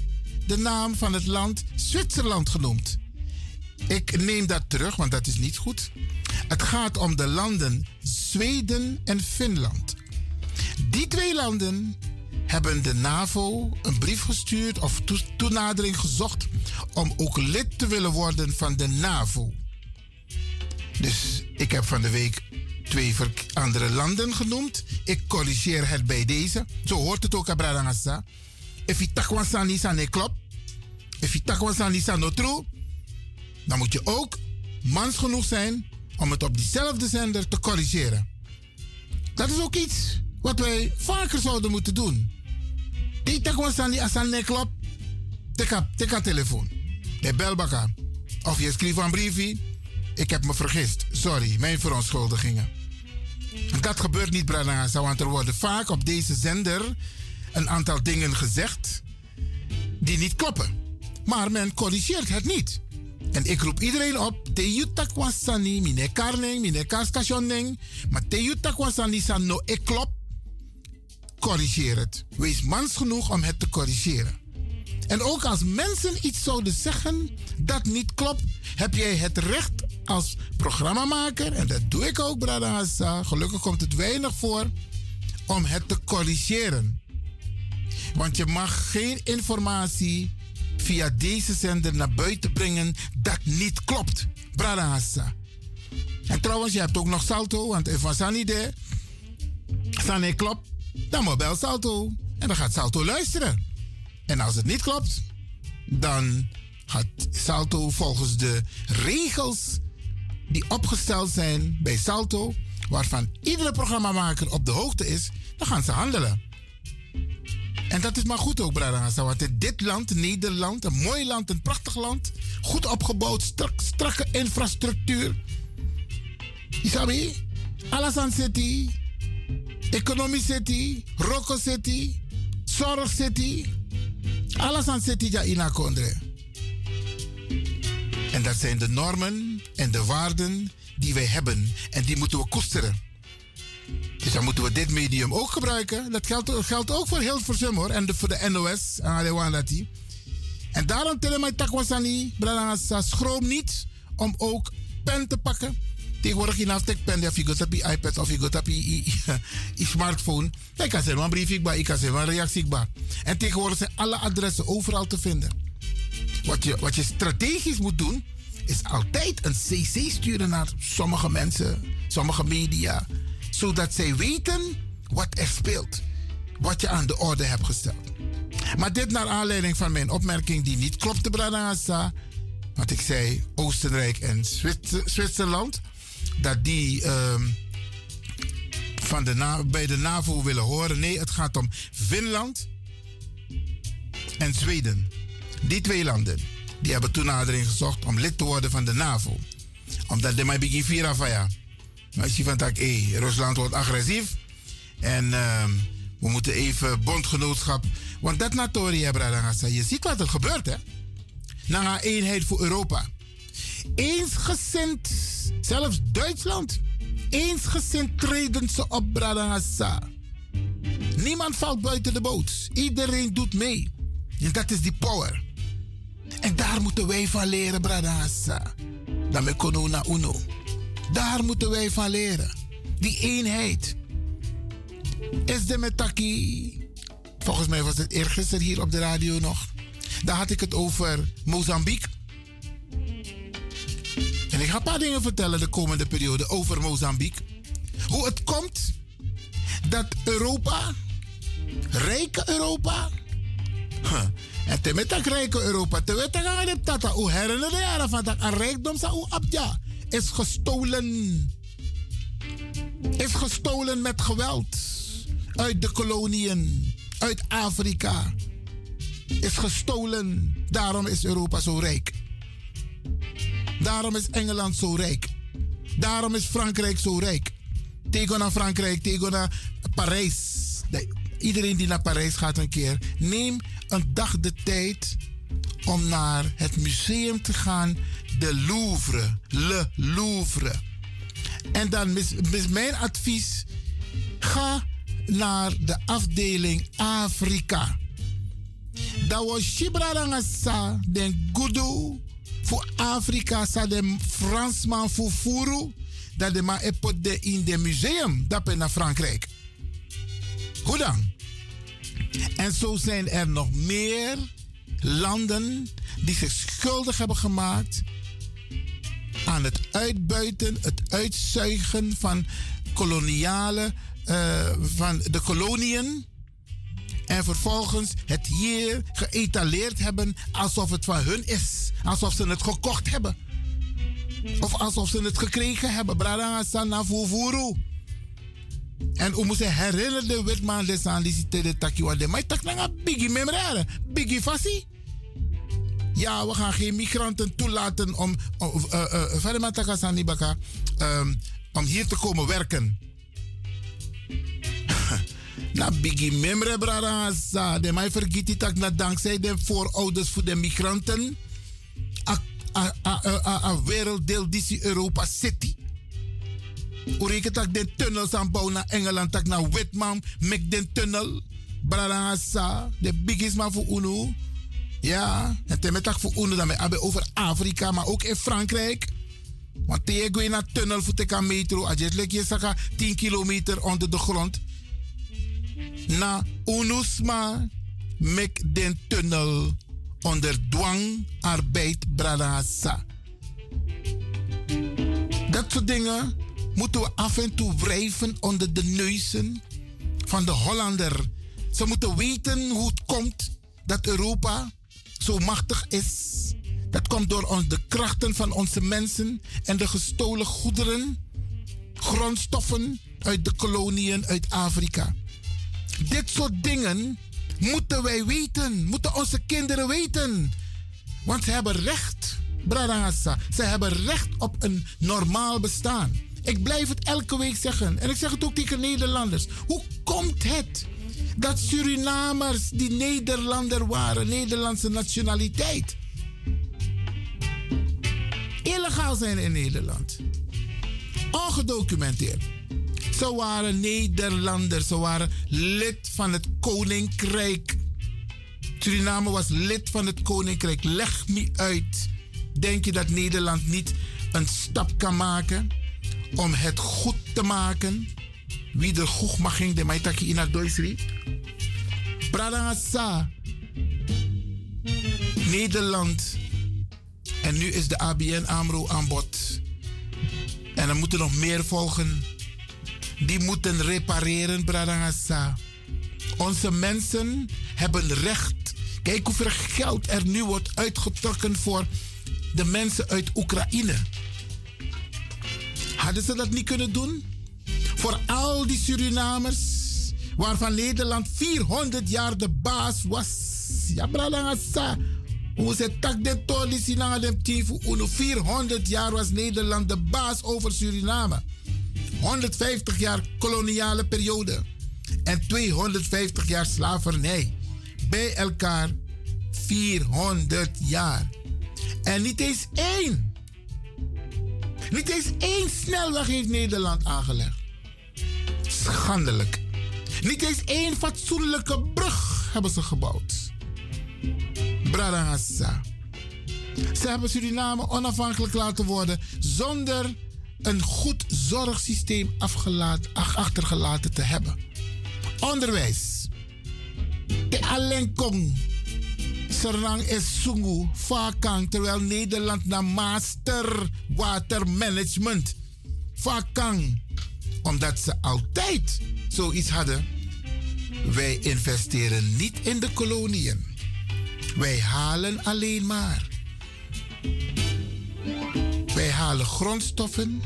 de naam van het land Zwitserland genoemd. Ik neem dat terug, want dat is niet goed. Het gaat om de landen Zweden en Finland. Die twee landen hebben de NAVO een brief gestuurd of toenadering gezocht om ook lid te willen worden van de NAVO. Dus ik heb van de week twee andere landen genoemd. Ik corrigeer het bij deze. Zo hoort het ook, Abradangasa. If je takwansan is aan klopt. If je takwansan is aan true. Dan moet je ook mans genoeg zijn om het op diezelfde zender te corrigeren. Dat is ook iets wat wij vaker zouden moeten doen. Die takwansan die aan klopt. Tik telefoon. De belbaka. Of je schrijft een briefje. Ik heb me vergist. Sorry, mijn verontschuldigingen. Dat gebeurt niet, Branaza, want er worden vaak op deze zender een aantal dingen gezegd die niet kloppen. Maar men corrigeert het niet. En ik roep iedereen op, te mine karning, mine maar te yuta kwasani san no ik klop, corrigeer het. Wees mans genoeg om het te corrigeren. En ook als mensen iets zouden zeggen dat niet klopt, heb jij het recht als programmamaker, en dat doe ik ook, Brada Hassa, gelukkig komt het weinig voor, om het te corrigeren. Want je mag geen informatie via deze zender naar buiten brengen dat niet klopt. Brada Hassa. En trouwens, je hebt ook nog Salto, want if was niet de Sanne klopt, dan moet bel Salto. En dan gaat Salto luisteren. En als het niet klopt, dan gaat Salto volgens de regels die opgesteld zijn bij Salto, waarvan iedere programmamaker op de hoogte is, dan gaan ze handelen. En dat is maar goed ook, Brada Want in dit land, Nederland, een mooi land, een prachtig land, goed opgebouwd, strak, strakke infrastructuur. Isabi, Alasan City, Economy City, Rocco City, Zorg City, City ja ina kondre. En dat zijn de normen en de waarden die wij hebben. En die moeten we koesteren. Dus dan moeten we dit medium ook gebruiken. Dat geldt, geldt ook voor Hilversum hoor. En voor de NOS. En daarom tellen mijn takwasani. Brada schroom niet om ook pen te pakken. Tegenwoordig in aftek pen. Of je gaat op je iPad of je gaat op je smartphone. Ik kan zeggen een brief, ik kan zeggen een reactie. En tegenwoordig zijn alle adressen overal te vinden. Wat je, wat je strategisch moet doen, is altijd een CC sturen naar sommige mensen, sommige media, zodat zij weten wat er speelt, wat je aan de orde hebt gesteld. Maar dit naar aanleiding van mijn opmerking die niet klopte, Branasa. Want ik zei Oostenrijk en Zwitserland, dat die uh, van de bij de NAVO willen horen. Nee, het gaat om Finland en Zweden. Die twee landen die hebben toenadering gezocht om lid te worden van de NAVO. Omdat de mij begin vira ja. Maar je van tak, hey, Rusland wordt agressief. En uh, we moeten even bondgenootschap. Want dat Natoria, Bradangasa, je ziet wat er gebeurt, hè? Na een eenheid voor Europa. Eensgezind, zelfs Duitsland. Eensgezind treden ze op, Bradangasa. Niemand valt buiten de boot. Iedereen doet mee. En dat is die power. En daar moeten wij van leren, Bradassa. Dan met Konona Uno. Daar moeten wij van leren. Die eenheid. Is de metaki. Volgens mij was het eergisteren hier op de radio nog. Daar had ik het over Mozambique. En ik ga een paar dingen vertellen de komende periode over Mozambique. Hoe het komt dat Europa, rijke Europa, en te met dat rijke Europa, te weten gaan de tata, hoe herinneren de jaren van dat rijkdom u abja, is gestolen. Is gestolen met geweld. Uit de koloniën, uit Afrika. Is gestolen. Daarom is Europa zo rijk. Daarom is Engeland zo rijk. Daarom is Frankrijk zo rijk. Tegen naar Frankrijk, tegen naar Parijs. Iedereen die naar Parijs gaat een keer, neem dag de tijd om naar het museum te gaan, de Louvre, Le Louvre. En dan is, mijn advies, ga naar de afdeling Afrika. Dat was Shibradangasa, den Gudu, voor Afrika, sa de Fransman voor Furu, dat de ma in de museum, dat ben naar Frankrijk. Hoe dan? En zo zijn er nog meer landen die zich schuldig hebben gemaakt aan het uitbuiten, het uitzuigen van koloniale, uh, van de koloniën. En vervolgens het hier geëtaleerd hebben alsof het van hun is. Alsof ze het gekocht hebben. Of alsof ze het gekregen hebben. Brada. En we moeten herinneren de wetman de aan die de takiwa de. Maar tak na biggie memrare, biggie fasi. Ja, we gaan geen migranten toelaten om, uh, uh, baka, um, om hier te komen werken. na biggie memre brada sa de mij vergiet die tak na dankzij de voorouders voor de migranten. A, a, a, a werelddeel die Europa City. Ureke tak den tunnels aan bouwen naar Engeland, tak naar Witman, mek den tunnel. Brarangasa, de biggest man voor UNO. Ja, en ten met voor onder dan met over Afrika, maar ook in Frankrijk. Want je naar tunnel voor de metro, als je zeggen 10 kilometer onder de grond. Na UNUSMA mek den tunnel onder dwang arbeid bradasa. Dat soort dingen moeten we af en toe wrijven onder de neuzen van de Hollander. Ze moeten weten hoe het komt dat Europa zo machtig is. Dat komt door de krachten van onze mensen en de gestolen goederen, grondstoffen uit de koloniën uit Afrika. Dit soort dingen moeten wij weten, moeten onze kinderen weten. Want ze hebben recht, Bradassa, ze hebben recht op een normaal bestaan. Ik blijf het elke week zeggen en ik zeg het ook tegen Nederlanders. Hoe komt het dat Surinamers die Nederlander waren, Nederlandse nationaliteit, illegaal zijn in Nederland? Ongedocumenteerd. Ze waren Nederlanders, ze waren lid van het koninkrijk. Suriname was lid van het koninkrijk. Leg me uit. Denk je dat Nederland niet een stap kan maken om het goed te maken? Wie er goed mag ging, de maitaki in het Duitsri. Pradangasa. Nederland. En nu is de ABN AMRO aan bod. En er moeten nog meer volgen. Die moeten repareren, Bradangasa. Onze mensen hebben recht. Kijk hoeveel geld er nu wordt uitgetrokken voor de mensen uit Oekraïne. Hadden ze dat niet kunnen doen? Voor al die Surinamers, waarvan Nederland 400 jaar de baas was. Ja, Bradangasa. Hoe ze tak de tolisi na de 400 jaar was Nederland de baas over Suriname. 150 jaar koloniale periode en 250 jaar slavernij. Bij elkaar 400 jaar. En niet eens één. Niet eens één snelweg heeft Nederland aangelegd. Schandelijk. Niet eens één fatsoenlijke brug hebben ze gebouwd. Bradangassa. Ze hebben Suriname onafhankelijk laten worden zonder een goed zorgsysteem achtergelaten te hebben. Onderwijs. De Alenkong. Serang is Sungu, Vakang, terwijl Nederland naar Master Watermanagement. Vakang. Omdat ze altijd zoiets hadden. Wij investeren niet in de koloniën. Wij halen alleen maar. Wij halen grondstoffen.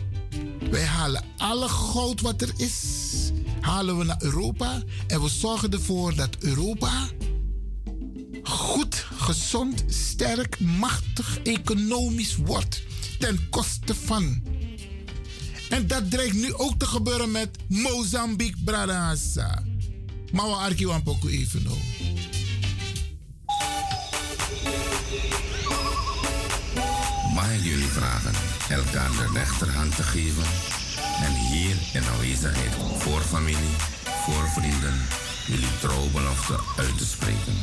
Wij halen alle goud wat er is. Halen we naar Europa. En we zorgen ervoor dat Europa goed, gezond, sterk, machtig, economisch wordt. Ten koste van. En dat dreigt nu ook te gebeuren met Mozambique, Bradassa. Maar we arkiwan poku even nou. Mag jullie vragen elkaar de rechterhand te geven en hier in aanwezigheid voor familie, voor vrienden, jullie trouwbelofte uit te spreken.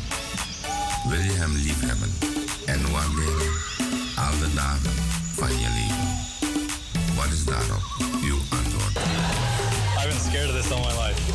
Wil je hem lief hebben en waarderen al de dagen van je leven? Wat is daarop uw antwoord? I've been scared of this all my life.